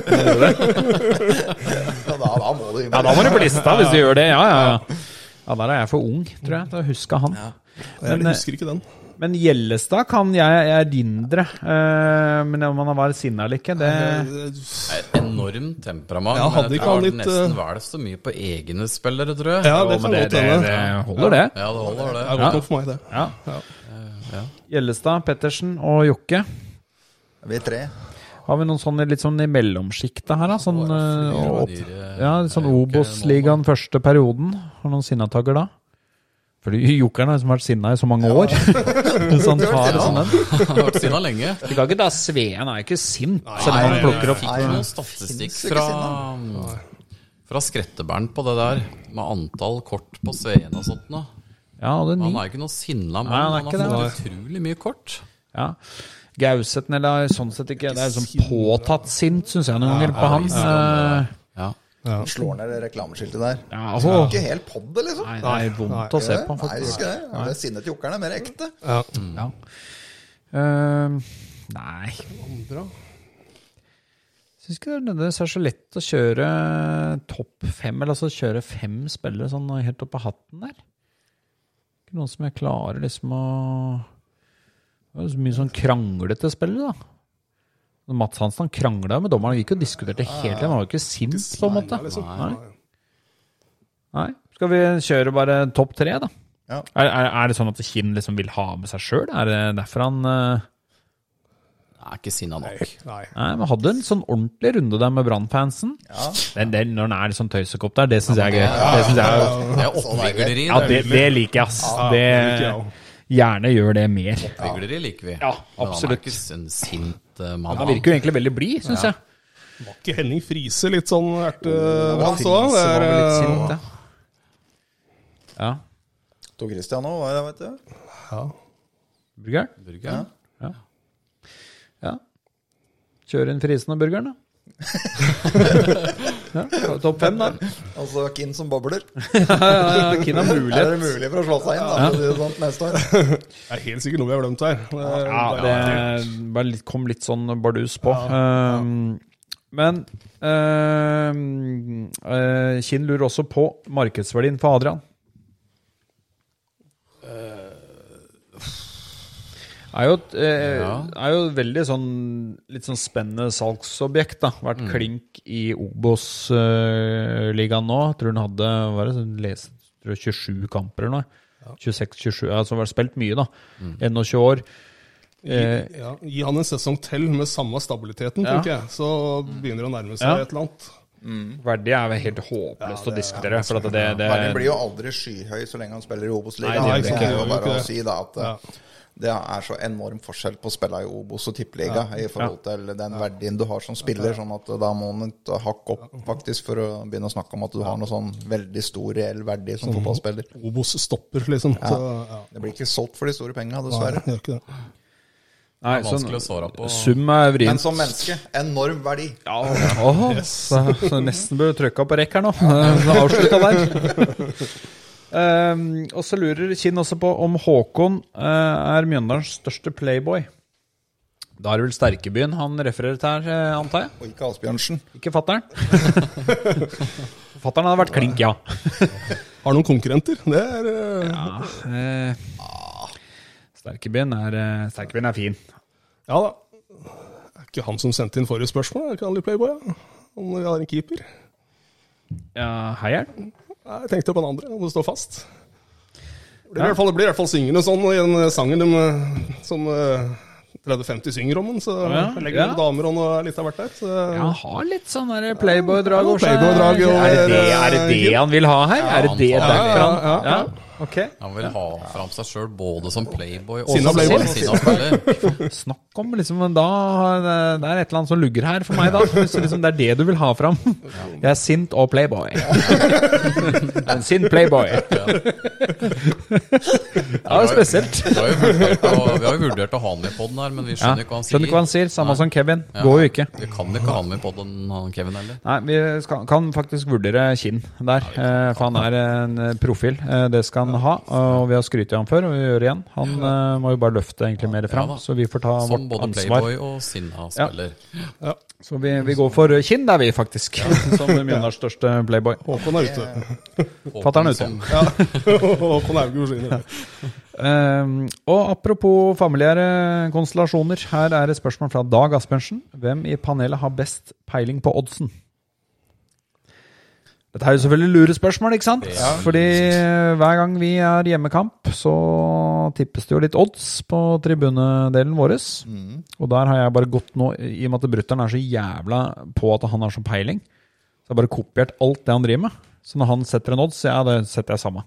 Ja, da, da må du inn. Ja, da må du på lista hvis du gjør det. Ja, ja, ja. Ja, Der er jeg for ung, tror jeg, til å huske han. jeg Men, jeg husker ikke den. Men Gjellestad kan jeg erindre. Uh, men om han var sinna eller ikke, det Et enormt temperament. Ja, hadde ikke han litt, nesten eh, vel så mye på egne spillere, tror jeg. Ja, det kan godt hende. det holder, det. Ja, det holder, det. Det er godt nok for meg, det. Ja. Gjellestad, Pettersen og Jokke. Vi er tre. Har vi noen sånne litt sånn i mellomsjiktet her, da? Sånn, ja, sånn Obos-ligaen første perioden. Har noen sinnatagger da? Fordi jokeren har liksom vært sinna i så mange år. så han tar sånn den. Han har vært sinna lenge. Du kan ikke da Sveen er ikke sint, selv om han plukker opp fikk noen statistikk fra, fra Skrettebernt på det der, med antall kort på Sveen og sånt. nå. Ja, det er Han er jo ikke noe sinna mann. Han Han ikke har det. fått utrolig mye kort. Ja. Gauseten eller sånn sett ikke Det er sånn påtatt sint, syns jeg noen ganger, på han. Ja. Slår ned det reklameskiltet der. Ja, altså, Ikke helt på det, liksom. nei, det er vondt å se på, Nei, det er faktisk. ikke det. Ja, det sinnet til Jokkeren er mer ekte. Ja. Ja. Uh, nei, Bra. syns ikke det er nødvendigvis er så lett å kjøre topp fem, eller altså kjøre fem spillere sånn helt opp av hatten der. Ikke noen som jeg klarer liksom å Det er så mye sånn kranglete spillere, da. Mats Hansen han krangla med dommeren. Vi gikk og diskuterte hele tiden. Han var jo ikke sint, på en måte. Liksom. Nei. Nei. Skal vi kjøre bare topp tre, da? Ja. Er, er, er det sånn at Kinn liksom vil ha med seg sjøl? Er det derfor han uh... Er ikke sinna nok. Nei. Nei, men hadde en sånn ordentlig runde der med Brann-fansen. Den, den, når han er litt sånn tøysekopp der, det syns jeg er gøy. Det synes jeg Det oppvigleri. ja, det, det liker jeg, ass. det Det, gjerne gjør det mer. Oppvigleri liker vi. Ja, absolutt. Han er ikke en sint eh, mann. Han virker jo egentlig veldig blid, syns jeg. Var ikke Henning Friise litt sånn ertebrans òg? Så var vel litt sint, ja. Ja. Tor Christian òg, var det, vet du. Burgeren? Burger. Ja. Kjøre inn frisen og burgeren, da. ja, Topp fem, da. Altså Kinn som bobler. Ja, ja, Kinn har Er mulighet. det mulig for å slå seg inn da, for å si det sånn, neste år? Det er helt sikkert noe vi har glemt her. Det er- Ja, det er- det bare litt, kom litt sånn bardus på. Um, men um, uh, Kinn lurer også på markedsverdien for Adrian. Er jo, et, eh, Ja. er jo veldig sånn litt sånn spennende salgsobjekt. da Vært klink i Obos-ligaen nå. Tror hun hadde hva er det, sånn tror jeg 27 kamper eller noe. 26-27, altså har spilt mye, da. 21 år. Eh, Ja, gi han en sesong til med samme stabiliteten, Ja. tenker jeg. Så begynner det å nærme seg Ja. et eller annet. Verdi er helt håpløst å diskutere. For at det, det, Verdien blir jo aldri skyhøy så lenge han spiller i Obos-ligaen. Det Det det, det er bare ikke å det. Ja. det er så enorm forskjell på å spille i Obos og tippeliga i forhold til den verdien du har som spiller. Sånn at da må man et hakk opp faktisk for å begynne å snakke om at du har noe sånn veldig stor reell verdi som fotballspiller. Obos stopper, liksom. Så, ja. Det blir ikke solgt for de store penga, dessverre. Nei, gjør ikke det. Nei, Vanskelig å svare på. Sum er vrient. Men som menneske, enorm verdi. Ja, åh, så, så nesten bør du trykke på rekk her nå. Så Avslutta der. Um, og så lurer Kinn også på om Håkon uh, er Mjøndalens største playboy. Da er det vel Sterkebyen han refererer til her, eh, antar jeg? Og ikke Asbjørnsen. Ikke fatter'n? fatter'n hadde vært klink, ja. Har noen konkurrenter. Det er uh... ja Uh, Sterkebyen er, Sterkebyen er fin. Ja da. Er ikke han som sendte inn forrige spørsmål? Er ikke han litt playboy? Ja? Om vi har en keeper? Ja, heieren? Jeg tenkte på den andre, om det står fast. Det blir i hvert fall, det blir i hvert fall syngende sånn i den sangen de, eh, som eh, 30-50 synger om den. Så Ja, legger ja. noen damer og noe litt av hvert der. Så, Ja, han har litt sånn Playboy-drag Ja, over seg. Er det det, er det det han vil ha her? Er det det Ja, derfor ja, han ja, ja. Ok. Han vil ha fram seg sjøl både som playboy og Sinna som playboy. sinna spiller. Snakk kommer liksom da Det er et eller annet som lugger her for meg, da. Hvis liksom det er det du vil ha fram. Jeg er sint og playboy. En sint playboy. Ja, det er spesielt. Vi har jo vurdert, å- ha han med på den her, men vi skjønner ikke hva han sier. skjønner ikke hva han sier. Samme Nei. som Kevin. Ja. Går jo ikke. Vi kan ikke ha han med på den, han Kevin heller. Nei, vi skal, kan faktisk vurdere Kinn der, eh, for han er en eh, profil. Eh, Det skal han ha, og vi har skrytt av ham før, og vi gjør det igjen. Han eh, må jo bare løfte egentlig mer fram, så vi får ta Som både ansvar. Playboy og Sinna-spiller. Så vi, vi går for Kinn der, vi, faktisk. Som Mjøndalens største playboy. Håkon er ute. Fatter'n er ute. Som- Håkon Hauge forsvinner. Eh, og apropos familiære konstellasjoner, her er et spørsmål fra Dag Asbjørnsen. Hvem i panelet har best peiling på oddsen? Dette er jo selvfølgelig lure spørsmål, ikke sant? Fordi hver gang vi er hjemmekamp, så tippes det jo litt odds på tribunedelen vår. Og der har jeg bare gått nå, i og med at brutter'n er så jævla på at han har så peiling, så jeg har bare kopiert alt det han driver med. Så når han setter en odds, ja, det setter jeg samme.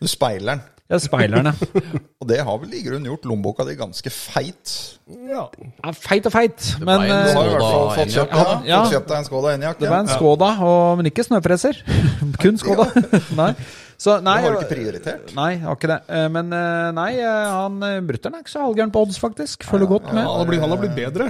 Du speiler den. Jeg speilerne. Og det har vel i grunnen gjort lommeboka di ganske feit. Ja. Ja, feit og feit, men ble en eh, Du har i hvert fall Skoda fått kjøpt, ja, Ja. fått kjøpt deg en Skoda Enjak. det var en Skoda, og, men ikke snøfreser. Kun Skoda. nei. Så, nei, Det har du ikke prioritert. Nei, jeg har ikke det. Eh, Men eh, nei, eh, han brutter'n er ikke så halvgæren på odds, faktisk. Følger godt Han med. har, blitt, han har blitt bedre.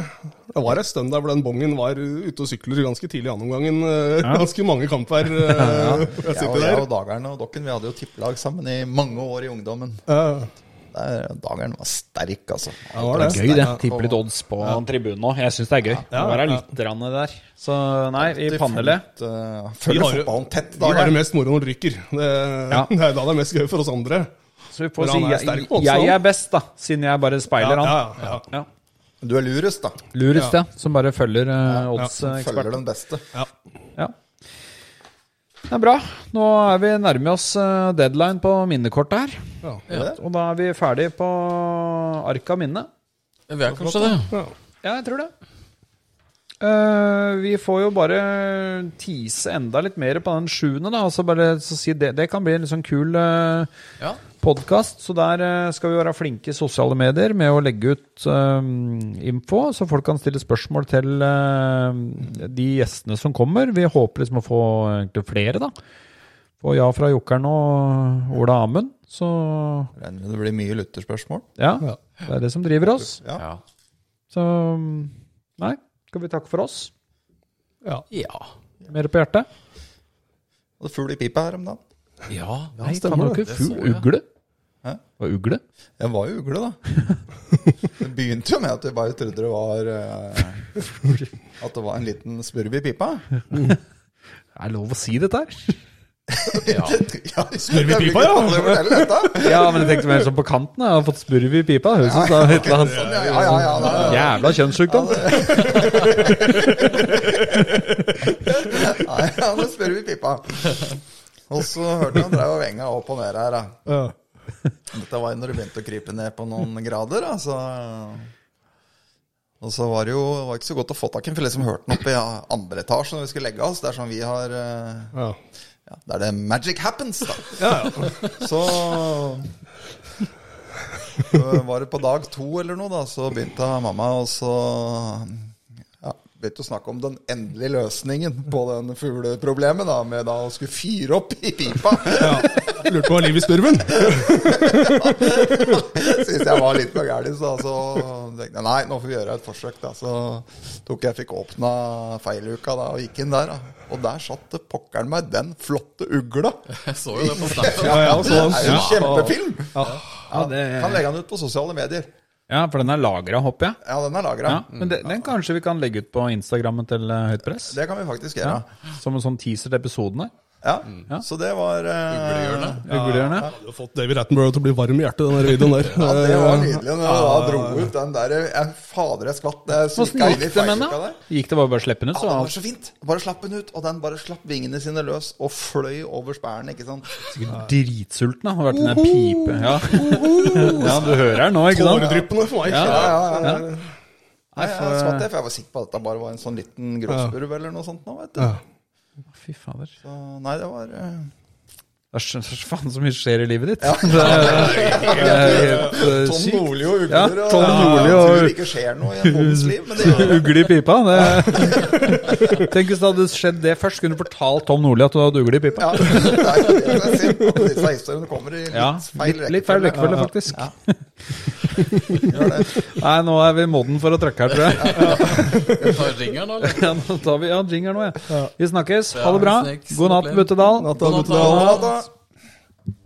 Det var ei stund der hvor den bongen var ute og sykler ganske tidlig i annenomgangen. eh, Ganske mange kamper. ja, Jeg og, sitter jeg og Dageren og Dokken vi hadde jo tippelag sammen i mange år i ungdommen. Ja, Dageren var sterk, altså. det var Det det. er gøy, det. Ja. Tipper litt odds på tribunen òg. Jeg syns det er gøy. Ja, er ja. litt grann der. Så nei, i panelet uh, eh, Følger fotballen tett, Vi har det mest moro når det ryker. Det, Ja. det er da det er mest gøy for oss andre. Så vi får si er jeg, jeg er best, da. Siden jeg bare Ja, speiler han. ja, ja. Ja. Du er lurest, da. Lurest, ja. Som bare følger uh, Følger odds-eksperten. den beste. ja. Ja. Det er bra. Nå er vi nærme oss eh, deadline på minnekortet her. Ja. Ja. Og da er vi ferdig på arka minne. Vi er kanskje det. ja. Jeg tror det. Uh, vi får jo bare tise enda litt mer på den sjuende, da. Altså bare så si det, det kan bli en litt sånn kul uh, Ja. podkast. Så der uh, skal vi være flinke i sosiale medier med å legge ut uh, info, så folk kan stille spørsmål til de gjestene som kommer. Vi håper liksom å få flere, da. Få ja fra Jokkeren og Ola Amund. Så Regner med det blir mye lytterspørsmål. ja, Ja. det er det som driver oss. Ja. Ja. Så nei, skal vi takke for oss? ja. Ja. Mer på hjertet? Hadde fugl i pipa her om dagen. ja. Nei, stemmer var det. fugl. Ugle? Hæ? Var ugle? Jeg var jo ugle, da. Det begynte jo med at jeg bare trodde det var uh, At det var en liten spurv i pipa. Er lov å si dette her? Ja. Ja, Spurv i pipa, ja. Ja, men jeg tenkte mer sånn på kanten. Jeg har fått spurv i pipa. Høres ut som et eller annet Ja, ja, ja, nei, nei. jævla kjønnssykdom. Nei, han hadde spurv i pipa. Og så hørte jeg han drev og venga opp og ned her. Da. Dette var jo når det begynte å krype ned på noen grader. Da, så og så var det jo var ikke så godt å få tak i den, for liksom hørte den oppe i andre etasje når vi skulle legge oss. Det er sånn vi har eh, Ja. Ja, der er det magic happens, da. Ja, ja. Så var det på dag to eller noe, da, så begynte mamma og så ja, begynte å snakke om den endelige løsningen på den fugleproblemet, da, med da å skulle fyre opp i pipa. Lurte på hva liv i spurven. Syns jeg var litt for gæren, så, altså, tenkte jeg nei, nå får vi gjøre et forsøk. Da. Så tok jeg fikk åpna feiluka da, og gikk inn der. Da. Og der satt det pokkeren meg den flotte ugla. Jeg så jo det på Snap. Ja, ja, Det er jo en kjempefilm! Ja, det, Kan legge den ut på sosiale medier. ja, for den er lagra, håper jeg. Ja, den er lagra. Ja, men det, den kanskje vi kan legge ut på Instagrammen til eh, Høyt Press? Det kan vi faktisk Ja, gjøre. som en sånn teaser til episodene. Ja, Så det var eh, Uglehjørnet. ja. Du har fått David Attenborough til å bli varm i hjertet, den der videoen der. Ja, det var nydelig når ja, da dro ut den der jeg, Fader, jeg skvatt. Åssen gikk det med den? Gikk det bare bare å slippe den ut? Ja, det var så fint. Bare slapp den ut, og den bare slapp vingene sine løs og fløy over spærene, ikke sant. sikkert dritsulten. da. Har vært den der pipe. Ja. ja, du hører den nå, ikke sant? Tåredryppende for meg. Ja. Ja, ja, ja. Ja. Nei, jeg skvatt jeg, for jeg var sikker på at det bare var en sånn liten gråspurv eller noe sånt nå, vet du. Fy fader. Så nei, det var eh, Det er faen så mye skjer i livet ditt. Det er, det er helt sykt. Tom sykt. Nordli og ugler. Ja, og- Tom Nordli Jeg og- tror det ikke skjer noe i en bondens liv, men det gjør. Ugle i pipa. Det. Tenk hvis det hadde skjedd det først. Kunne du fortalt Tom Nordli at du hadde ugle i pipa? Ja, det er jo det som er synd, at disse historiene kommer i litt Ja, feil rekkefølge. litt feil rekkefølge, faktisk. Ja. Nei, nå er vi moden for å trykke her, tror jeg. Ta tar jingeren eller? Ja, nå tar vi ja, jingeren nå, ja. Vi snakkes. Ha det bra. God natt, Buttedal. God natt, Buttedal.